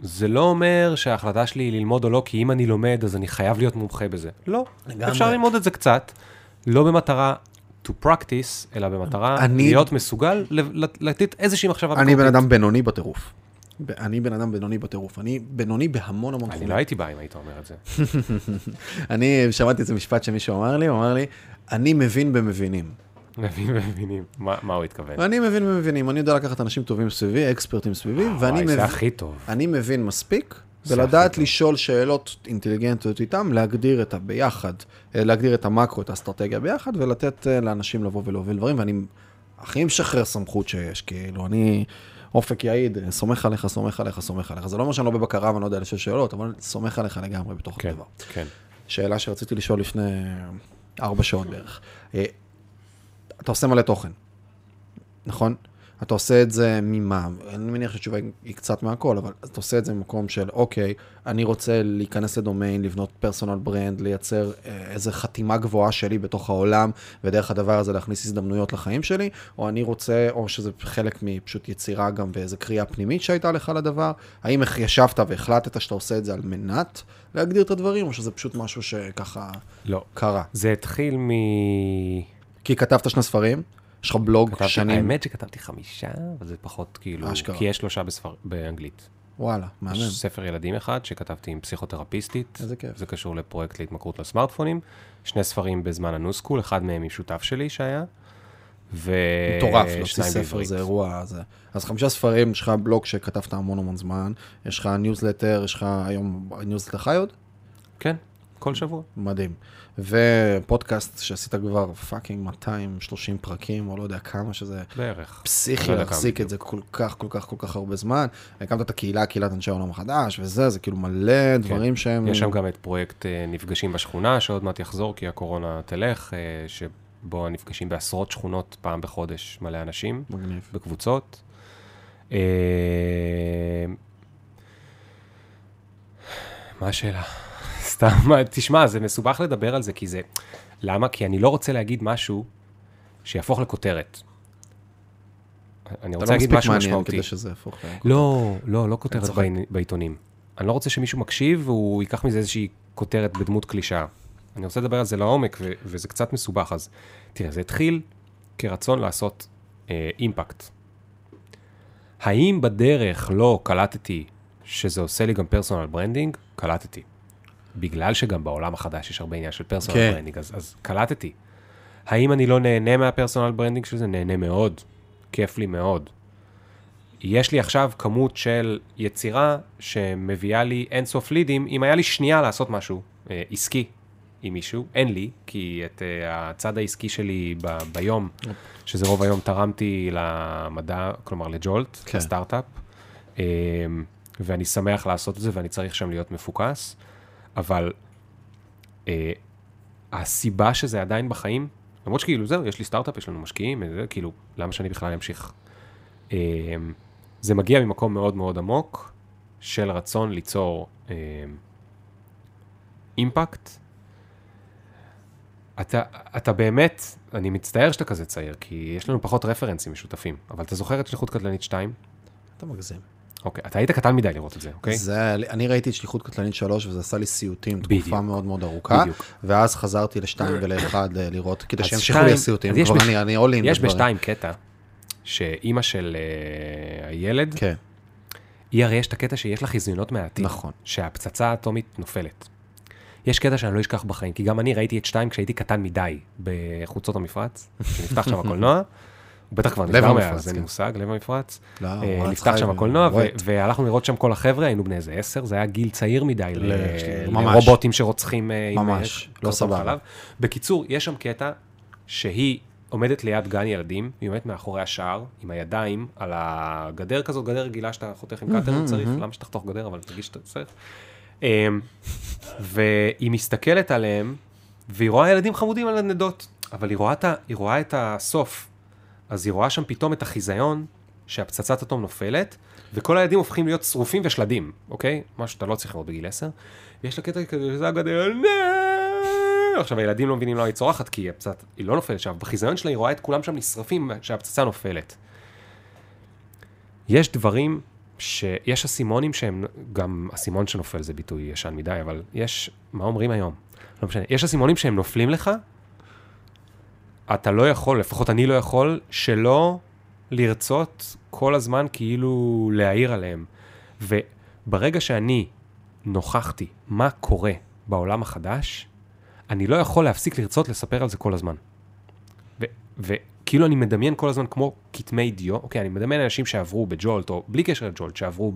זה לא אומר שההחלטה שלי היא ללמוד או לא, כי אם אני לומד, אז אני חייב להיות מומחה בזה. לא. לגמרי. אפשר ללמוד את זה קצת, לא במטרה to practice, אלא במטרה אני- להיות מסוגל לתת איזושהי מחשבה אני בן. אדם בינוני בטירוף. אני בן אדם בינוני בטירוף. אני בינוני בהמון המון אני תחומים. לא הייתי בא אם היית אומר את זה. אני שמעתי איזה משפט שמישהו אמר לי, הוא אמר לי, אני מבין במבינים. מבינים ומבינים. מה מה הוא התכוון? אני מבין במבינים, אני יודע לקחת אנשים טובים סביבי, אקספרטים סביבי, ואני מבין, זה הכי טוב. אני מבין מספיק, ולדעת. לשאול שאלות אינטליגנטיות איתם, להגדיר את הביחד, אה, להגדיר את המקרו, את האסטרטגיה ביחד, ולתת אה, לאנשים לבוא ולהוביל דברים, ואני הכי משחרר סמכות שיש, כאילו, אני... אופק יעיד, סומך עליך, סומך עליך, סומך עליך. זה לא אומר שאני לא בבקרה ואני לא יודע לשאול שאלות, אבל סומך עליך לגמרי בתוך כן, הדבר. כן. שאלה שרציתי לשאול לפני ארבע שעות בערך. אה, אתה עושה מלא תוכן, נכון? אתה עושה את זה ממה? אני מניח שהתשובה היא קצת מהכל, אבל אתה עושה את זה ממקום של, אוקיי, אני רוצה להיכנס לדומיין, לבנות פרסונל ברנד, לייצר אה, איזו חתימה גבוהה שלי בתוך העולם, ודרך הדבר הזה להכניס הזדמנויות לחיים שלי, או אני רוצה, או שזה חלק מפשוט יצירה גם ואיזו קריאה פנימית שהייתה לך לדבר, האם ישבת והחלטת שאתה עושה את זה על מנת להגדיר את הדברים, או שזה פשוט משהו שככה לא. קרה? זה התחיל מ... כי כתבת שני ספרים, יש לך בלוג כתבתי- שנים, האמת שכתבתי חמישה, אבל זה פחות כאילו... אשכרה. כי יש שלושה בספר- באנגלית. וואלה, מהמם. יש ספר ילדים אחד שכתבתי עם פסיכותרפיסטית. איזה כיף. זה קשור לפרויקט להתמכרות לסמארטפונים. שני ספרים בזמן ה nuSchool, אחד מהם עם שותף שלי שהיה. מטורף, להוציא ספר. זה אירוע, זה... אז חמישה ספרים, יש לך בלוג שכתבת המון המון זמן, יש לך ניוזלטר, יש לך היום, ניוזלטר חי עוד? כן, כל שבוע. מדהים. ופודקאסט שעשית כבר fucking 230 פרקים, או לא יודע כמה שזה בערך. פסיכי לא להחזיק את זה כל כך, כל כך, כל כך הרבה זמן. הקמת את הקהילה, קהילת אנשי העולם החדש, וזה, זה כאילו מלא דברים שהם... כן. יש שם גם את פרויקט אה, נפגשים בשכונה, שעוד מעט יחזור, כי הקורונה תלך, אה, שבו נפגשים בעשרות שכונות פעם בחודש, מלא אנשים, מגניב. בקבוצות. אה, מה השאלה? סתם, תשמע, זה מסובך לדבר על זה, כי זה... למה? כי אני לא רוצה להגיד משהו שיהפוך לכותרת. אני אתה רוצה לא להגיד מספיק משהו מעניין משמעותי. כדי שזה יהפוך... ל- לא, לא, לא כותרת בעיתונים. אני לא רוצה שמישהו מקשיב והוא ייקח מזה איזושהי כותרת בדמות קלישאה. אני רוצה לדבר על זה לעומק, ו- וזה קצת מסובך. אז תראה, זה התחיל כרצון לעשות אה, impact. האם בדרך לא קלטתי שזה עושה לי גם personal branding? קלטתי. בגלל שגם בעולם החדש יש הרבה עניין של personal כן. branding, אז, אז קלטתי. האם אני לא נהנה מה personal branding של זה? נהנה מאוד. כיף לי מאוד. יש לי עכשיו כמות של יצירה שמביאה לי אינסוף לידים, אם היה לי שנייה לעשות משהו אה, עסקי עם מישהו, אין לי, כי את אה, הצד העסקי שלי ב, ביום, שזה רוב היום תרמתי למדע, כלומר ל Jolt, כן. לסטארט-אפ, אה, ואני שמח לעשות את זה ואני צריך שם להיות מפוקס, אבל אה, הסיבה שזה עדיין בחיים, למרות שכאילו זהו, יש לי סטארט-אפ, יש לנו משקיעים, זה, כאילו, למה שאני בכלל אמשיך? אה, זה מגיע ממקום מאוד מאוד עמוק של רצון ליצור אה, אימפקט. אתה, אתה באמת, אני מצטער שאתה כזה צעיר, כי יש לנו פחות רפרנסים משותפים, אבל אתה זוכר את שליחות קטלנית 2? אתה מגזים. אוקיי, אתה היית קטן מדי לראות את זה, אוקיי? זה, אני ראיתי את שליחות קטלנית 3 וזה עשה לי סיוטים תקופה בדיוק. מאוד מאוד ארוכה, בדיוק. ואז חזרתי לשתיים ולאחד אה, לראות, כדי שימשיכו לי הסיוטים, כבר בש- אני, אני all in יש. בשתיים קטע, שאימא של אה, הילד, כן, היא הרי יש את הקטע שיש לה חזיונות מהעתיד. נכון. שהפצצה האטומית נופלת. יש קטע שאני לא אשכח בחיים, כי גם אני ראיתי את שתיים כשהייתי קטן מדי בחוצות המפרץ, שנפתח שם הקולנוע, בטח כבר המפרץ, מאז, אין לי כן. מושג, לב המפרץ. לא, אה, נפתח שם הקולנוע. והלכנו לראות שם כל החבר'ה, היינו בני איזה עשר, זה היה גיל צעיר מדי ממש. לרובוטים שרוצחים אה, עם ממש, אה, לא קרטון סבבה. חלב. בקיצור, יש שם קטע שהיא עומדת ליד גן ילדים, היא עומדת מאחורי השער, עם הידיים על הגדר כזאת, גדר רגילה שאתה חותך עם קאטר צריך, למה שתחתוך גדר, אבל תרגיש שאתה צריך. אמ, והיא מסתכלת עליהם, והיא רואה ילדים חמודים על הנדות, אבל היא רואה את הסוף. אז היא רואה שם פתאום את החיזיון, שהפצצת אטום נופלת, וכל הילדים הופכים להיות שרופים ושלדים, אוקיי? משהו שאתה לא צריך לראות בגיל 10. ויש לה קטע כזה, שזה הגדר, "נה!" עכשיו הילדים לא מבינים למה היא צורחת, כי הפצצת, היא לא נופלת שם, בחיזיון שלה היא רואה את כולם שם נשרפים כשהפצצה נופלת. יש דברים שיש אסימונים שהם, גם אסימון שנופל זה ביטוי ישן מדי, אבל יש, מה אומרים היום? לא משנה, יש אסימונים שהם נופלים לך, אתה לא יכול, לפחות אני לא יכול, שלא לרצות כל הזמן כאילו להעיר עליהם. וברגע שאני נוכחתי מה קורה בעולם החדש, אני לא יכול להפסיק לרצות לספר על זה כל הזמן. וכאילו אני מדמיין כל הזמן כמו כתמי דיו, אוקיי, אני מדמיין אנשים שעברו בג'ולט, או בלי קשר לג'ולט, שעברו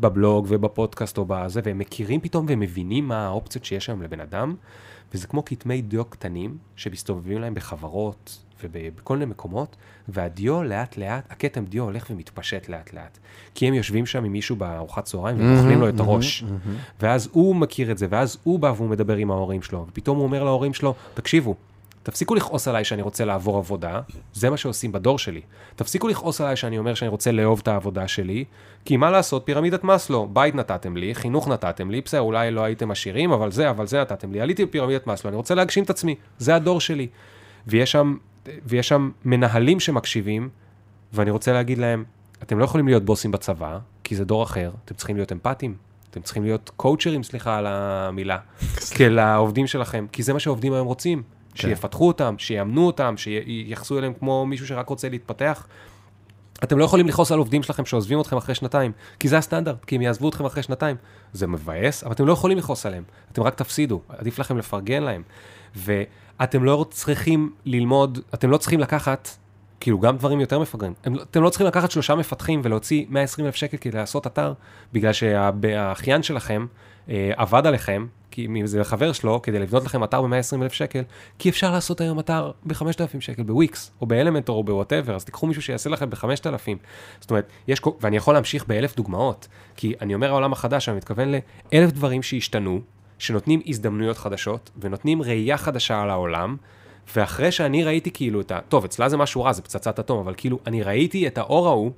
בבלוג ובפודקאסט או בזה, והם מכירים פתאום והם מבינים מה האופציות שיש היום לבן אדם, וזה כמו כתמי דיו קטנים שמסתובבים להם בחברות ובכל מיני מקומות, והדיו לאט לאט, הכתם דיו הולך ומתפשט לאט לאט. כי הם יושבים שם עם מישהו בארוחת צהריים ואוכלים לו את הראש. ואז הוא מכיר את זה, ואז הוא בא והוא מדבר עם ההורים שלו, ופתאום הוא אומר להורים שלו, תקשיבו, תפסיקו לכעוס עליי שאני רוצה לעבור עבודה, זה מה שעושים בדור שלי. תפסיקו לכעוס עליי שאני אומר שאני רוצה לאהוב את העבודה שלי, כי מה לעשות, פירמידת מאסלו, בית נתתם לי, חינוך נתתם לי, בסדר, אולי לא הייתם עשירים, אבל זה, אבל זה נתתם לי, עליתי בפירמידת מאסלו, אני רוצה להגשים את עצמי, זה הדור שלי. ויש שם, ויש שם מנהלים שמקשיבים, ואני רוצה להגיד להם, אתם לא יכולים להיות בוסים בצבא, כי זה דור אחר, אתם צריכים להיות אמפתיים, אתם צריכים להיות קואוצ'רים, סליחה על המילה, כאל העובדים שלכם, כי זה מה שהעובדים היום רוצים, שיפתחו אותם, שיאמנו אותם, שיחסו אליהם כמו מישהו שרק רוצה להתפתח. אתם לא יכולים לכעוס על עובדים שלכם שעוזבים אתכם אחרי שנתיים, כי זה הסטנדרט, כי הם יעזבו אתכם אחרי שנתיים. זה מבאס, אבל אתם לא יכולים לכעוס עליהם, אתם רק תפסידו, עדיף לכם לפרגן להם. ואתם לא צריכים ללמוד, אתם לא צריכים לקחת כאילו, גם דברים יותר מפגרים. לא- אתם לא צריכים לקחת שלושה מפתחים ולהוציא 120 אלף שקל כדי לעשות אתר, בגלל שהאחיין שלכם עבד עליכם, כי אם זה חבר שלו, כדי לבנות לכם אתר ב-120 אלף שקל, כי אפשר לעשות היום אתר ב-5,000 שקל, בוויקס, או באלמנטור, או בוואטאבר, אז תיקחו מישהו שיעשה לכם ב-5,000. זאת אומרת, יש, ואני יכול להמשיך באלף דוגמאות, כי אני אומר העולם החדש, אני מתכוון לאלף דברים שהשתנו, שנותנים הזדמנויות חדשות, ונותנים ראייה חדשה על העולם, ואחרי שאני ראיתי כאילו את ה... טוב, אצלה זה משהו רע, זה פצצת אטום, אבל כאילו, אני ראיתי את האור ההוא,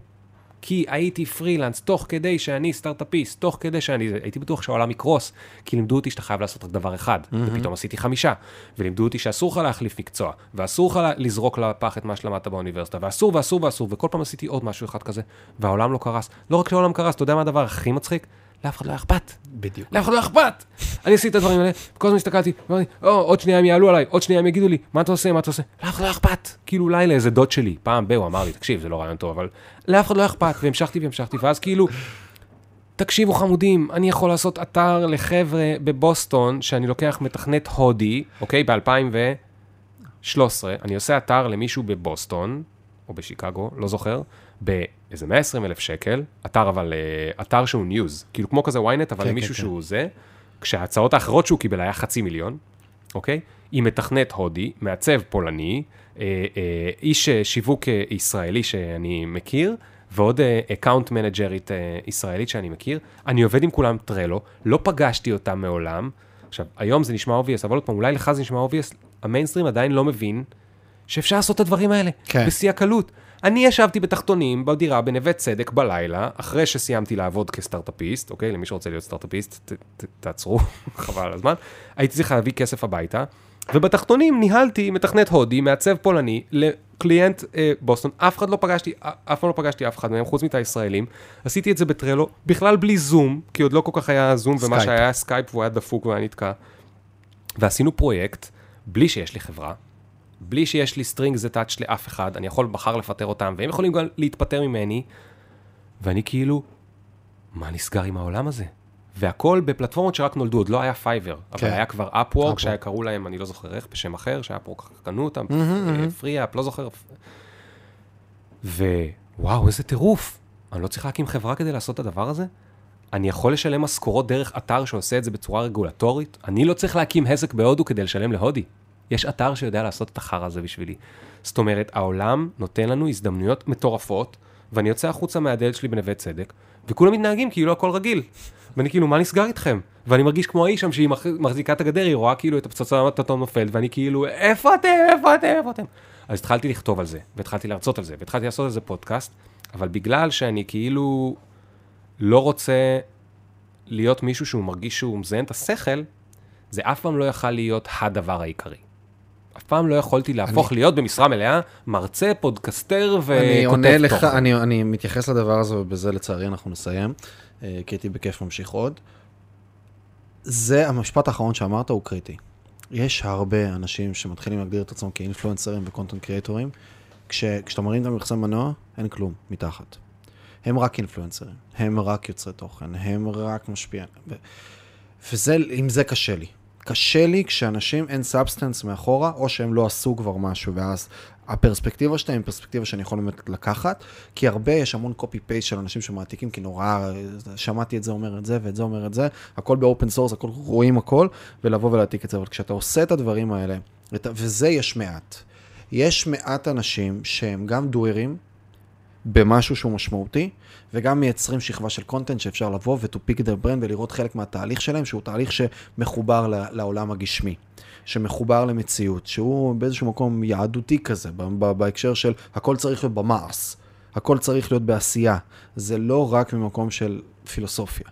כי הייתי פרילנס, תוך כדי שאני סטארט-אפיסט, תוך כדי שאני... הייתי בטוח שהעולם יקרוס, כי לימדו אותי שאתה חייב לעשות רק דבר אחד, mm-hmm. ופתאום עשיתי חמישה, ולימדו אותי שאסור לך להחליף מקצוע, ואסור לך לזרוק לפח את מה שלמדת באוניברסיטה, ואסור ואסור ואסור, וכל פעם עשיתי עוד משהו אחד כזה, והעולם לא קרס. לא רק שהעולם קרס, אתה יודע מה הדבר הכי מצחיק? לאף אחד לא היה אכפת. בדיוק. לאף אחד לא אכפת. אני עשיתי את הדברים האלה, כל הזמן הסתכלתי, אמרתי, או, עוד שנייה הם יעלו עליי, עוד שנייה הם יגידו לי, מה אתה עושה, מה אתה עושה? לאף אחד לא אכפת. כאילו אולי לאיזה דוד שלי, פעם ב, הוא אמר לי, תקשיב, זה לא רעיון טוב, אבל לאף אחד לא אכפת, והמשכתי והמשכתי, ואז כאילו, תקשיבו חמודים, אני יכול לעשות אתר לחבר'ה בבוסטון, שאני לוקח מתכנת הודי, אוקיי, ב-2013, אני עושה אתר למישהו בבוסטון, או בשיקגו, לא זוכר, באיזה 120 אלף שקל, אתר אבל, אה, אתר שהוא ניוז, כאילו כמו כזה ynet, אבל כן, למישהו כן, שהוא זה, כשההצעות האחרות שהוא קיבל היה חצי מיליון, אוקיי? עם מתכנת הודי, מעצב פולני, אה, אה, איש אה, שיווק אה, ישראלי שאני מכיר, ועוד account מנג'רית ישראלית שאני מכיר. אני עובד עם כולם Trello, לא פגשתי אותם מעולם. עכשיו, היום זה נשמע obvious, אבל עוד פעם, אולי לך זה נשמע obvious, המיינסטרים עדיין לא מבין שאפשר לעשות את הדברים האלה, כן. בשיא הקלות. אני ישבתי בתחתונים בדירה בנווה צדק בלילה, אחרי שסיימתי לעבוד כסטארט-אפיסט, אוקיי? למי שרוצה להיות סטארט-אפיסט, ת, ת, תעצרו, חבל על הזמן. הייתי צריך להביא כסף הביתה, ובתחתונים ניהלתי מתכנת הודי, מעצב פולני, ל client אה, בוסטון, אף אחד לא פגשתי, א- אף פעם לא פגשתי אף אחד מהם, חוץ מאת הישראלים. עשיתי את זה ב Trello, בכלל בלי זום, כי עוד לא כל כך היה זום, ומה סקייפ. שהיה היה סקייפ והוא היה דפוק והיה נתקע. ועשינו פרויקט, בלי שיש לי חברה, בלי שיש לי strings attached לאף אחד, אני יכול מחר לפטר אותם, והם יכולים גם להתפטר ממני, ואני כאילו, מה נסגר עם העולם הזה? והכל בפלטפורמות שרק נולדו, עוד לא היה Fiverr, אבל כן. היה כבר Upwork. שהיה קראו להם, אני לא זוכר איך, בשם אחר, ככה קנו אותם. פרי אפ, לא זוכר. ווואו, איזה טירוף. אני לא צריך להקים חברה כדי לעשות את הדבר הזה? אני יכול לשלם משכורות דרך אתר שעושה את זה בצורה רגולטורית? אני לא צריך להקים עסק בהודו כדי לשלם להודי. יש אתר שיודע לעשות את החרא הזה בשבילי. זאת אומרת, העולם נותן לנו הזדמנויות מטורפות, ואני יוצא החוצה מהדלת שלי בנווה צדק, וכולם מתנהגים כאילו הכל רגיל. ואני כאילו, מה נסגר איתכם? ואני מרגיש כמו האיש שם שהיא מח- מחזיקה את הגדר, היא רואה כאילו את הפצצת אטום נופל, ואני כאילו, איפה אתם, איפה אתם, איפה אתם? אז התחלתי לכתוב על זה, והתחלתי להרצות על זה, והתחלתי לעשות על זה פודקאסט, אבל בגלל שאני כאילו לא רוצה להיות מישהו שהוא מרגיש שהוא מזיין את השכל, זה אף פעם לא יכל להיות הדבר העיקרי. אף פעם לא יכולתי להפוך להיות במשרה מלאה מרצה, פודקסטר וכותב אני עונה לך. אני, אני מתייחס לדבר הזה, ובזה לצערי אנחנו נסיים, אה, כי הייתי בכיף ממשיך עוד. זה המשפט האחרון שאמרת הוא קריטי. יש הרבה אנשים שמתחילים להגדיר את עצמם כאינפלואנסרים ו content קריאטורים, כש, כשאתה מרים את המכסה מנוע, אין כלום מתחת. הם רק אינפלואנסרים, הם רק יוצרי תוכן, הם רק משפיענים. ו- וזה, עם זה קשה לי. קשה לי כשאנשים אין substance מאחורה, או שהם לא עשו כבר משהו, ואז הפרספקטיבה שלהם היא פרספקטיבה שאני יכול באמת לקחת, כי הרבה, יש המון copy paste של אנשים שמעתיקים, כי נורא, שמעתי את זה אומר את זה, ואת זה אומר את זה, הכל ב-open source, הכל רואים הכל, ולבוא ולהעתיק את זה, אבל כשאתה עושה את הדברים האלה, וזה יש מעט. יש מעט אנשים שהם גם doers, במשהו שהוא משמעותי, וגם מייצרים שכבה של content שאפשר לבוא ו-to pick their brain ולראות חלק מהתהליך שלהם, שהוא תהליך שמחובר לעולם הגשמי, שמחובר למציאות, שהוא באיזשהו מקום יהדותי כזה, בהקשר של הכל צריך להיות במעש, הכל צריך להיות בעשייה, זה לא רק ממקום של פילוסופיה.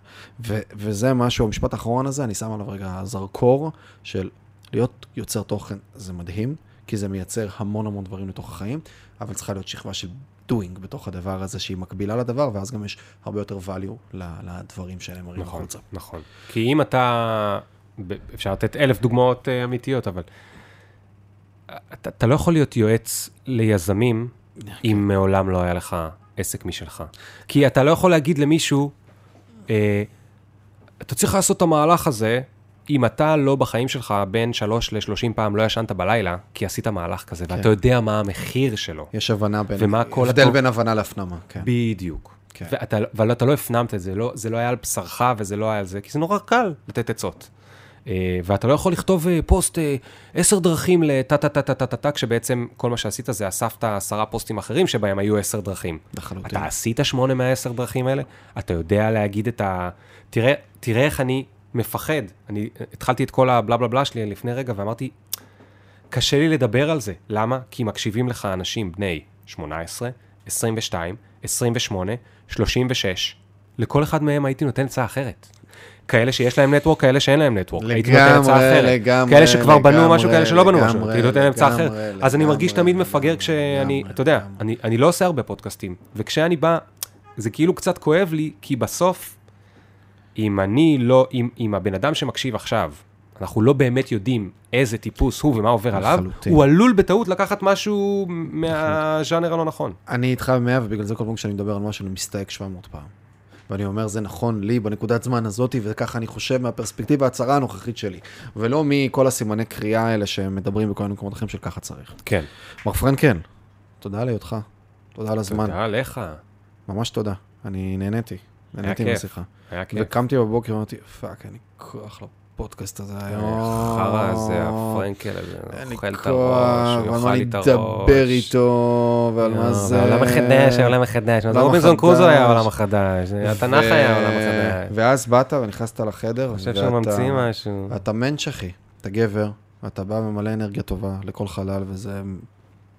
ו- וזה משהו, המשפט האחרון הזה, אני שם עליו רגע זרקור של להיות יוצר תוכן זה מדהים, כי זה מייצר המון המון דברים לתוך החיים, אבל צריכה להיות שכבה של doing בתוך הדבר הזה שהיא מקבילה לדבר, ואז גם יש הרבה יותר value לדברים שאלה מראים נכון, החוצה. נכון. כי אם אתה, אפשר לתת אלף דוגמאות אה, אמיתיות, אבל אתה, אתה לא יכול להיות יועץ ליזמים אם מעולם לא היה לך עסק משלך. כי אתה לא יכול להגיד למישהו, אה, אתה צריך לעשות את המהלך הזה, אם אתה לא בחיים שלך בין 3 ל-30 פעם לא ישנת בלילה, כי עשית מהלך כזה, ואתה יודע מה המחיר שלו. יש הבנה בין... ומה כל הבדל בין הבנה להפנמה, כן. בדיוק. כן. ואתה, אבל אתה לא הפנמת את זה, לא, זה לא היה על בשרך וזה לא היה על זה, כי זה נורא קל לתת עצות. אה, ואתה לא יכול לכתוב אה, פוסט אה, עשר דרכים לטה-טה-טה-טה-טה, כשבעצם כל מה שעשית זה אספת עשרה פוסטים אחרים שבהם היו עשר דרכים. לחלוטין. אתה עשית שמונה מהעשר דרכים האלה? אתה יודע להגיד את ה... תראה, תראה איך אני מפחד. אני התחלתי את כל הבלה בלה בלה שלי לפני רגע ואמרתי, קשה לי לדבר על זה. למה? כי מקשיבים לך אנשים בני 18, 22, 28, 36. לכל אחד מהם הייתי נותן עצה אחרת. כאלה שיש להם נטוורק, כאלה שאין להם נטוורק. הייתי נותן עצה אחרת. לגמרי, כאלה שכבר בנו לגמרי, משהו, כאלה שלא בנו משהו. לגמרי, הייתי נותן להם עצה אחרת. לגמרי, אז אני מרגיש תמיד מפגר כשאני, אתה יודע. אני, אני לא עושה הרבה פודקאסטים, וכשאני בא, זה כאילו קצת כואב לי, כי בסוף, אם אני לא, אם, אם הבן אדם שמקשיב עכשיו, אנחנו לא באמת יודעים איזה טיפוס הוא ומה עובר עליו, לחלוטין. הוא עלול בטעות לקחת משהו מהז'אנר הלא נכון. אני איתך במאה, ובגלל זה כל פעם כשאני מדבר על משהו, אני מסתייג 700 פעם. ואני אומר, זה נכון לי בנקודת זמן הזאת, וככה אני חושב מהפרספקטיבה הצרה הנוכחית שלי. ולא מכל הסימני קריאה האלה שמדברים בכל מקומות אחרים של ככה צריך. כן. מר פרנק, כן. תודה על היותך. תודה על הזמן. תודה לך, ממש תודה. אני נהניתי. נהניתי. מהשיחה. היה כיף. וקמתי בבוקר ואמרתי, fuck, אין לי כוח לפודקאסט הזה היום. חרא הזה, הפרנקל הזה, אוכל את הראש, הוא יאכל לי את הראש. אדבר איתו, ועל מה זה... העולם החדש, העולם החדש. רובינזון קרוזו היה. העולם החדש, התנ"ך היה העולם החדש. ואז באת ונכנסת לחדר, אני חושב שהוא ממציא משהו. אתה אחי, אתה גבר, אתה בא ממלא אנרגיה טובה לכל חלל, וזה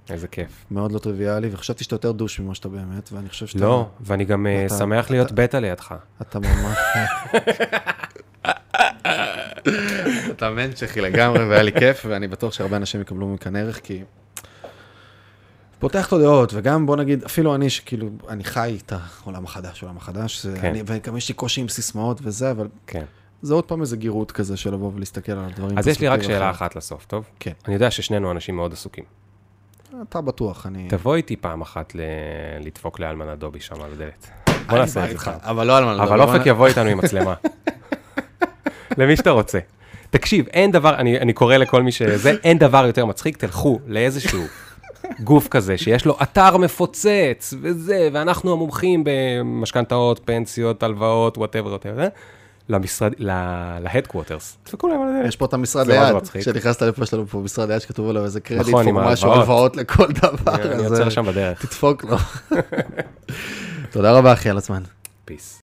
איזה כיף. מאוד לא טריוויאלי, וחשבתי שאתה יותר דוש ממה שאתה באמת, ואני חושב שאתה... לא, ואני גם אה, אתה- שמח להיות אתה- בטא לידך. אתה ממש... אתה אחי לגמרי, והיה לי כיף, ואני בטוח שהרבה אנשים יקבלו מכאן ערך, כי... פותח את הדעות, וגם בוא נגיד, אפילו אני שכאילו, אני חי את העולם החדש, העולם החדש, זה, כן. אני, וגם יש לי קושי עם סיסמאות וזה, אבל כן. זה עוד פעם איזה גירות כזה של לבוא ולהסתכל על הדברים. אז יש לי רק שאלה. אחת לסוף, טוב? כן. אני יודע ששנינו אנשים מאוד עסוקים. אתה בטוח, אני... תבוא איתי פעם אחת ל- לדפוק לאלמן הדובי שם על הדלת. בוא נעשה את זה. אבל לא על מה אבל אופק יבוא איתנו עם מצלמה. למי שאתה רוצה. תקשיב, אין דבר, אני, אני קורא לכל מי שזה, אין דבר יותר מצחיק, תלכו לאיזשהו גוף כזה שיש לו אתר מפוצץ וזה, ואנחנו המומחים במשכנתאות, פנסיות, הלוואות, whatever, whatever, למשרד, ל headquarters. דפקו להם על הדלת. יש פה את המשרד ליד. כשנכנסת לפה, יש לנו פה משרד ליד שכתוב עליו איזה קרדיט, נכון, עם. הלוואות לכל דבר, אני עוצר שם בדרך. תדפוק לו. תודה רבה אחי על הזמן. פיס.